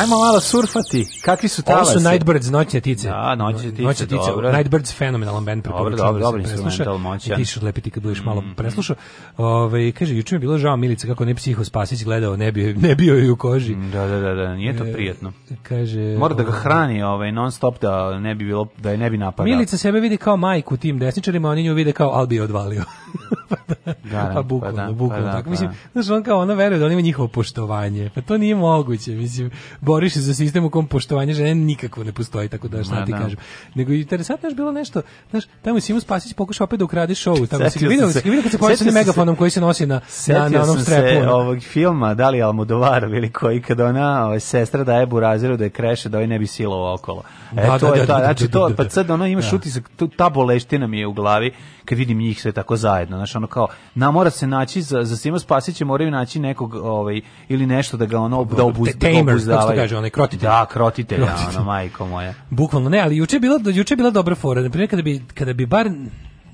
Ajmo malo surfati. Kakvi su talasi? Ovo su Nightbirds, noćne tice. Da, noćne tice, Dobro. Nightbirds fenomenalan band preporučujem. Dobro, dobro, da dobro, instrumental moćan. I ti ćeš lepiti kad budeš mm. malo mm, mm. preslušao. Ove, ovaj, kaže, juče mi je bilo žao Milica kako ne psiho Spasić gledao, ne bio, ne bio je u koži. Mm, da, da, da, da, nije to e, prijetno. E, kaže, Mora da ga ovaj, hrani ovaj, non stop da ne bi, bilo, da je ne bi napadao. Milica sebe vidi kao majku tim desničarima, oni nju vide kao Albi je odvalio. <laughs> Garan, <laughs> pa da, da, bukvalno, pa da, pa bukvalno. Pa da, tako. Pa mislim, da. znaš, on kao, ona veruje da on ima njihovo poštovanje. Pa to nije moguće, mislim. Boriš se za sistem u kom poštovanje žene nikakvo ne postoji, tako da šta ti da. kažem. Nego interesantno je bilo nešto, znaš, tamo Simu Spasić pokušao opet da ukrade show, tamo si vidio, se, vidio kad se pojavi sa megafonom se, koji se nosi na, na, na onom strepu. Se ovog filma, da li Almodovar ili koji, kada ona ovaj, sestra daje buraziru da je kreše, da ovaj ne bi silovao okolo. E, da, to da, je da, da, znači, to, pa sad ono imaš utisak, ta boleština mi je u glavi, kad vidim njih sve tako zajedno. Znaš, ono kao, na, mora se naći, za, za Simo Spasića moraju naći nekog, ovaj, ili nešto da ga ono, da, obuz, da Tamer, obuzdavaju. Tamer, kaže, onaj krotitelj. Da, krotitelj, da, ono, majko moja. Bukvalno, ne, ali juče je bila, juče je bila dobra fora. primer kada bi, kada bi bar,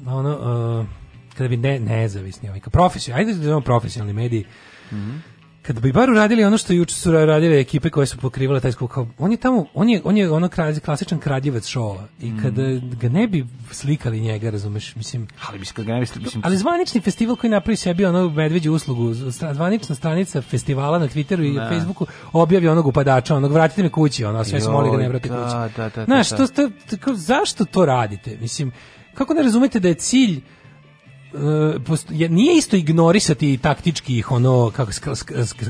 ono, uh, kada bi ne, nezavisni, ovaj, profesionalni, ajde da profesionalni mediji, Mm -hmm kad bi bar uradili ono što juče su radile ekipe koje su pokrivale taj skup, on je tamo, on je, on je ono kralj, klasičan kradljivac šova i mm. kad ga ne bi slikali njega, razumeš, mislim... Ali, mislim, ga ne bi, mislim, ali zvanični festival koji napravi sebi ono medveđu uslugu, zvanična stranica festivala na Twitteru i da. Facebooku objavi onog upadača, onog vratite me kući, ono, sve se moli da ne vrati da, kući. Da, da, da, Znaš, da. to, to, zašto to radite? Mislim, kako ne razumete da je cilj E, posto, nije isto ignorisati taktički ih ono kako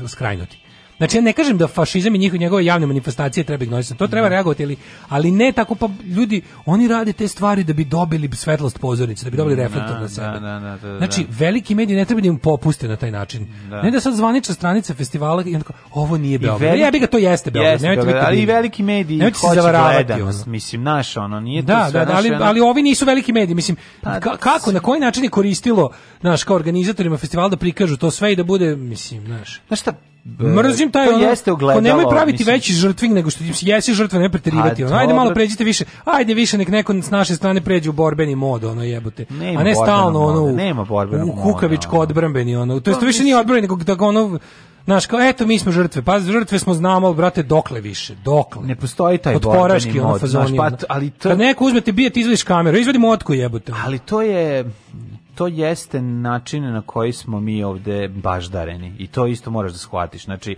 skrajnuti Znači ja ne kažem da fašizam i njihove njegove javne manifestacije treba ignorisati. To treba da. reagovati ali, ali ne tako pa ljudi oni rade te stvari da bi dobili svetlost pozornice, da bi dobili mm, reflektor da, na sebe. Da, znači veliki mediji ne treba da im popuste na taj način. Ne da sad zvanična stranica festivala i onako, ovo nije Beograd. Ja bih ga to jeste Beograd. ali i veliki mediji hoće gledati. Mislim naš ono nije da, da, ali, ali ovi nisu veliki mediji, mislim pa kako na koji način je koristilo naš kao organizatorima festivala da prikažu to sve i da bude mislim, znaš. Znaš šta, Da, da. Mrzim taj to ono, jeste ogledalo, pa nemoj praviti mislim. veći žrtving nego što ti jesi žrtva, ne preterivati. Ono, ajde malo pređite više. Ajde više nek neko s naše strane pređe u borbeni mod, ono jebote. Nema A ne stalno ono u, nema borbenog u kukavičko odbrambeni ono. To jest više nije odbrani nego tako ono Znaš, kao, eto, mi smo žrtve. Pa, žrtve smo znamo, ali, brate, dokle više? Dokle? Ne postoji taj borbeni mod. Fazoni, znaš, pa, ali to... Kad neko uzmete, ti izvediš kameru, izvedi motku, jebote. Ali to je to jeste način na koji smo mi ovde baždareni i to isto moraš da shvatiš. Znači,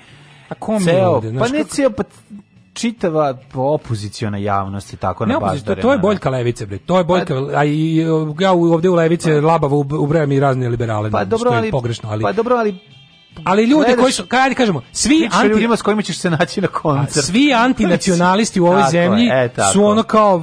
A kom ceo, ovde? Znači, pa ne kako... pa čitava opoziciona javnost i tako ne, na baš. To, to je boljka levice bre. To je pa- boljka pa, a i ja ovde u levice pa, labavo ubrajam i razne liberale. Pa da, dobro, ali pogrešno, ali Pa dobro, ali Ali ljudi koji su, kada kažemo, svi anti... ljudima s kojima ćeš se naći na koncert. Svi antinacionalisti u ovoj tako zemlji je, e, su ono kao,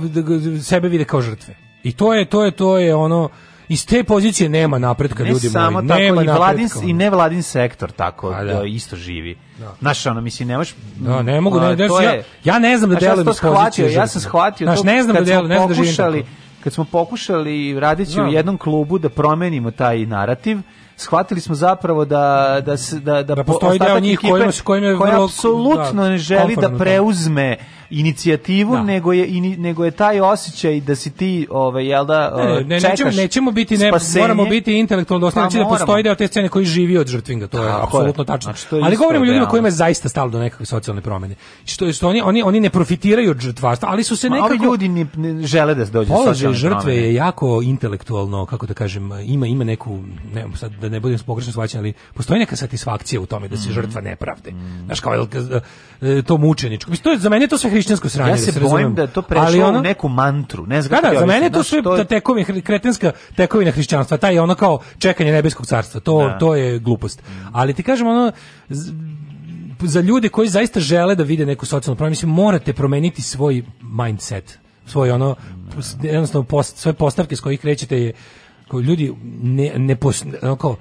sebe vide kao žrtve. I to je, to je, to je ono iz te pozicije nema napretka ne ljudi samo moji. Tako, nema i vladin napretka. i nevladin sektor tako A, da. da isto živi. Da. Naš ono mislim nemaš da, ne mogu ne, da, ja, ja ne znam da delujem iz pozicije. Ja sam shvatio Znaš, to ne znam da delujem, ne znam da živim kad smo pokušali raditi no. u jednom klubu da promenimo taj narativ, shvatili smo zapravo da da da da, da postoji deo njih kojima, kojima je koji apsolutno da, ne želi da, da. preuzme inicijativu, da. nego, je, ini, nego je taj osjećaj da si ti, ovaj je da, ne, ne, ovaj, čekaš nećemo, nećemo biti, ne, moramo biti intelektualno osnovni, pa znači da postoji deo te scene koji živi od žrtvinga, to je apsolutno tačno. Znači, to je ali govorimo o ljudima kojima je zaista stalo do nekakve socijalne promene Što, što oni, oni, oni ne profitiraju od žrtvarstva, ali su se Ma, nekako... Ovi ljudi ne, ne žele da dođe Položaj žrtve promene. je jako intelektualno, kako da kažem, ima, ima neku, ne, sad da ne budem pogrešno shvaćen, ali postoji neka satisfakcija u tome da se mm -hmm. žrtva nepravde. Mm -hmm. Znaš, kao e, to mučeničko. Mislim, to je, za mene to <laughs> sve hrišćansko sranje. Ja se da se bojim da to prešlo ono, u neku mantru. Ne znam da, da, za mene to sve to... tekovina kretenska tekovina hrišćanstva, Ta je ono kao čekanje nebeskog carstva. To da. to je glupost. Ali ti kažem ono za ljude koji zaista žele da vide neku socijalnu promjenu, mislim morate promeniti svoj mindset, svoj ono da. jednostavno post, sve postavke s kojih krećete je koji ljudi ne ne pos, ono kao,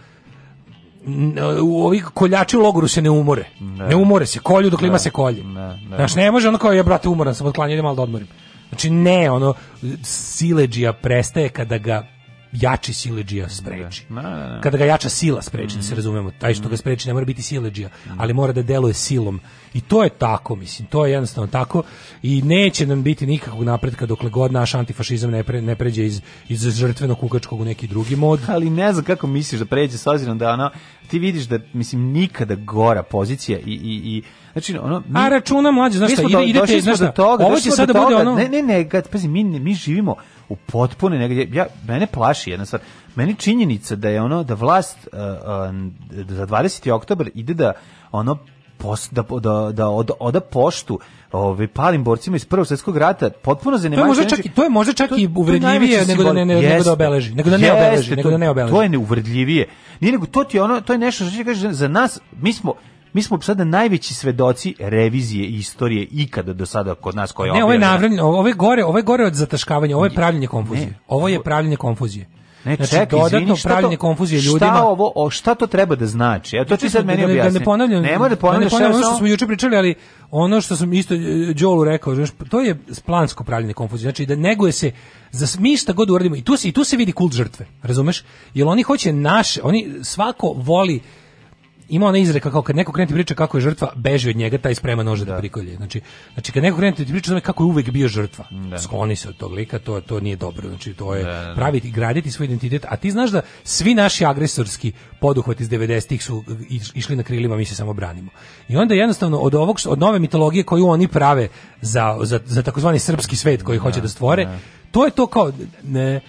u ovi koljači u logoru se ne umore. Ne, ne umore se, kolju dok ima se kolje. Ne, ne. Znaš, ne može ono kao, ja e, brate, umoran sam, odklanjam, idem malo da odmorim. Znači, ne, ono, sileđija prestaje kada ga jači sileđija da. spreči. Da, da, da. Kada ga jača sila spreči, da se mhm. razumemo, taj što ga mhm. spreči ne mora biti sileđija, mm. ali mora da deluje silom. I to je tako, mislim, to je jednostavno tako i neće nam biti nikakvog napretka dokle god naš antifašizam ne, pre, ne pređe iz, iz žrtveno kukačkog u neki drugi mod. <laughs> Ali ne znam kako misliš da pređe, s obzirom da ono, ti vidiš da, mislim, nikada gora pozicija i, i, i Znači, ono, mi, A računa mlađe, znaš šta, ide, idete, znaš šta, da ovo će sada da bude ono... Ne, ne, ne, kad, pazi, mi, mi živimo u potpune negdje ja mene plaši jedna stvar meni činjenica da je ono da vlast uh, uh, za 20. oktobar ide da ono post, da, da, da od, oda poštu ovaj palim borcima iz Prvog svjetskog rata potpuno zanemajući. To je možda čak i to je možda čak to, i uvredljivije nego da ne, ne jeste, nego da obeleži, nego da ne jeste, obeleži, to, nego da ne obeleži. To je neuvredljivije. Nije nego to ti ono to je nešto što kaže za nas mi smo mi smo sada najveći svedoci revizije istorije ikada do sada kod nas koja Ne, ovo je navrljeno, ovo je gore, ovo je gore od zataškavanja, ovo je pravljenje konfuzije. Ne, ovo je pravljenje konfuzije. Ne, znači, ček, dodatno izvini, pravljenje to, konfuzije ljudima. Šta ovo, o, šta to treba da znači? Eto, to ti znači, sad meni objasni. Da ne ponavljam, ne da ponavljam, da ne ponavljam da da ono što smo juče pričali, ali ono što sam isto e, Đolu rekao, znaš, to je plansko pravljenje konfuzije. Znači, da neguje se za mi šta god uradimo. I tu se, i tu se vidi kult žrtve, razumeš? Jer oni hoće naše, oni svako voli ima ona izreka kao kad neko krene ti priča kako je žrtva, beži od njega, taj sprema nože da, da prikolje. Znači, znači kad neko krene ti priča kako je uvek bio žrtva, da. skloni se od tog lika, to to nije dobro. Znači to je da, da. praviti graditi svoj identitet, a ti znaš da svi naši agresorski poduhvat iz 90-ih su išli na krilima, mi se samo branimo. I onda jednostavno od ovog od nove mitologije koju oni prave za za, za takozvani srpski svet koji da, hoće da stvore, da. to je to kao ne,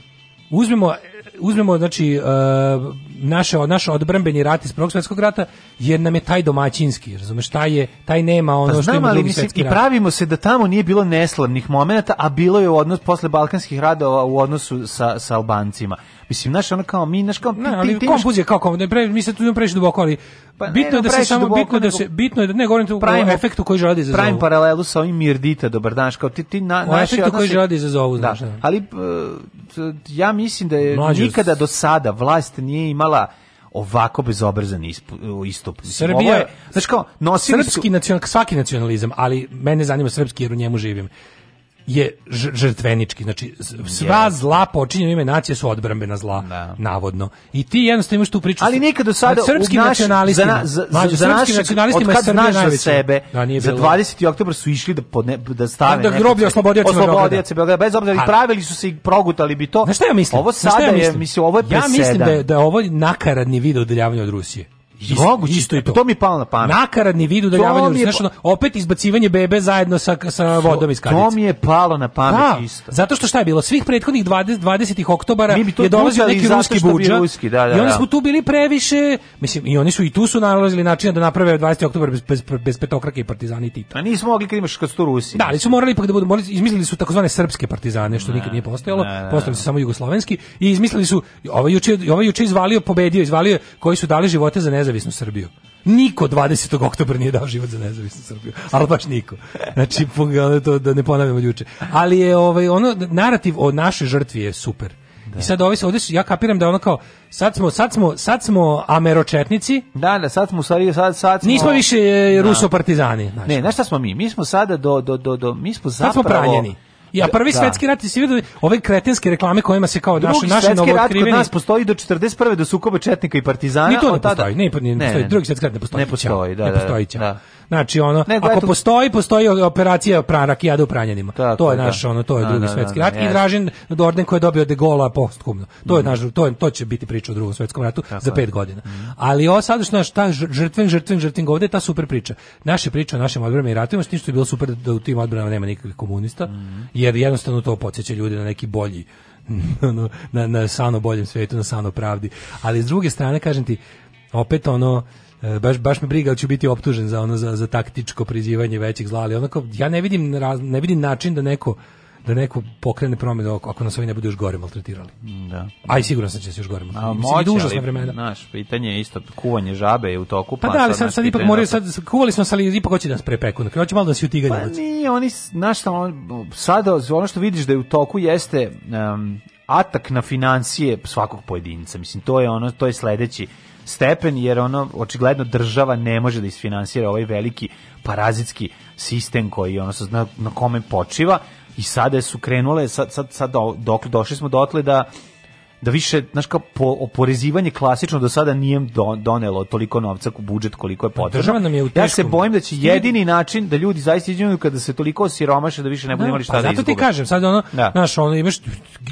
uzmemo uzmemo znači uh, naše naš odbrambeni rat iz Prvog svetskog rata jer nam je taj domaćinski, razumeš, taj je taj nema ono pa znam, što ima ali mislim, i pravimo se da tamo nije bilo neslavnih momenata, a bilo je u odnos posle balkanskih radova u odnosu sa sa Albancima. Mislim, znaš, ono kao mi, znaš, kao... Ne, ti, ali ti, kompuz je kao kompuz, ne, pre, mi se tu imamo previše duboko, ali pa, bitno je da se samo, bitno da se, bitno je da, ne, govorim tu pravim, o efektu koji želi za da Prime paralelu sa ovim Mirdita, dobar dan, kao ti, ti na, o efektu koji želi za da zovu, da, znaš. Da, ali ja mislim da je nikada do sada vlast nije imala ovako bezobrazan istup. Srbija, znači kao, nosili srpski nacional, svaki nacionalizam, ali mene zanima srpski jer u njemu živim je žrtvenički. Znači, sva zla počinjena ime nacije su odbrambena zla, da. navodno. I ti jednostavno imaš tu priču. Ali nikad do sada... Srpskim naš, nacionalistima. Za, na, za, za, naš, nacionalistima od kad sebe, da, za 20. oktober su išli da, podne, da stave... Da, da groblje oslobodioce Beograda. Beograda. Bez obzira, i pravili su se i progutali bi to. Znaš šta ja mislim? Ovo sada ja mislim? je, mislim, ovo je presedan. Ja mislim da je, da je ovo nakaradni video odeljavanja od Rusije. Moguće, isto i to. To mi palo na pamet. Nakaradni vid udaljavanja, je... Znaš, pa- opet izbacivanje bebe zajedno sa, sa vodom iz kadice. To mi je palo na pamet da, isto. Zato što šta je bilo? Svih prethodnih 20, 20. oktobara je dolazio neki ruski budža. Ruski, da, da, I oni da. su tu bili previše, mislim, i oni su i tu su nalazili načina da naprave 20. oktobar bez, bez, bez petokrake i partizani i Tita. A nisu mogli kad imaš kad su Rusi. Da, ali su morali ipak da budu, morali, izmislili su takozvane srpske partizane, što ne, nikad nije postojalo, ne, postojali su samo jugoslovenski i izmislili su, ovaj juče, ovaj juče izvalio, pobedio, izvalio koji su dali živote za nezavisnost nezavisnu Srbiju. Niko 20. oktober nije dao život za nezavisnu Srbiju, ali baš niko. Znači, <laughs> to da ne ponavljamo juče. Ali je ovaj, ono, narativ o našoj žrtvi je super. Da. I sad ovaj, ovdje su, ja kapiram da ono kao, sad smo, sad smo, sad smo ameročetnici. Da, da, sad smo u sad, sad smo... Nismo više e, rusopartizani. Znači. Ne, znaš šta smo mi? Mi smo sada do, do, do, do mi smo zapravo... Sad smo praljeni. I a prvi da. svetski rat se vidi ove kretenske reklame kojima se kao naše naše novo otkriveni. Drugi nas postoji do 41. do sukoba četnika i partizana. Ni to ne postoji, ne, pa ne, ne, ne, drugi svetski rat ne postoji. Ne postoji, da, da, da, Znači ono, Nego, ako eto... postoji, postoji operacija pranak i jada u pranjenima. Tako, to je da. naš da. ono, to je da, drugi da, da svetski da, rat i Dražin Dorden koji je dobio de Gola posthumno. To je mm -hmm. naš to je, to će biti priča o drugom svetskom ratu Tako za pet godina. Mm -hmm. Ali ovo sad što naš ta žrtven žrtven žrtven ovde je ta super priča. Naše priče o našem odbranama i ratovima što je bilo super da u tim odbranama nema nikakvih komunista, mm -hmm. jer jednostavno to podsjeća ljude na neki bolji <laughs> na, na sano boljem svetu, na sano pravdi. Ali s druge strane, kažem ti, opet ono, E, baš, baš me briga, da će biti optužen za ono za, za taktičko prizivanje većih zla, ali onako, ja ne vidim, raz, ne vidim način da neko da neko pokrene promjene ako nas ovi ne bude još gore maltretirali. Da. Aj, i sigurno sam da će se još gore maltretirali. Moći, ali, vremena. Naš, pitanje je isto kuvanje žabe je u toku. Pa, pa da, ali sad, sad ipak moraju, da sad kuvali smo, ali ipak hoće da nas prepeku. Dakle, hoće malo da se utiganje. Pa nije, oni, znaš, sad ono što vidiš da je u toku jeste um, atak na financije svakog pojedinca. Mislim, to je ono, to je sledeći stepen, jer ono, očigledno država ne može da isfinansira ovaj veliki parazitski sistem koji ono, sa na kome počiva i sada su krenule, sad, sad, sad do, dok, došli smo dotle da da više, znaš kao, po, oporezivanje klasično do sada nije donelo toliko novca u budžet koliko je pa potrebno. je Ja se bojim da će jedini način da ljudi zaista iđu kada se toliko siromaše da više ne budu da, imali šta pa da izgube. Zato ti kažem, sad ono, da. znaš, ono, imaš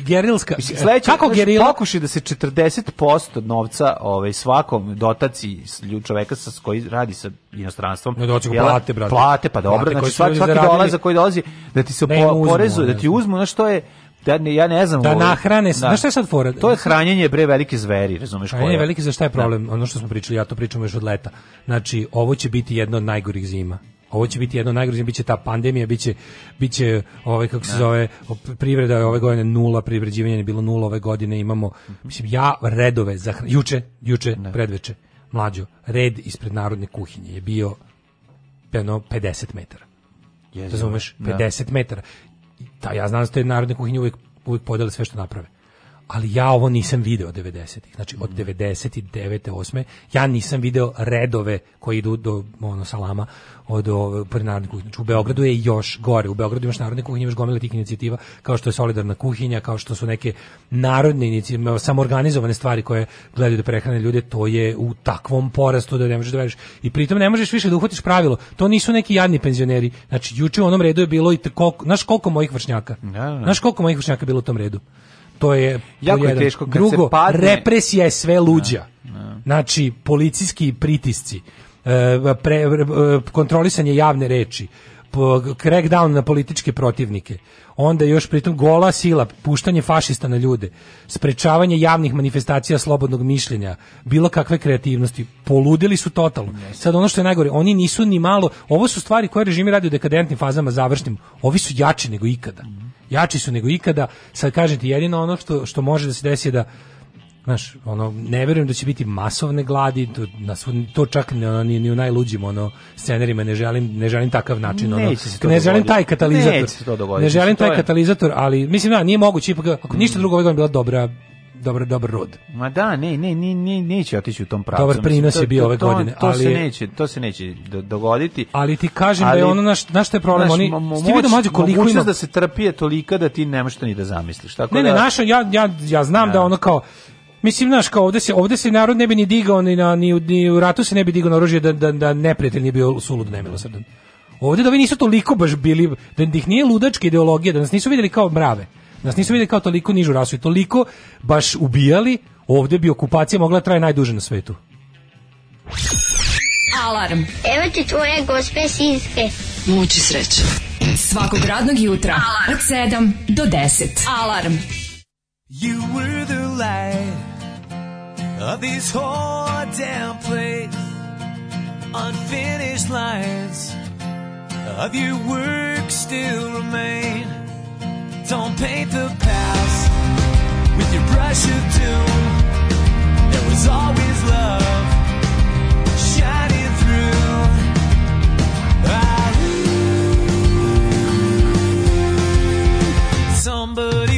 gerilska, Sledeće, kako gerila? Pokuši da se 40% novca ovaj, svakom dotaciji čoveka sa koji radi sa inostranstvom. Ne doći plate, brate. Plate, pa dobro, plate, znači svaki, svaki dolaz za koji dolazi, da ti se porezu, da ti uzmu, znaš, to je, da ne, ja ne znam da nahrane da. znaš šta je sad fora to je hranjenje pre velike zveri razumeš koje velike za šta je da. problem da. ono što smo pričali ja to pričam još od leta znači ovo će biti jedna od najgorih zima ovo će biti jedno najgore, biće ta pandemija, biće biće ovaj kako se da. zove privreda je ove godine nula, privređivanje je bilo nula ove godine, imamo mhm. mislim ja redove za juče, juče da. predveče mlađo, red ispred narodne kuhinje je bio peno 50 metara. Razumeš? 50 metara. Ta, da, ja znam da ste narodne kuhinje uvijek, uvijek podele sve što naprave ali ja ovo nisam video 90-ih. Znači od 99. Mhm. 8. ja nisam video redove koji idu do ono salama od pre narodne kuhinje. Znači, u Beogradu je još gore. U Beogradu imaš narodne kuhinje, imaš gomile tih inicijativa kao što je solidarna kuhinja, kao što su neke narodne inicijative, samorganizovane stvari koje gledaju da prehrane ljude, to je u takvom porastu da ne možeš da veriš. I pritom ne možeš više da uhvatiš pravilo. To nisu neki jadni penzioneri. Znači juče u onom redu je bilo i koliko, znaš koliko mojih vršnjaka. Da, da, da. Znaš koliko mojih vršnjaka bilo u tom redu. To je jako je teško kad drugo. Se padne... Represija je sve da, luđa. Da. Znači policijski pritisci, e, pre, e, kontrolisanje javne reči, crackdown na političke protivnike. Onda još pritom gola sila, puštanje fašista na ljude, sprečavanje javnih manifestacija slobodnog mišljenja, bilo kakve kreativnosti, poludili su totalno. Sad ono što je najgore, oni nisu ni malo, ovo su stvari koje režimi radi u dekadentnim fazama završnim, ovi su jači nego ikada. Mhm jači su nego ikada. Sad kažete jedino ono što, što može da se desi je da znaš, ono, ne verujem da će biti masovne gladi, to, na svu, to čak ne, ono, ni, ni u najluđim ono, scenerima, ne želim, ne želim takav način. Neće ono, se to ne želim taj katalizator. Neće se to Ne želim taj katalizator, ali mislim da nije moguće, ipak, ako ništa drugo, ove godine bila dobra dobar dobar rod. Ma da, ne, ne, ne, ne neće otići u tom pravcu. Dobar prinos je bio ove to, godine, to, ali se neće, to se neće dogoditi. Ali ti kažem ali, da je ono naš naš taj problem, naš, oni ti vidi mlađe koliko ima da se trpije tolika da ti ne šta ni da zamisliš. Tako ne, da, ne, naša ja ja ja znam ja. Da, da ono kao Mislim, znaš, kao ovde se, ovde se narod ne bi ni digao, ni, na, ni, ni u ratu se ne bi digao na oružje da, da, da neprijatelj nije bio sulud nemilosrdan. Ovde da vi nisu toliko baš bili, da ih nije ludačka ideologija, da nas nisu videli kao mrave Nas nisu vidjeli kao toliko nižu rasu i toliko baš ubijali, ovde bi okupacija mogla da traje najduže na svetu. Alarm. Evo ti tvoje gospe sinske. Muči sreće. Svakog radnog jutra Alarm. od 7 do 10. Alarm. You were the light of this whole damn place. Unfinished lines of your work still remain. Don't paint the past with your brush of doom. There was always love shining through. I ah, somebody.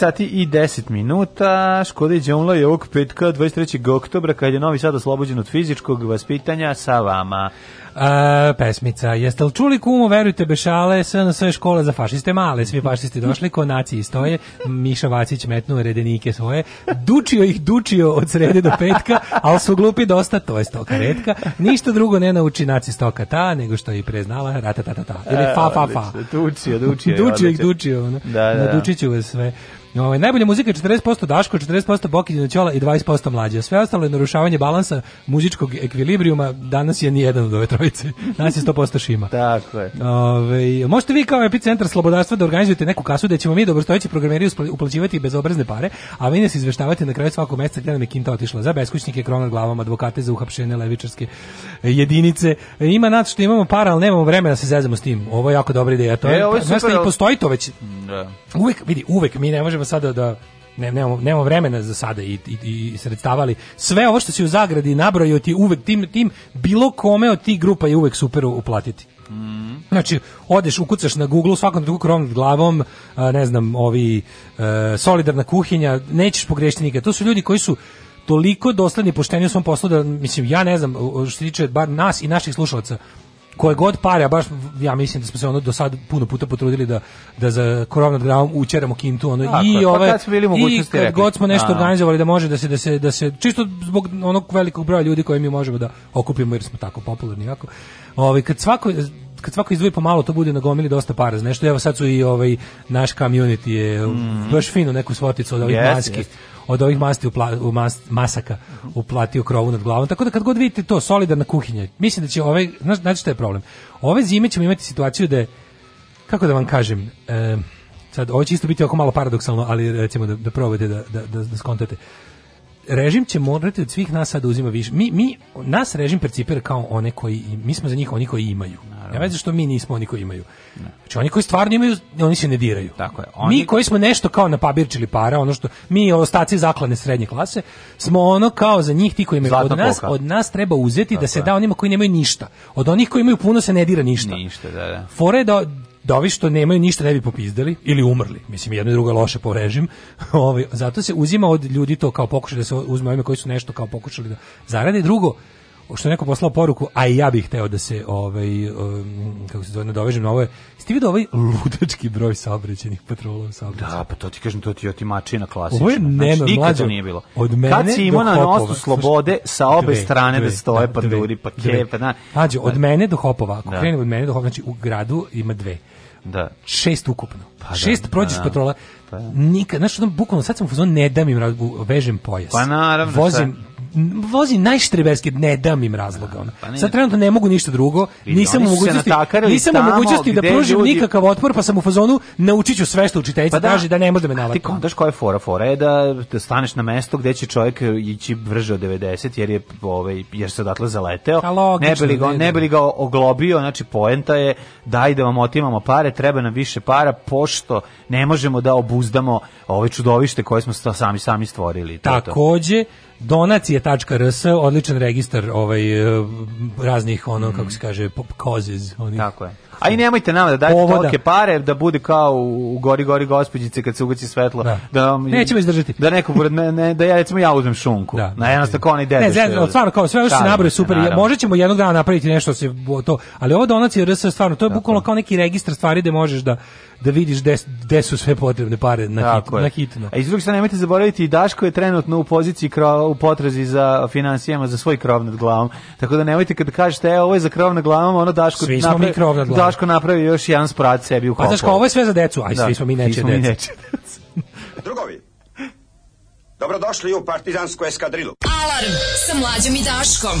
sati i 10 minuta. Škoda i Đumla je ovog petka 23. oktobra kad je Novi Sad oslobođen od fizičkog vaspitanja sa vama. E, pesmica. Jeste li čuli kumu, verujte, bešale, sve sve škole za fašiste male, svi fašisti došli, ko naciji stoje, Miša Vacić metnuo redenike svoje, dučio ih, dučio od srede do petka, ali su glupi dosta, to je stoka redka, ništa drugo ne nauči naci stoka ta, nego što je i preznala, rata ta ta ta, ili e, fa fa fa. E, dučio, dučio. dučio ih, dučio, ono. da, da, da. Dučiću sve. Ovaj najbolja muzika je 40% Daško, 40% Bokić Ćola i 20% mlađi. Sve ostalo je narušavanje balansa muzičkog ekvilibrijuma. Danas je ni jedan od ove trojice. Danas je 100% Šima. Tako je. Ove, ovaj, možete vi kao epicentar slobodarstva da organizujete neku kasu da ćemo mi dobrostojeći programeri uplaćivati bezobrazne pare, a vi nas izveštavate na kraju svakog meseca gde nam je kinta otišla za beskućnike, krov nad glavom, advokate za uhapšene levičarske jedinice. Ima nad što imamo para, al nemamo vremena da se zezamo s tim. Ovo je jako dobra ideja. To je, e, ovo je super, znači, ali... postoji to već. Da uvek, vidi, uvek mi ne možemo sada da ne, nemamo, nemamo vremena za sada i, i, i sredstavali. Sve ovo što si u zagradi nabrojio ti uvek tim, tim bilo kome od tih grupa je uvek super uplatiti. Mm. Znači, odeš, ukucaš na Google, svakom drugom krov glavom, a, ne znam, ovi a, e, solidarna kuhinja, nećeš pogrešiti nikad. To su ljudi koji su toliko dosledni pošteni u svom poslu da, mislim, ja ne znam, što se tiče bar nas i naših slušalaca, koje god pare, a baš ja mislim da smo se ono do sad puno puta potrudili da da za krov nad glavom učeramo kintu ono Tako, i pa ove pa kad smo bili i kad rekli. god smo nešto a. Da. organizovali da može da se da se da se čisto zbog onog velikog broja ljudi koje mi možemo da okupimo jer smo tako popularni jako. Ovaj kad svako kad svako izdvoji pomalo to bude na gomili dosta para znaš što evo sad su i ovaj naš community je mm. baš fino neku svoticu od ovih yes, maski yes. od ovih masti upla, u mas, masaka uplatio krovu nad glavom tako da kad god vidite to solidarna kuhinja mislim da će ovaj znaš, znaš šta je problem ove zime ćemo imati situaciju da kako da vam kažem e, sad ovo će isto biti oko malo paradoksalno ali recimo da, da probajte da, da, da, da skontate režim će morati od svih nas sad da uzima više. Mi, mi, nas režim percipira kao one koji, mi smo za njih oni koji imaju. Naravno. Ja vezi što mi nismo oni koji imaju. Ne. Znači oni koji stvarno imaju, oni se ne diraju. Tako je. Oni... Mi koji smo nešto kao na papirčili para, ono što mi ostaci zakladne srednje klase, smo ono kao za njih ti koji imaju Zlatna od nas, koka. od nas treba uzeti da Tako da se je. da onima koji nemaju ništa. Od onih koji imaju puno se ne dira ništa. Ništa, da, da. Fore da da ovi što nemaju ništa ne bi popizdali ili umrli, mislim jedno i drugo loše po režim, <laughs> ovaj, zato se uzima od ljudi to kao pokušaj da se uzme ovima koji su nešto kao pokušali da zarade. Drugo, što neko poslao poruku, a i ja bih hteo da se ovaj um, kako se zove nadovežem na ovo. Ste vidio ovaj ludački broj saobraćajnih patrola u saobraćaju? Da, pa to ti kažem, to ti oti mačina klasična. Ovo je nema, znači, nikad nije bilo. Od mene Kad si imao na nosu slobode sa obe dve, strane da dve, da stoje da, panduri, pa, pa kepa, da. Mađo, od da. mene do Hopova, ako da. od mene do Hopova, znači u gradu ima dve. Da. Šest ukupno. Pa da, šest da, prođeš da, patrola. Pa. Nikad, znači, bukvalno sad sam u fazonu ne dam im vežem pojas. Pa naravno. Vozim, vozi najštreberski, ne dam im razloga. Da, ono. Pa Sad trenutno ne mogu ništa drugo, Vidi, nisam u mogućnosti, nisam u da pružim ljudi... nikakav otpor, pa sam u fazonu naučiću sve što učiteljica pa da, traži da ne može da me navati. Ti kontaš koja je fora? Fora je da, da staneš na mesto gde će čovjek ići brže od 90, jer je ovaj, jer se odatle zaleteo. ne bili ga, da, da. ne bili ga oglobio, znači poenta je daj da vam otimamo pare, treba nam više para, pošto ne možemo da obuzdamo ove ovaj, čudovište koje smo sami sami stvorili. Takođe, to donacije.rs, odličan registar ovaj, eh, raznih, ono, mm. kako se mhm. kaže, pop causes. oni Tako je. A i nemojte nama da dajete tolke pare da bude kao u, gori gori gospođice kad se ugaci svetlo. Da, da um, nećemo izdržati. Da neko pored ne, ne, da ja recimo ja uzmem šunku. Da, na jedan kao onaj deda. Ne, zezno, stvarno kao sve što se nabraje super. Naravno. Možda ćemo jednog dana napraviti nešto se to, ali ovo donacije RS stvarno to je bukvalno kao neki registar stvari gde možeš da da vidiš gde su sve potrebne pare na, hit, na hitno. A iz drugog strane nemojte zaboraviti i Daško je trenutno u poziciji kro, u potrazi za financijama za svoj krov nad glavom. Tako da nemojte kad kažete e ovo je za krov nad glavom, ono Daško Svi smo napre, mi krov nad glavom. Da, Daško napravi još jedan sprat sebi u pa kopu. Pa Daško, ovo je sve za decu, aj, da, svi smo mi neče deca. Neče <laughs> Drugovi, dobrodošli u partizansku eskadrilu. Alarm sa mlađom i Daškom.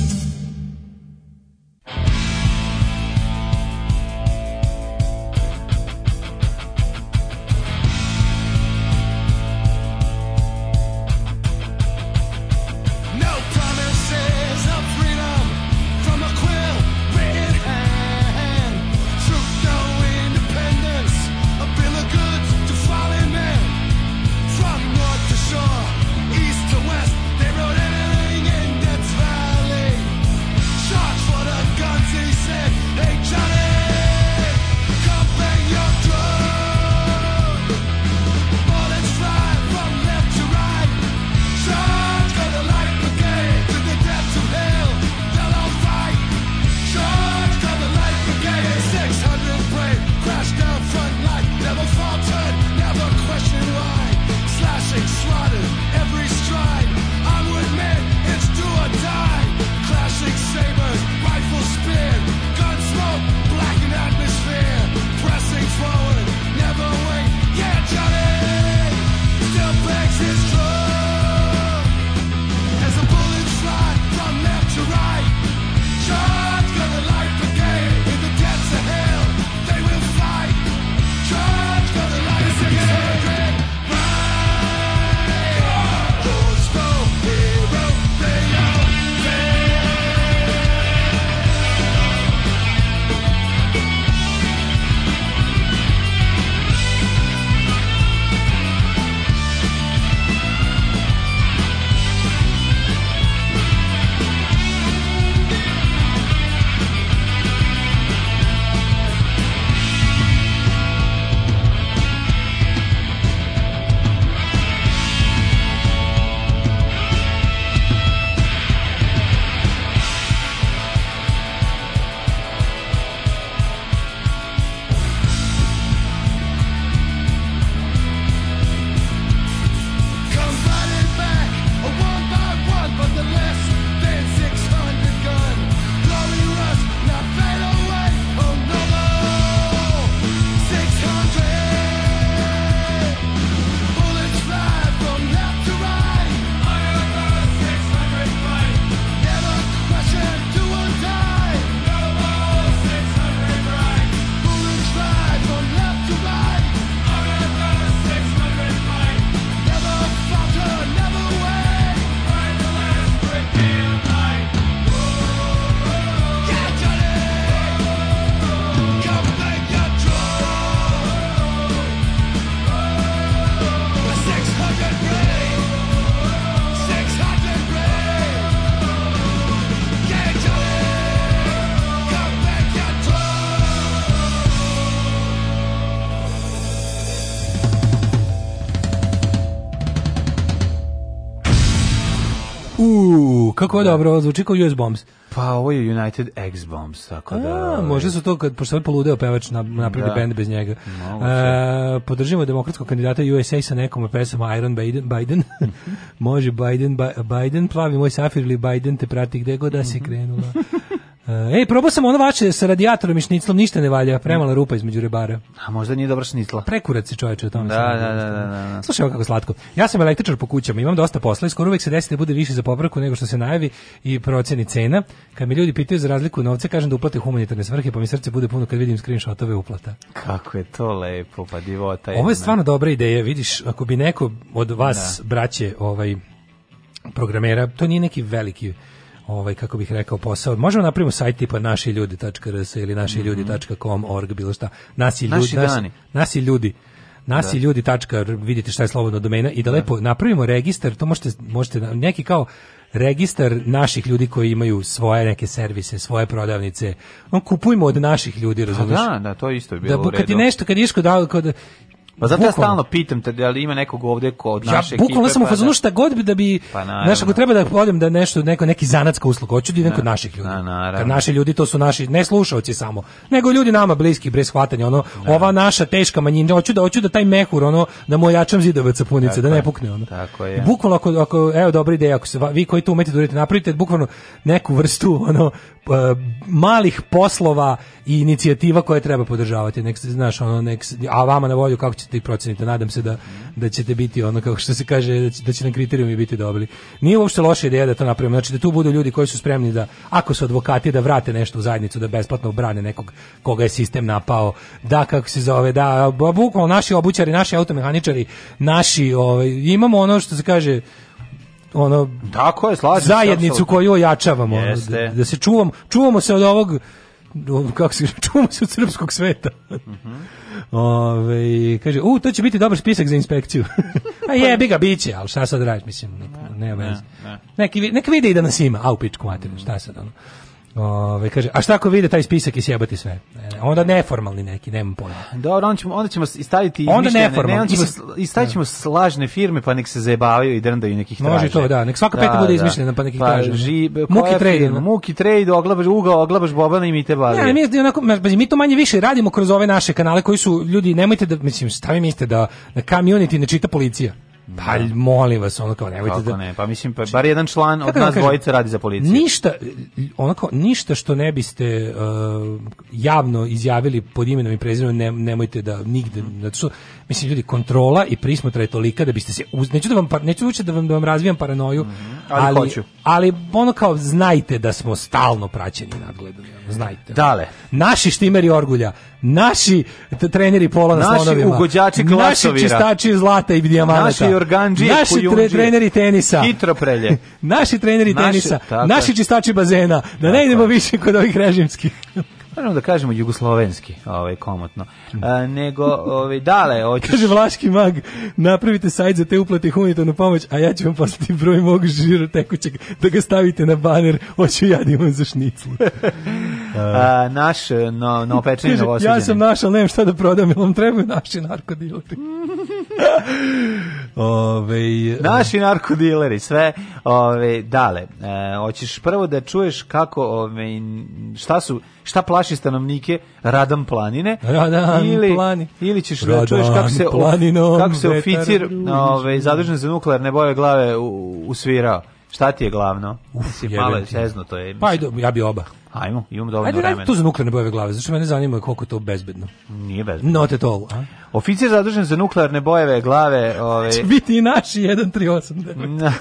Big saber. kako je da. dobro, zvuči kao US Bombs. Pa ovo je United X Bombs, tako da... A, ovaj... možda su to, kad, pošto je poludeo pevač, na, napravili da. bend bez njega. E, podržimo demokratskog kandidata USA sa nekom pesama Iron Biden. Biden. <laughs> Može Biden, ba, Biden, plavi moj safir ili Biden te prati gde god da si krenula. Ej, probao sam ono vaše sa radijatorom i šniclom, ništa ne valja, premala rupa između rebara. A možda nije dobra šnicla. Prekurac si čoveče o tome. Da, da, da, da, da. Slušaj, kako slatko. Ja sam električar po kućama, imam dosta posla i skoro uvek se desi da bude više za popravku nego što se najavi i proceni cena. Kad mi ljudi pitaju za razliku novca, kažem da uplate humanitarne svrhe, pa mi srce bude puno kad vidim screenshotove uplata. Kako je to lepo, pa divota. je. Ovo je stvarno dobra ideja, vidiš, ako bi neko od vas, braće, ovaj programera, to nije neki veliki ovaj kako bih rekao posao. Možemo napravimo sajt tipa naši ljudi.rs ili naši mm ljudi.com org bilo šta. Nasi ljudi, naši, nas, nasi ljudi nasi da. ljudi tačka, vidite šta je slobodna domena i da, da lepo napravimo registar, to možete, možete neki kao registar naših ljudi koji imaju svoje neke servise, svoje prodavnice. On kupujmo od naših ljudi, pa razumiješ? Da, da, to isto je da bilo da, u redu. Kad je nešto, kad ješ kod, kod Pa zato ja stalno pitam te da li ima nekog ovdje ko od naše ekipe. Ja bukvalno sam u pa da- fazonu šta god bi da bi pa, znaš ako treba da odem da nešto neko neki zanatska usluga hoću da idem kod naših ljudi. Na, Kad naši ljudi to su naši ne slušaoci samo, nego ljudi nama bliski bez hvatanja ono na. Da. ova naša teška manjina hoću da hoću da taj mehur ono da mu jačam zidove sapunice tako da ne pukne ono. Tako je. Bukvalno ako, ako evo dobra ideja ako se vi koji to umete da uradite napravite bukvalno neku vrstu ono malih poslova i inicijativa koje treba podržavati. Nek, znaš, ono, nek, a vama na volju kako ćete ih proceniti. Nadam se da, da ćete biti ono, kako što se kaže, da će, da će nam kriterijumi biti dobili. Nije uopšte loša ideja da to napravimo. Znači da tu budu ljudi koji su spremni da, ako su advokati, da vrate nešto u zajednicu, da besplatno brane nekog koga je sistem napao. Da, kako se zove, da, bukvalno naši obućari, naši automehaničari, naši, ovaj, imamo ono što se kaže, ono tako je slažem zajednicu koju ojačavamo Jeste. da, da se čuvamo čuvamo se od ovog kako se <laughs> čuvamo se od srpskog sveta mm -hmm. Ove, kaže, u, to će biti dobar spisak za inspekciju. <laughs> A je, bi ga biće, ali šta sad radiš, mislim, ne, nema ne, ne. Nek, nek vidi da nas ima, a u pičku materiju, šta sad ono. Ove, kaže, a šta ako vide taj spisak i sjebati sve? E, onda neformalni neki, nemam pojma. Dobro, onda ćemo, onda ćemo staviti onda neformalni. Ne, onda ćemo, da. i stavit ćemo slažne firme pa nek se zajebavaju i drndaju nekih traže. Može to, da. Nek svaka peta da, bude da. izmišljena da. pa nekih pa, traže. Žib, muki trade. Muki trade, oglabaš ugao, oglabaš bobana i mi te bavimo. Ne, mi, onako, mi to manje više radimo kroz ove naše kanale koji su, ljudi, nemojte da, mislim, stavim iste da da community ne čita policija. Da. Pa molim vas, ono kao nemojte da ne, pa mislim pa bar jedan član od da nas dvojice radi za policiju. Ništa onako ništa što ne biste uh, javno izjavili pod imenom i prezimenom ne, nemojte da nigde mm. znači mislim ljudi kontrola i prismotra je tolika da biste se uz... neću da vam neću ući da vam da vam razvijam paranoju, mm -hmm. ali, ali, hoću. ali ono kao znajte da smo stalno praćeni nadgledom, znajte. Dale, naši štimeri orgulja, naši treneri pola na naši ugođači glasovira, naši čistači zlata i dijamanata, naši organđije, naši kujunđije, tre, treneri tenisa, hitroprelje, <laughs> naši treneri naši, tenisa, naši čistači bazena, da ne idemo više kod ovih režimskih. Naravno da kažemo jugoslovenski, ovaj komotno. A, nego ovaj dale, hoćeš. Kaže vlaški mag, napravite sajt za te uplate humanitarnu pomoć, a ja ću vam poslati broj mog žiro tekućeg da ga stavite na baner, hoću ja da imam za šniclu. <laughs> a, naš no no pečenje Ja sam naš, ali nemam šta da prodam, jer vam trebaju naši narkodileri. <laughs> Ove, Naši narkodileri, sve ove, dale. E, hoćeš prvo da čuješ kako, ove, šta su, šta plaši stanovnike Radan planine Radan ili, plani. ili ćeš Radan da čuješ kako se, planinom, kako se oficir ove, zadržen za nuklearne boje glave usvirao. Šta ti je glavno? Uf, Mislim, malo je sezno to je. Pa ajde, ja bi oba. Hajmo, imam dovoljno ajde, vremena. Ajde, tu za nuklearne bojeve glave, zašto mene zanima koliko je to bezbedno. Nije bezbedno. Not at all, a? Oficir zadužen za nuklearne bojeve glave... Ove... Ovaj- Će biti i naši 1389.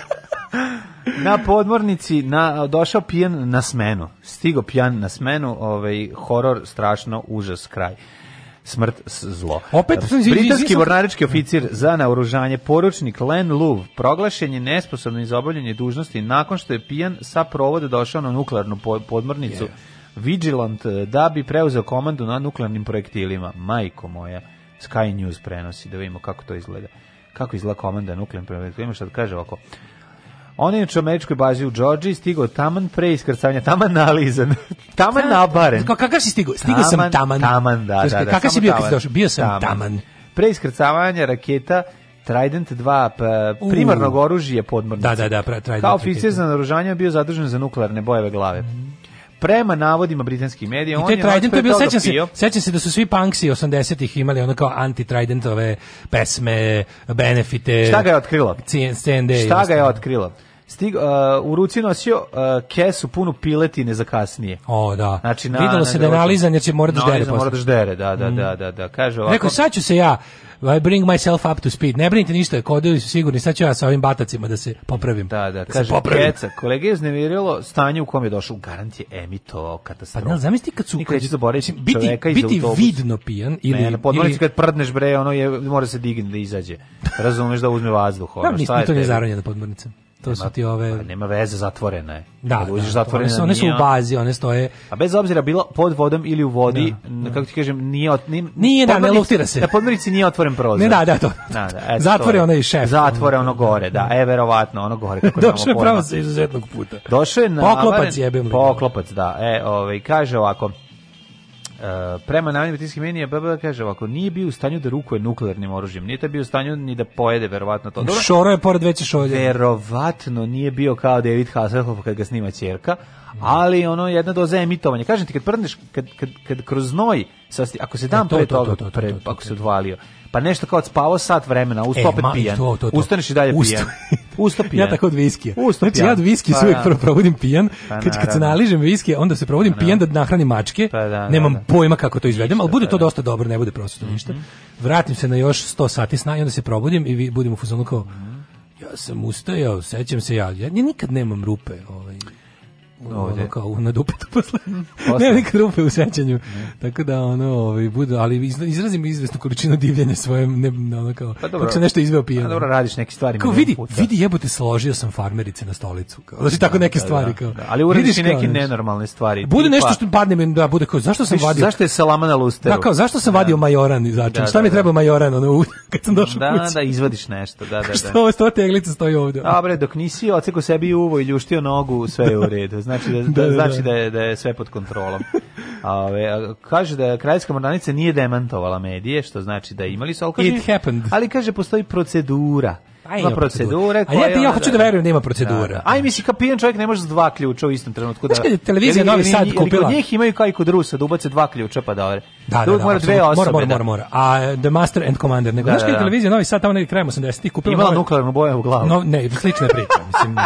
<laughs> na podmornici na došao pijan na smenu. Stigo pijan na smenu, ovaj horor strašno užas kraj smrt zlo. Opet britanski mornarički oficir za naoružanje poručnik Len Luv proglašen je nesposobnim za obavljanje dužnosti nakon što je pijan sa provoda došao na nuklearnu podmornicu yeah. Vigilant eh, da bi preuzeo komandu na nuklearnim projektilima. Majko moja, Sky News prenosi da vidimo kako to izgleda. Kako izgleda komanda nuklearnim projektilima, što da kaže ovako. On je u američkoj bazi u Džordžiji stigao taman pre iskrcavanja, taman nalizan, <laughs> taman Tam, Kako, Kakav si stigao? Stigao sam taman. Taman, da, da, da. Kakav si bio kad si došao? Bio sam taman. taman. Pre iskrcavanja raketa Trident 2 pa, primarnog uh. oružja podmornice. Da, da, da, Trident. Kao oficir za naoružanje bio zadržan za nuklearne bojeve glave. Mm prema navodima britanskih medija I on je Trident bio sećam se sećam se da su svi punksi 80-ih imali ono kao anti Tridentove pesme benefite Šta ga je otkrilo? CND. Šta ga je otkrilo? stig, uh, u ruci nosio uh, kesu punu piletine za kasnije. O, da. Znači, na, Videlo na, se da je nalizan jer će morati ždere posle. Morati ždere, da, da, mm. da, da, da. Kaže ovako. Rekao, sad ću se ja, I bring myself up to speed. Ne brinite ništa, kodovi su sigurni, sad ću ja sa ovim batacima da se popravim. Da, da, da kaže, keca, kolege je znemirilo stanje u kom je došao, garant je emito katastrofa. Pa ne, zamisli kad su... Nikad ću zaboraviti biti, biti vidno pijan ili... Ne, na podmornici kad prdneš bre, ono je, mora se digni da izađe. Razumeš da uzme vazduh. Ono, ja, nisam da to ne zaronjena podmornica. To nema, su ti ove... Pa nema veze, zatvorena je. Da, Kada da, zatvorena, one, su, one su u bazi, one stoje... A bez obzira bilo pod vodom ili u vodi, da, kako ti kažem, nije... Nije, nije da, ne luftira se. Na da, podmornici nije otvoren prozor. Ne, da, da, to. Da, da, eto, Zatvore onaj šef. Zatvore ono gore, da, e, verovatno, ono gore. Kako Došao je pravo sa izuzetnog puta. Došao je na... Poklopac jebim. Poklopac, da. E, ovaj, kaže ovako, Eh, prema navnim britanskim menija BB kaže ovako, nije bio u stanju da rukuje nuklearnim oružjem, nije to bio u stanju ni da pojede verovatno to. Dobro? Šoro je pored veće šolje. Verovatno nije bio kao David Hasselhoff kad ga snima ćerka, mm. ali ono jedna doza emitovanja. Kažem ti kad prdneš kad, kad, kad kroz noj ako se dan e, pre toga, to, to, to, ako se odvalio, pa nešto kao spavao sat vremena, uz e, opet ma, pijan. To, to, to. Ustaneš i dalje Usto. pijan. <laughs> Usto pijan. ja tako od viskija. Usto znači, pijan. ja od viskija pa, uvijek da. prvo provodim pijan. Pa, kad, kad se naližem viskija, onda se provodim pa, pijan da, da nahranim mačke. Pa, da, da Nemam da, da. pojma kako to izvedem, ništa, ali bude pa to dosta dobro, ne bude prosto mm -hmm. ništa. Mhm. Vratim se na još 100 sati sna i onda se probudim i budem u fazonu kao mhm. ja sam ustajao, sećam se ja, ja nikad nemam rupe, ovaj ovde. kao na dupetu posle. <laughs> Nema nikad rupe u sećanju. Tako da, ono, ovaj, budu, ali izrazim izvesnu količinu divljenja svoje, ne, ono kao, pa dobro, kako se nešto izveo pijem. Pa dobro, radiš neke stvari. Kao, vidi, puta. vidi jebote, složio sam farmerice na stolicu. Kao, znači, da, tako neke da, da. stvari. Kao, da, da, da. Ali uradiš i neke nenormalne stvari. Bude nešto što padne mi, da, bude kao, zašto sam vadio... Zašto je salama na lusteru? Da, kao, zašto sam vadio majoran i začin? Šta mi treba majoran, ono, <laughs> kad sam došao da, kući? Da, da, izvadiš nešto, da, da, <laughs> da. Što, sto teglica stoji ovde. Dobre, dok nisi oceko sebi uvo i ljuštio nogu, sve je u redu znači da, <laughs> da, da, da, da, znači da je, da je sve pod kontrolom. Ove, kaže da krajska mornarica nije demantovala medije, što znači da imali su, ali ali kaže postoji procedura. Aj, ima procedure. Ali ja, ja hoću da verujem da ima procedure. Da, Aj misli, kao pijan čovjek ne može s dva ključa u istom trenutku da. Znaš kad je televizija Novi Sad kupila? Kod njih imaju kao i kod Rusa, da ubace dva ključa pa da. Da, da, da, mora dve osobe. Mora, da- mora, mora, A The Master and Commander, nego da, znaš da, kad je televizija Novi Sad tamo negdje krajem 80-ih kupila imala nuklearnu boju u glavu. No, ne, slična priča, mislim.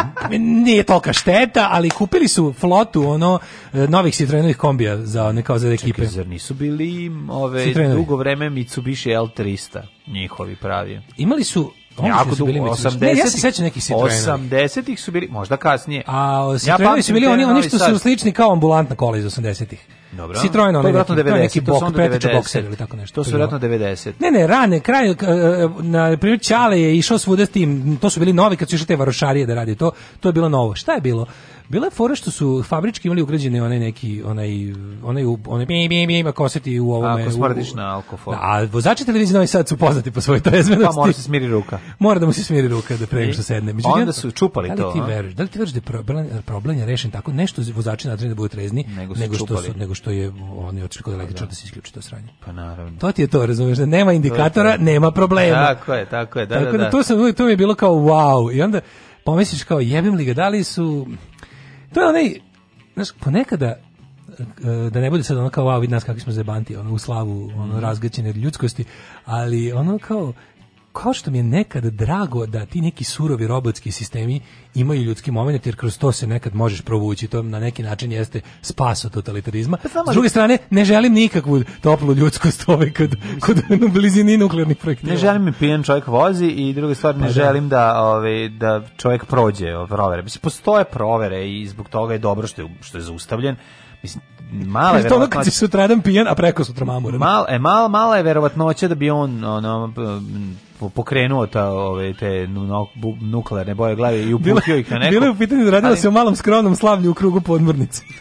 Nije tolika šteta, ali kupili su flotu ono e, novih Citroenovih kombija za neka za ekipe. Čekaj, zar nisu bili ove dugo vreme Mitsubishi L300 njihovi pravi. Imali su Jako su bili 80. Ne, ja se 80-ih su bili, možda kasnije. A Citroena ja su bili oni, oni što su slični kao ambulantna kola iz 80-ih. Dobro. Citroen onaj neki, 90, neki bok, petiča bokser ili tako nešto. To su vjerojatno 90. Ne, ne, rane, kraj, e, na primjer Čale je išao svuda s tim, to su bili novi kad su išli te varošarije da radi to, to je bilo novo. Šta je bilo? Bila je fora što su fabrički imali ugrađene one neki onaj onaj onaj bi bi bi ima koseti u ovome. Ako smrdiš na alkohol. Da, a vozači televizije Novi Sad su poznati po svojoj trezvenosti. Pa mora da se smiri ruka. Mora da mu se smiri ruka da prego što e, da sedne. Međutim, onda su čupali da li to. Ti veruješ, da li ti veruješ da je problem, problem je rešen tako nešto vozači nadređeni da budu trezni nego, nego što su, nego što je oni otišli kod pa električara da. da se isključi to sranje. Pa naravno. To ti je to, razumeš, da nema indikatora, nema problema. Tako je, tako je, da, tako da, da. to sam, to mi je bilo kao wow. I onda pomisliš kao jebim li ga, da li su To je onaj, znaš, ponekada e, da ne bude sad ono kao, wow, vidi nas kakvi smo zebanti, ono, u slavu, ono, razgaćene ljudskosti, ali ono kao, kao što mi je nekad drago da ti neki surovi robotski sistemi imaju ljudski moment, jer kroz to se nekad možeš provući, to na neki način jeste spas od totalitarizma. Pa S druge strane, ne želim nikakvu toplu ljudskost <laughs> ove ovaj, kod, kod blizini nuklearnih projekta. Ne želim da mi pijen čovjek vozi i druga stvar, ne pa da. želim da, ove, ovaj, da čovjek prođe ovaj, provere. Mislim, postoje provere i zbog toga je dobro što je, što je zaustavljen. Mislim, mala je verovatnoća. Kad si sutradan pijan, a preko sutra mamuran. Mal, e, mal, mala je verovatnoća da bi on ono, pokrenuo ta, ove, te no, nuklearne boje glave i uputio ih na neko. Bilo je u pitanju da radila ali... se o malom skromnom slavlju u krugu podmrnice. <laughs>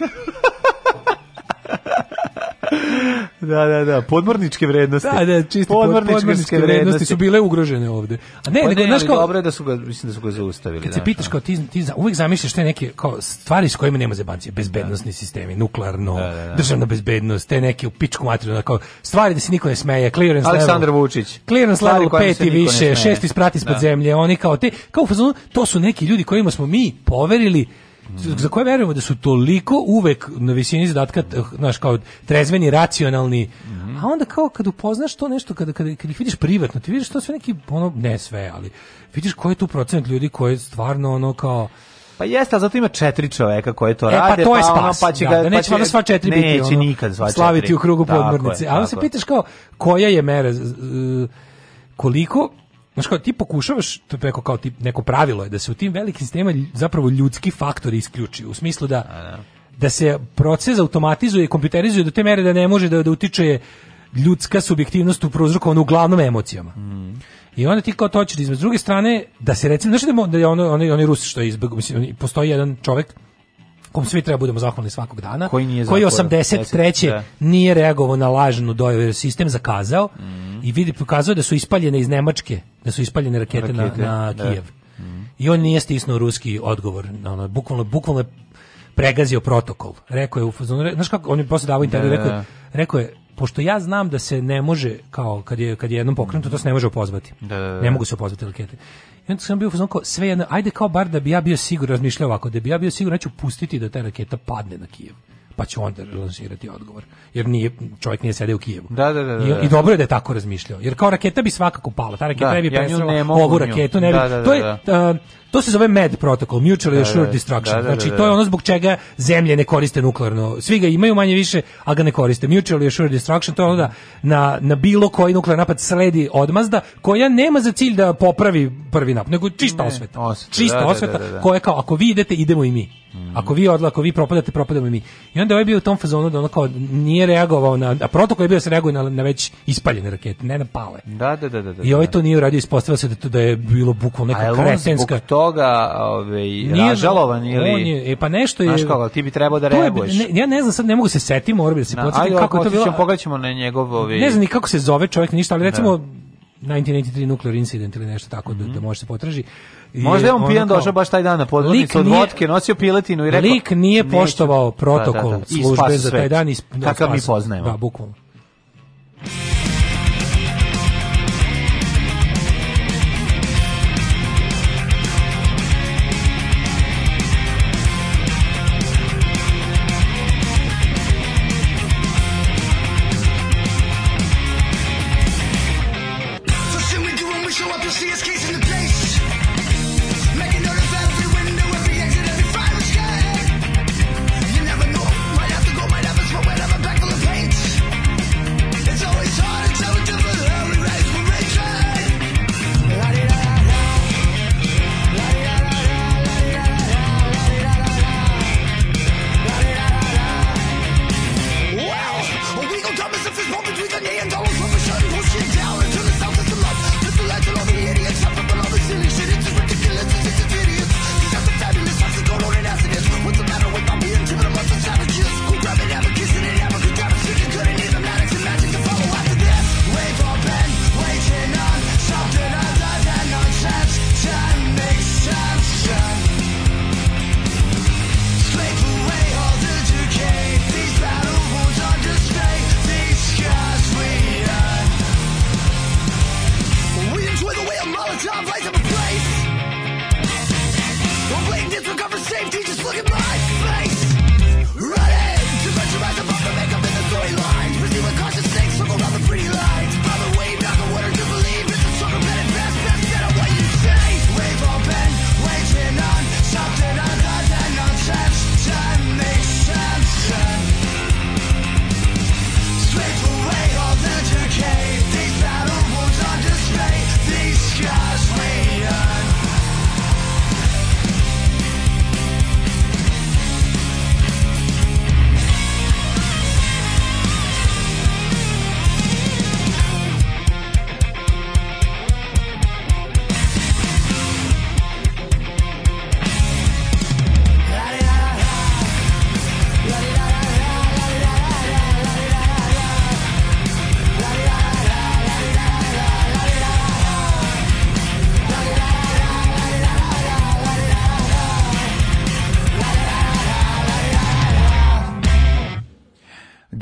da, da, da, podmorničke vrednosti. Da, da, čiste podmorničke, podmorničke vrednosti. su bile ugrožene ovde. A ne, pa nego, ne, znaš kao... Dobro je da su ga, mislim da su ga zaustavili. Kad se da, pitaš da. kao ti, ti uvek zamišljaš te neke kao stvari s kojima nema zebancije, da. bezbednosni da. sistemi, nuklearno, da, da, da. državna bezbednost, te neke u pičku materiju, kao stvari da se niko ne smeje, clearance Aleksandar level, Vučić. Clearance level 5 i više, šesti isprati ispod da. zemlje, oni kao te, kao to su neki ljudi kojima smo mi poverili za koje verujemo da su toliko uvek na visini zadatka, znaš, kao trezveni, racionalni, a onda kao kad upoznaš to nešto, kada, kada, kada ih vidiš privatno, ti vidiš to sve neki, ono, ne sve, ali vidiš koji je tu procenat ljudi koji je stvarno ono kao, pa jeste, ali zato ima četiri čoveka koje to e, pa rade. Pa to je spas. Pa, ono, pa će da, ga, da, pa neće pa će, sva četiri neće biti. Neće ono, nikad sva četiri. Slaviti u krugu podmornice. Ali se pitaš kao, koja je mera, koliko Znaš kao, ti pokušavaš, to je kao ti, neko pravilo je, da se u tim velikim sistemima zapravo ljudski faktori isključi, u smislu da, da, da se proces automatizuje i kompjuterizuje do te mere da ne može da, da utiče ljudska subjektivnost u prouzrokovanu uglavnom emocijama. Mm. I onda ti kao to da izme. s druge strane, da se recimo, znaš da je da ono, ono, ono Rus što je izbjeg, mislim, postoji jedan čovjek kom svi treba budemo zahvalni svakog dana, koji, nije koji 83. Da. nije reagovao na lažnu dojavu, sistem zakazao mm -hmm. i vidi, pokazao da su ispaljene iz Nemačke, da su ispaljene rakete, rakete na, na da. Kijev. Mm -hmm. I on nije stisnuo ruski odgovor, ono, bukvalno, bukvalno pregazio protokol. Rekao je znaš kako, on je posle davao intervju, da, rekao, je, da, da. rekao je, pošto ja znam da se ne može, kao kad je, kad je jednom pokrenuto, to se ne može opozvati. Da, da, da. Ne mogu se opozvati rakete. I onda sam bio fuzon kao, sve jedno, ajde kao bar da bi ja bio siguran, razmišljao ovako, da bi ja bio siguran, ja ću pustiti da ta raketa padne na Kijev pa ću onda lansirati odgovor. Jer nije, čovjek nije sedeo u Kijevu. Da, da, da, da. I, da. I, dobro je da je tako razmišljao. Jer kao raketa bi svakako pala. Ta raketa da, ne bi ja ne mogu ovu raketu. Ne bi, da, da, da to, je, uh, to se zove MED protokol, Mutual Assured Destruction. znači, to je ono zbog čega zemlje ne koriste nuklearno. Svi ga imaju manje više, ali ga ne koriste. Mutual Assured Destruction, to je ono da na, na bilo koji nuklearni napad sledi odmazda, koja nema za cilj da popravi prvi napad, nego čista ne, osveta. Osveta, čista osveta, koja kao, ako vi idete, idemo i mi. Mhm. Ako vi odla, ako vi propadate, propadamo i mi. I onda ovaj bio u tom fazonu da ono nije reagovao na a protokol je bio da se reaguje na, na već ispaljene rakete, ne na pale. Da, da, da, da. da I ovaj da. to nije uradio, ispostavilo se da to da je bilo bukvalno neka kretenska. A zbog toga, ovaj ražalovan ili on je, e pa nešto je. Znaš kako, ti bi trebao da reaguješ. Ne, ja ne znam sad ne mogu se setiti, moram da se podsetim kako je to bilo. Ajde, pogledaćemo na njegov ovaj. Ne znam ni kako se zove čovjek ništa, ali da. recimo 1993 nuclear incident ili nešto tako da, mhm. da može se potraži. Možda je on pijan došao baš taj dan na podvodnicu od vodke, nosio piletinu i rekao... Lik nije poštovao da, da, protokol da, službe za taj dan. Kakav mi poznajemo. Da, bukvalno.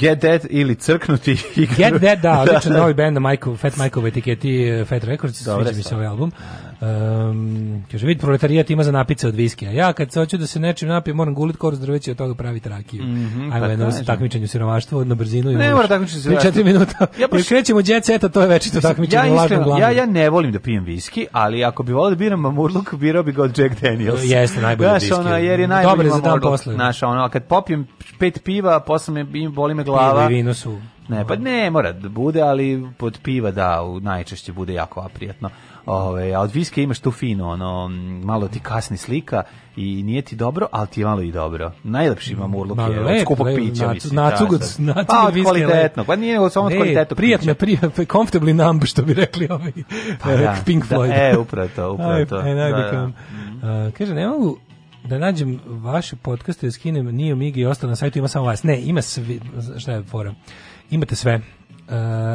Get Dead ili Crknuti. Get Dead, da, <laughs> odličan novi band na Michael, Fat Michael etiketi e, Fat Records, sviđa mi se ovaj album. Um, kaže, vidi, proletarijat ima za napice od viski, a ja kad se hoću da se nečim napijem, moram gulit kor zdraveći od toga pravi rakiju. Mm -hmm, Ajmo pa jedno se takmičenju siromaštvo na brzinu. I ne mora takmičenju siromaštvo. 4 minuta. Ja baš... krećemo jet eto, to je večito takmičenje ja, iskreno, ja, ja ne volim da pijem viski, ali ako bi volio da biram mamurluk, birao bi ga od Jack Daniels. Jeste, najbolji viski. Ono, jer je najbolji Dobre, za dan posle. Naša, ono, a kad popijem pet piva, posle me, boli me glava. Pivo i vino su. Ne, pa ne mora da bude, ali pod piva da, najčešće bude jako aprijatno. Ove, a od viske imaš tu fino, ono, malo ti kasni slika i nije ti dobro, ali ti je malo i dobro. Najlepši imam urlok je lep, od skupog pića. Nacu, mislim, da, nacugac, da, nacugac, pa od kvalitetno, pa nije nego samo od kvalitetnog pića. Prijetno, pa comfortably numb, što bi rekli ovi pa, da, <laughs> Pink da, Floyd. Da, e, upravo to, upravo to. I, e, da, da. Uh, kaže, ne mogu da nađem vaše podcaste, da skinem Nio Migi i ostalo na sajtu, ima samo vas. Ne, ima sve, šta je fora? Imate sve, uh,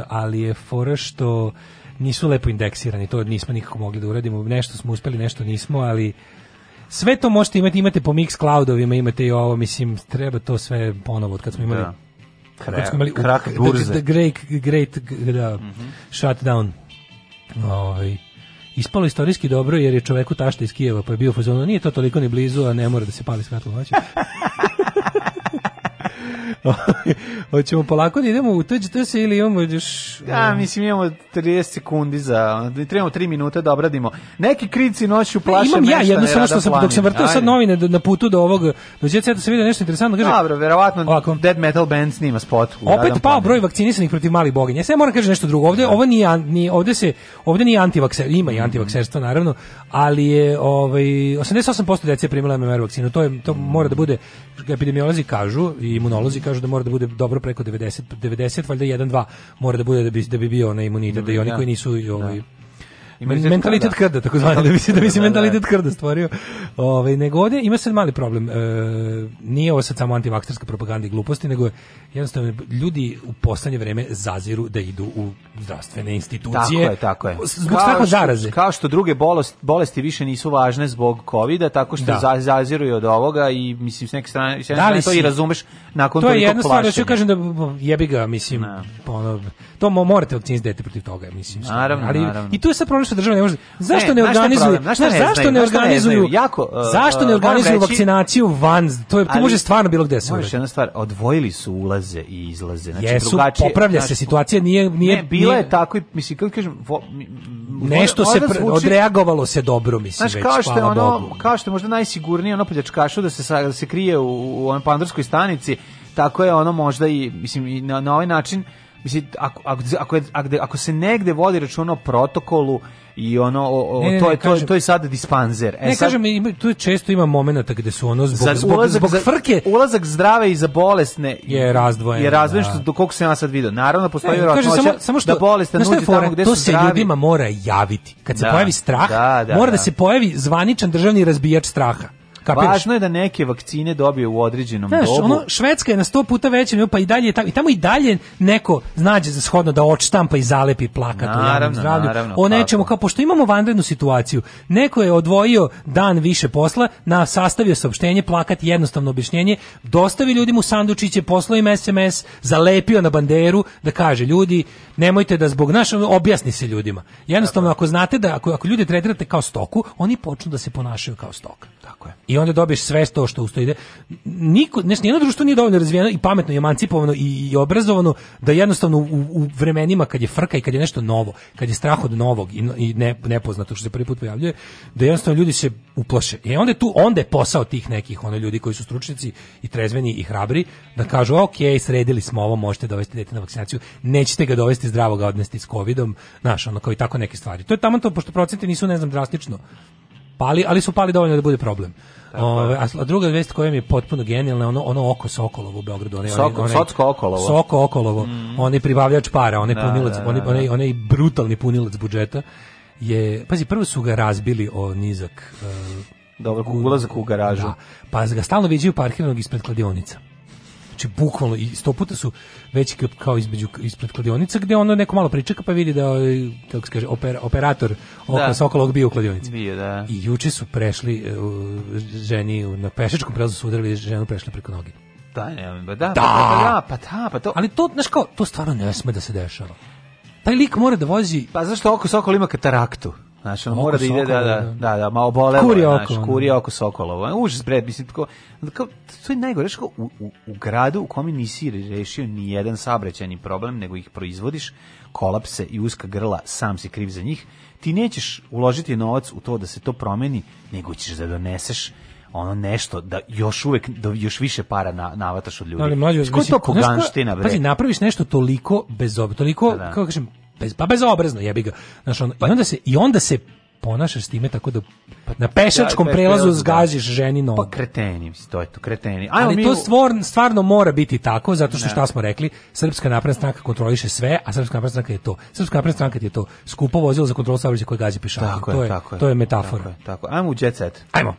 ali je fora što nisu lepo indeksirani, to nismo nikako mogli da uradimo, nešto smo uspeli, nešto nismo, ali sve to možete imati, imate po mix cloudovima, imate i ovo, mislim, treba to sve ponovo, od kad smo imali da. Krak, kad smo imali krak u, da, da, burze. The da, great, great da, mm -hmm. shutdown. Ovaj ispalo istorijski dobro jer je čoveku tašta iz Kijeva pa je bio fazon nije to toliko ni blizu a ne mora da se pali svetlo hoće. <laughs> <laughs> Hoćemo polako da idemo u tuđe se ili imamo još... Da, um, mislim imamo 30 sekundi za... Da trebamo 3 minute da obradimo. Neki krici noću plaše ne, imam ja, jedno samo što sam, dok sam vrtao sad novine na putu do ovog... Do djeca da se vidio nešto interesantno. Kaže, Dobro, verovatno ovako. Dead Metal Band snima spot. Opet pao broj vakcinisanih protiv malih boginja. Sve moram kažem nešto drugo. Ovde, da. ovo nije, nije, ovde se, ovde nije antivakser, ima i mhm. antivakserstvo naravno, ali je ovaj, 88% dece primila MMR vakcinu. To, je, to mora da bude epidemiolozi kažu i imunolozi kažu da mora da bude dobro preko 90 90 valjda 1 2 mora da bude da bi da bi bio na imunitet da i oni da. koji nisu i ovaj da mentalitet, mentalitet krda, tako zvani, da bi da bi da, da, da. mentalitet krda stvorio. Ovaj nego ovdje ima se mali problem. E, nije ovo sad samo antivakterska propaganda i gluposti, nego jednostavno ljudi u poslednje vreme zaziru da idu u zdravstvene institucije. Tako je, tako je. Zbog kao što, zaraze. Kao što druge bolesti, bolesti više nisu važne zbog kovida, tako što da. zaziruju od ovoga i mislim s neke strane, s jedne strane to i razumeš nakon to je jedna stvar, da ću kažem da jebi ga, mislim, ono, to morate vakcinisati dete protiv toga, mislim. Naravno, ali, naravno. I tu je sa problem što država ne može. Zašto ne, organizuju? E, zašto ne e, organizuju? jako, zašto ne organizuju vakcinaciju van? To je to ali, može stvarno bilo gde se. Možeš jedna stvar, odvojili su ulaze i izlaze. Znači Jesu, drugačije, popravlja znači, se situacija, nije nije ne, bila nije, je tako i mislim kako kažem vo, nešto se pre, odreagovalo se dobro, mislim, znači, već. kao što ono, Bogu. kao što možda najsigurnije ono pljačkašu da se da se krije u, u onoj pandurskoj stanici, tako je ono možda i mislim i na, na ovaj način mislim ako ako ako, ako se negde vodi računa o protokolu i ono o, o, ne, ne, to je ne, kažem, to, to je sad dispanzer. E ne sad, kažem ima tu često ima momenata gde su ono zbog zbog, ulazak, zbog frke ulazak zdrave i za bolesne je razdvojen. Je razdvojen da. što do kog sam ja sad video. Naravno postoji e, kažem, samo, samo da što, da bolestan nuđe tamo gde to su se zdravi. ljudima mora javiti. Kad se da, pojavi strah, da, da, mora da, da se pojavi zvaničan državni razbijač straha. Kapiraš? Važno je da neke vakcine dobije u određenom Znaš, dobu. Ono, Švedska je na 100 puta veća, pa i dalje tamo, i tamo i dalje neko nađe za shodno da odštampa i zalepi plakat naravno, u javnom zdravlju. Naravno, o nečemu, kao pošto imamo vanrednu situaciju, neko je odvojio dan više posla, na sastavio saopštenje, plakat jednostavno objašnjenje, dostavi ljudima u sandučiće, poslao im SMS, zalepio na banderu da kaže ljudi, nemojte da zbog naš objasni se ljudima. Jednostavno ako znate da ako, ako ljude tretirate kao stoku, oni počnu da se ponašaju kao stoka. Tako je. I onda dobiješ sve to što usto ide. Niko, ne, nijedno društvo nije dovoljno razvijeno i pametno i emancipovano i, i obrazovano da jednostavno u, u, vremenima kad je frka i kad je nešto novo, kad je strah od novog i, i ne, nepoznato što se prvi put pojavljuje, da jednostavno ljudi se uplaše. I e, onda je tu, onda je posao tih nekih ono ljudi koji su stručnjaci i trezveni i hrabri da kažu ok, sredili smo ovo, možete dovesti dete na vakcinaciju, nećete ga dovesti zdravo, ga odnesti s covidom, znaš, ono kao i tako neke stvari. To je tamo to, pošto procenti nisu, ne znam, drastično pali, ali su pali dovoljno da bude problem. Ove, a, druga vest koja mi je potpuno genijalna, ono ono oko Sokolovo u Beogradu, onaj Soko, onaj Socko Okolovo. Soko Okolovo, mm. onaj pribavljač para, onaj da, punilac, da, da, onaj onaj onaj brutalni punilac budžeta je pazi prvo su ga razbili o nizak uh, Dobro, ulazak u garažu. Da, pa ga stalno vidio parkiranog ispred kladionica. Znači, bukvalno, i 100 puta su već kao između, ispred kladionica, gde ono neko malo pričeka pa vidi da, ovaj, kako se kaže, oper, operator oko da. Sokolog bio u kladionici. Bio, da. I juče su prešli uh, ženi na pešačkom prelazu su udarili ženu prešla preko noge. Da, ne, da, da. Pa, pa, pa, da, pa da, pa to. Ali to, znaš kao, to stvarno ne sme da se dešava. Taj lik mora da vozi... Pa zašto oko Sokol ima kataraktu? Znaš, ono mora da ide, da, da, da, da, malo bolelo, kuri oko, znaš, kuri oko Sokolovo. Užas, bre, mislim, tako, kao, to je najgore, što u, u, u gradu u kome nisi rešio ni jedan sabrećeni problem, nego ih proizvodiš, kolapse i uska grla, sam si kriv za njih, ti nećeš uložiti novac u to da se to promeni, nego ćeš da doneseš ono nešto da još uvek da još više para na, navataš od ljudi. Ali mlađe, mislim, to poganština, bre. Pazi, napraviš nešto toliko bezob, toliko, da, da. kako kažem, bez, pa bezobrazno jebi ga. Znaš, on, pa, i, onda se, I onda se ponašaš s time tako da pa na pešačkom da, da, prelazu da, zgaziš ženi nogu. Pa kreteni, to je to, kreteni. Ajmo Ali mi... to stvarno, stvarno mora biti tako, zato što ne. šta smo rekli, Srpska napredna stranka kontroliše sve, a Srpska napredna stranka je to. Srpska napredna stranka je to. Skupo vozilo za kontrolu saobraćaja koje gazi pešačkom. To je, je, to je metafora. Tako je, tako. Ajmo u jet set. Ajmo.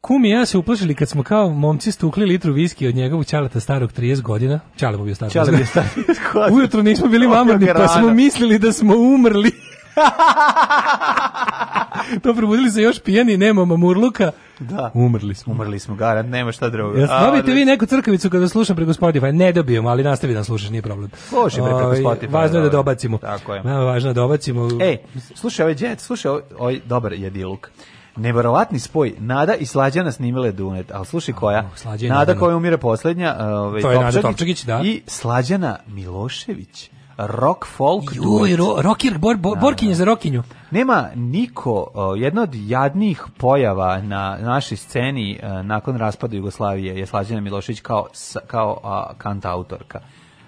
Kum i ja se uplašili kad smo kao momci stukli litru viski od njegovog ćaleta starog 30 godina. Ćale mu bio star. Ćale bio star. <laughs> Ujutro nismo bili mamrni, pa smo mislili da smo umrli. <laughs> <laughs> to probudili se još pijani, nema mamurluka. Da. Umrli smo. Umrli smo, garant, nema šta drugo. Jel dobite vi da. neku crkavicu kada slušam preko Spotify? Ne dobijem, ali nastavi da slušaš, nije problem. Slušaj preko ovaj, Spotify. Važno je da, da, da. dobacimo. Tako je. Nama važno je da dobacimo. Ej, slušaj ovaj jet, slušaj ovaj, ovaj dobar je jediluk. Neverovatni spoj. Nada i Slađana snimile duet, ali slušaj koja. Slađana, Nada koja umire poslednja, ovaj, to je Topčagić, Nada Topčagić, da. I Slađana Milošević rock folk Juj, ro, rocker, bor, bor, da, borkinje da. za rokinju. Nema niko, jedna od jadnijih pojava na našoj sceni e, nakon raspada Jugoslavije je Slađana Milošić kao, kao kant autorka.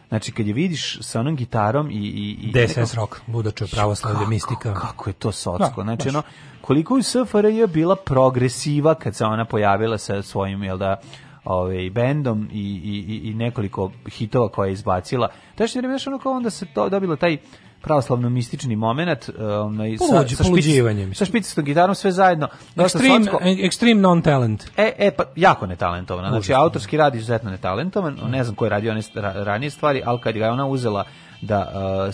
Znači, kad je vidiš sa onom gitarom i... i, i DSS rock, buduće pravoslavlje mistika. Kako je to socko. Da, znači, ono, koliko je SFRJ bila progresiva kad se ona pojavila sa svojim, jel da, ovaj bendom i, i, i nekoliko hitova koje je izbacila. Tačno je vreme ono kao onda se to dobilo taj pravoslavno mistični momenat e, onaj sa Poluđi, sa špic, sa špicastom gitarom sve zajedno dosta extreme, slatko. E, extreme non talent e e pa jako netalentovan znači autorski rad izuzetno netalentovan mm. ne znam ko je radio one ranije stvari al kad ga je ona uzela da uh, e,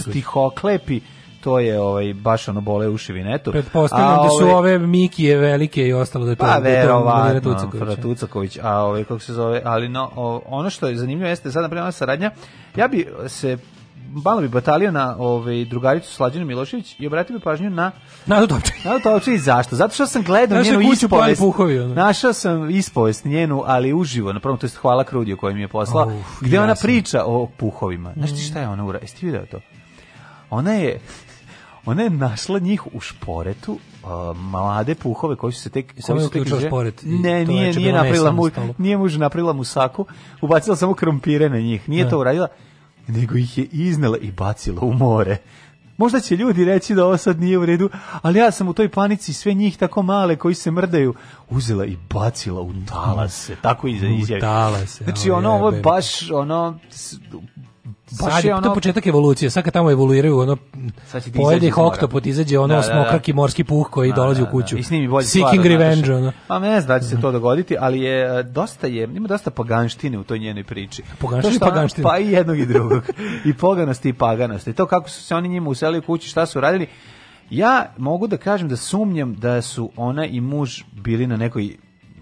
sti, stihoklepi to je ovaj baš ono bole uši vinetu. Pretpostavljam da su ove, ovaj, ove Mikije velike i ostalo da je to pa, da verovatno, a ovaj kako se zove, ali no o, ono što je zanimljivo jeste sad na napravljena saradnja. Ja bi se malo bi batalio na ovaj drugaricu Slađanu Milošević i obratio bi pažnju na Na Topčić. Nadu Topčić zašto? Zato što sam gledao Naša njenu ispovest. Puhovi, Našao sam ispovest njenu, ali uživo, na prvom to jest hvala Krudiju koji mi je poslala, Uf, gde jasno. ona priča o puhovima. Znaš ti šta je ona ura? Jesi ti video to? Ona je Ona je našla njih u šporetu, uh, mlade puhove koji su se tek... samo je uključio šporet? Ne, nije, nije, napravila mu, nije mu muž napravila musaku, ubacila samo krompire na njih. Nije ne. Da. to uradila, nego ih je iznela i bacila u more. Možda će ljudi reći da ovo sad nije u redu, ali ja sam u toj panici sve njih tako male koji se mrdaju uzela i bacila u talase, tako i izjavila. Znači ono ovo je baš ono Baš sad je ono... to početak evolucije, sad kad tamo evoluiraju ono pojedi oktopot, izađe ono da, da, da. smokrak i morski puh koji da, dolazi u da, kuću. Da, I snimi bolje Seeking stvar, revenge ono. Pa ne znam da će se mhm. to dogoditi, ali je e, dosta je, ima dosta paganštine u toj njenoj priči. Paganštine, paganštine. Pa i jednog i drugog. I poganosti i paganosti. To kako su se oni njima uselili u kući, šta su radili. Ja mogu da kažem da sumnjam da su ona i muž bili na nekoj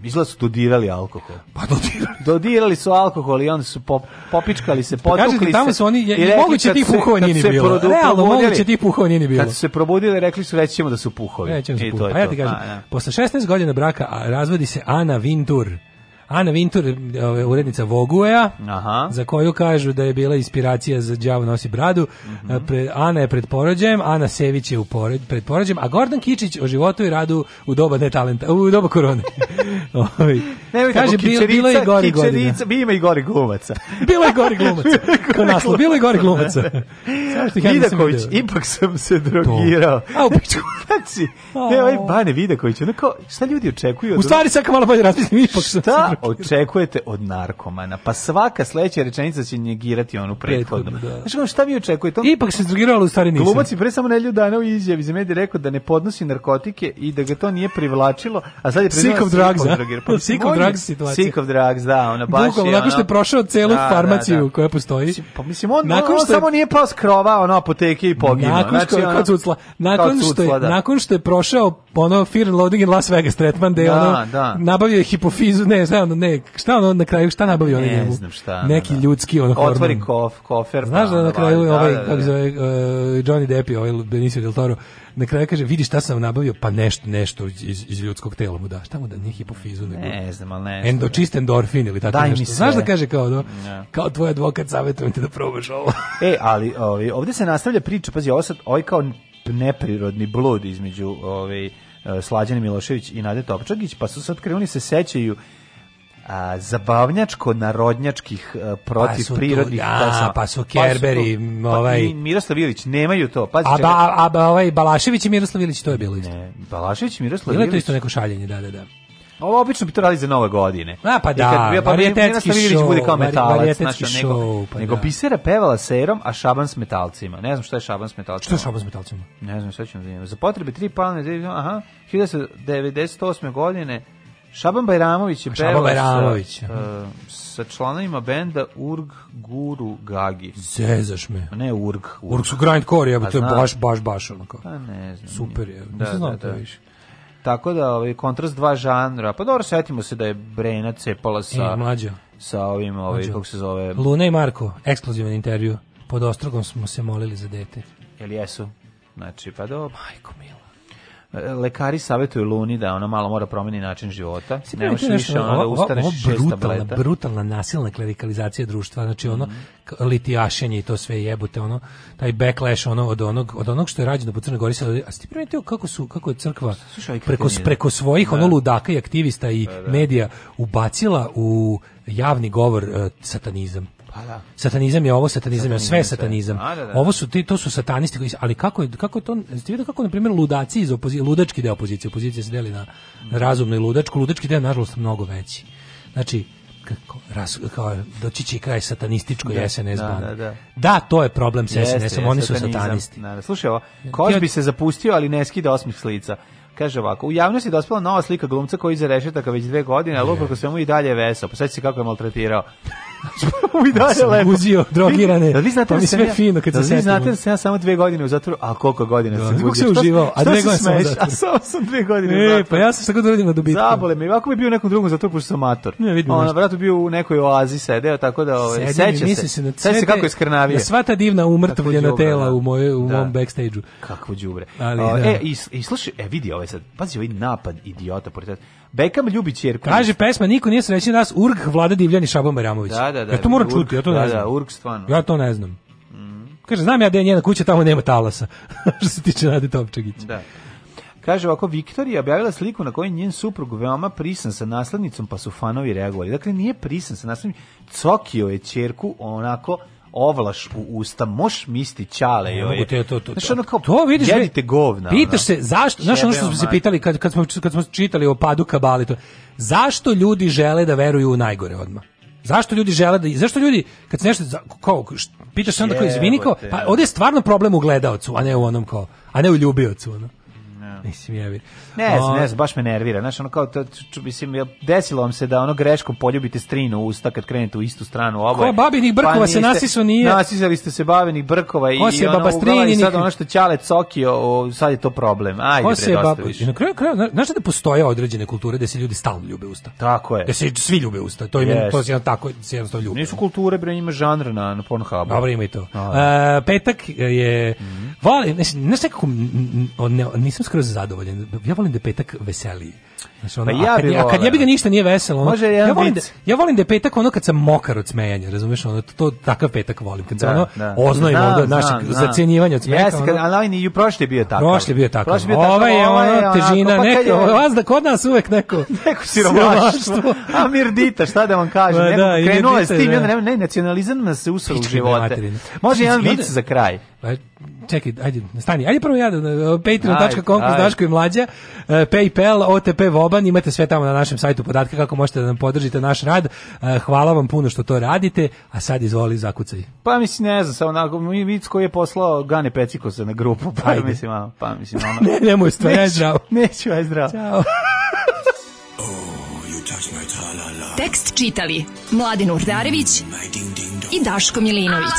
izgleda da su dodirali alkohol. Pa dodirali. <laughs> dodirali su alkohol i onda su pop, popičkali se, pa potukli se. Kažete, tamo su oni, je, i moguće tih puhova nije ni bilo. Produ, Realno, moguće tih puhova nije ni bilo. Kad su se probudili, rekli su, reći ćemo da su puhovi. Rećemo da su puhovi. A pa ja ti kažem, a, ja. posle 16 godina braka a, razvodi se Ana Vintur Ana Vintur, urednica Voguea, Aha. za koju kažu da je bila inspiracija za Đavo nosi bradu. Mm -hmm. Pre, Ana je pred porođajem, Ana Sević je u pored, pred porođajem, a Gordon Kičić o životu i radu u doba talenta, u doba korone. <laughs> Oj. Kaže, bilo, bilo je gori godina. Ima i gori glumaca. <laughs> bilo je gori glumaca. Kao <laughs> naslov, bilo je gori glumaca. Vidaković, ipak sam se drogirao. To. A, u pičku. znači, ne, ovaj Bane Vidaković, onako, šta ljudi očekuju? U stvari, sad malo bolje razmislim, ipak sam se drogirao. <laughs> očekujete od narkomana? Pa svaka sledeća rečenica će negirati onu prethodnu. Znači, šta vi očekujete? On... Ipak se drogiralo u stvari nisam. Glumac je pre samo nedelju dana u izjavi za medije rekao da ne podnosi narkotike i da ga to nije privlačilo, a sad je Sick of da drugs, da. pa, Sick of drugs situacija. Sick of drugs, da, ona baš Bukov, je... Nakon što je prošao celu da, farmaciju da, da. koja postoji. Pa mislim, on, nakon što je... samo nije pao s krova, ono, apoteke i poginuo. Nakon znači, što, znači, ono, nakon, što je, nakon što je prošao ono Fear Loading in Las Vegas tretman da, ono da. nabavio je hipofizu, ne znam, ne, šta ono na kraju, šta nabavio ne, ono znam šta, da, neki da. ljudski ono hormon. Otvori kof, kofer. Pa Znaš da na kraju ovaj, da, ovaj, kako da. zove, uh, Johnny Depp i ovaj Benicio Del Toro, na kraju kaže, vidi šta sam nabavio, pa nešto, nešto iz, iz ljudskog tela mu da, šta mu da, nije hipofizu, nego, ne znam, al ne znam. Endo, čist endorfin ili tako nešto. sve. Znaš da kaže kao, do, kao tvoj advokat savjetuje te da probaš ovo. e, ali ovaj, ovde se nastavlja priča, pazi, ovo sad, ovaj kao neprirodni blud između ovaj, E, Slađana Milošević i Nade Topčagić, pa su sad krenuli se sećaju a, zabavnjačko narodnjačkih a, e, protiv pa su prirodnih tu, da, sam, pa su pa Kerberi pa su, ovaj pa i Miroslav Ilić nemaju to pazi a, ba, a, ba, ovaj Balašević i Miroslav Ilić to je bilo isto ne Balašević i Miroslav Ilić to isto neko šaljenje da da da Ovo obično bi to radili za nove godine. A pa da, I kad da, bio, pa varijetetski da show. bude kao metalac, znači, nego, show, pa da. nego da. Bisera pevala serom, a Šaban s metalcima. Ne znam šta je Šaban s metalcima. Šta je Šaban s metalcima? Ne znam, sve ćemo zanimati. Za potrebe tri palne, aha, 1998. godine Šaban Bajramović je pevao Bajramović. Sa, e, uh, sa članovima benda Urg Guru Gagi. Zezaš me. Ne Urg. Urg, Urg su grindcore, jebe, to baš, baš, baš onako. Pa ne znam. Super je, da, ne znam da, da, više. Tako da ovaj kontrast dva žanra. Pa dobro, setimo se da je Brena cepala sa e, mlađo. sa ovim, ovaj kako se zove. Luna i Marko, ekskluzivan intervju. Pod ostrogom smo se molili za dete. Jel jesu? Znači, pa do... Majko milo lekari savetuju Luni da ona malo mora promeni način života. Ne može više ona da ustane ovo, brutalna, brutalna nasilna klerikalizacija društva, znači ono mm. litijašenje i to sve jebute, ono taj backlash ono od onog od onog što je rađeno po Crnoj Gori, a ste primetio kako su kako je crkva preko da. preko svojih da. ono ludaka i aktivista i da, da. medija ubacila u javni govor e, satanizam. Pa da. Satanizam je ovo, satanizam je sve satanizam. A, da, da. Ovo da. su ti to su satanisti koji ali kako je kako je to ste videli kako na primjer ludaci iz opozicije, ludački deo opozicije, opozicija se deli na razumno i ludačko, ludački deo nažalost mnogo veći. Znači kako, ras, kao, doći će i kraj satanističko da, SNS da, da, da. da, to je problem sa SNS-om, oni su satanisti. Da, da. Slušaj ovo, Koš bi se zapustio, ali ne skida osmih slica. Kaže ovako, u javnosti je dospela nova slika glumca koji iza rešetaka već dve godine, ali uprko svemu i dalje je vesao. Pa sad se kako je maltretirao. <laughs> I dalje sam lepo. Uzio, drogirane. Da vi znate da mi sve ja, fino kad da se Da vi znate da sam ja samo dve godine u zatvoru, a koliko godina da, sam uzio? se uživao, a dve godine sam u zatvoru. A samo sam dve godine e, u zatvoru. pa ja sam tako da radim na dobitku. Zabole me, ovako bi bio u nekom drugom zatvoru, pošto sam mator. Ne, vidim. Ona, vratu bio u nekoj oazi sedeo, tako da ovaj, seća se. se Sedi se, seća kako je skrnavio. Na sva ta divna umrtvljena tela da. u, moje, u da. mom backstage-u. Kakvo đubre. Da. E, i, i slušaj, e, vidi ovaj sad, pazi ovaj napad idiota, pored Bekam ljubi ćerku. Kaže pesma niko nije srećan nas Urg Vlada Divljani Šaban Bajramović. Da, da, da. Ja to moram čuti, ja to ne da, da znam. Da, Urg stvarno. Ja to ne znam. Mm. Kaže znam ja da je njena kuća tamo nema talasa. <laughs> Što se tiče Nade Topčagić. Da. Kaže ovako, Viktorija objavila sliku na kojoj njen suprug veoma prisan sa naslednicom, pa su fanovi reagovali. Dakle, nije prisan sa naslednicom, cokio je čerku onako ovlaš u usta, moš misti ćale joj. Mogu te to to. Znaš, ono kao, to vidiš, jedite govna. Pitaš se zašto, znaš ono što smo se pitali kad, kad, smo, kad smo čitali o padu kabali, to, zašto ljudi žele da veruju u najgore odmah? Zašto ljudi žele da zašto ljudi kad se nešto kao pitaš se onda kao izvini kao pa ovdje je stvarno problem u gledaocu, a ne u onom kao, a ne u ljubiocu, ono. <laughs> mislim, ja Ne znam, ne znam, baš me nervira. Znaš, ono kao, to, mislim, desilo vam se da ono greškom poljubite strinu usta kad krenete u istu stranu oboje. Ko babinih pa brkova pa se nasiso nije? Nasisali ste se babinih brkova i, i ono uglavnom i sad ono što ćale cokio, o, sad je to problem. Ajde, bre, dosta više. I na kraju, kraju, znaš da postoje određene kulture da se ljudi stalno ljube usta? Tako je. Da se svi ljube usta, to je yes. to se tako, se jednostavno ljube. Nisu kulture, bre, ima žanra na, na Pornhubu. Dobro, ima i to. A, e, petak je, mm -hmm. volim, znaš, nekako, nisam skroz zadovoljan. Ja volim da je petak veseliji. Znači, pa ja a, kad, a kad ja bi ga ništa nije veselo, ono, Može ja, volim da, ja volim da je petak ono kad sam mokar od smejanja, razumiješ, ono, to, to takav petak volim, kad da, sam ono da. oznojim od našeg zacenjivanja od smeha. Jesi, ono, ali ovaj i prošli bio takav. Prošli bio takav. Prošli bio takav. Ovo ovaj ovaj pa je ono, težina, neko, vas da kod nas uvek neko <laughs> neko siromaštvo. A <laughs> dita, šta da vam kažem, ba, pa da, krenuo je s tim, da. onda ne, nacionalizam se usao u živote. Može jedan vic za kraj. Pa, čekaj, ajde, stani. Ajde prvo ja, patreon.com, znaš koji Mlađa, e, Paypal, OTP, Boban, imate sve tamo na našem sajtu podatke kako možete da nam podržite naš rad. E, hvala vam puno što to radite, a sad izvoli zakucaj. Pa mislim, ne znam, samo onako, Vic koji je poslao Gane Pecikosa na grupu, pa Ajde. mislim, ono, pa mislim, ono... <laughs> ne, nemoj stvar, aj zdravo. Neću, aj zdravo. Ćao. <laughs> oh, Tekst čitali Mladin Urdarević i Daško Milinović.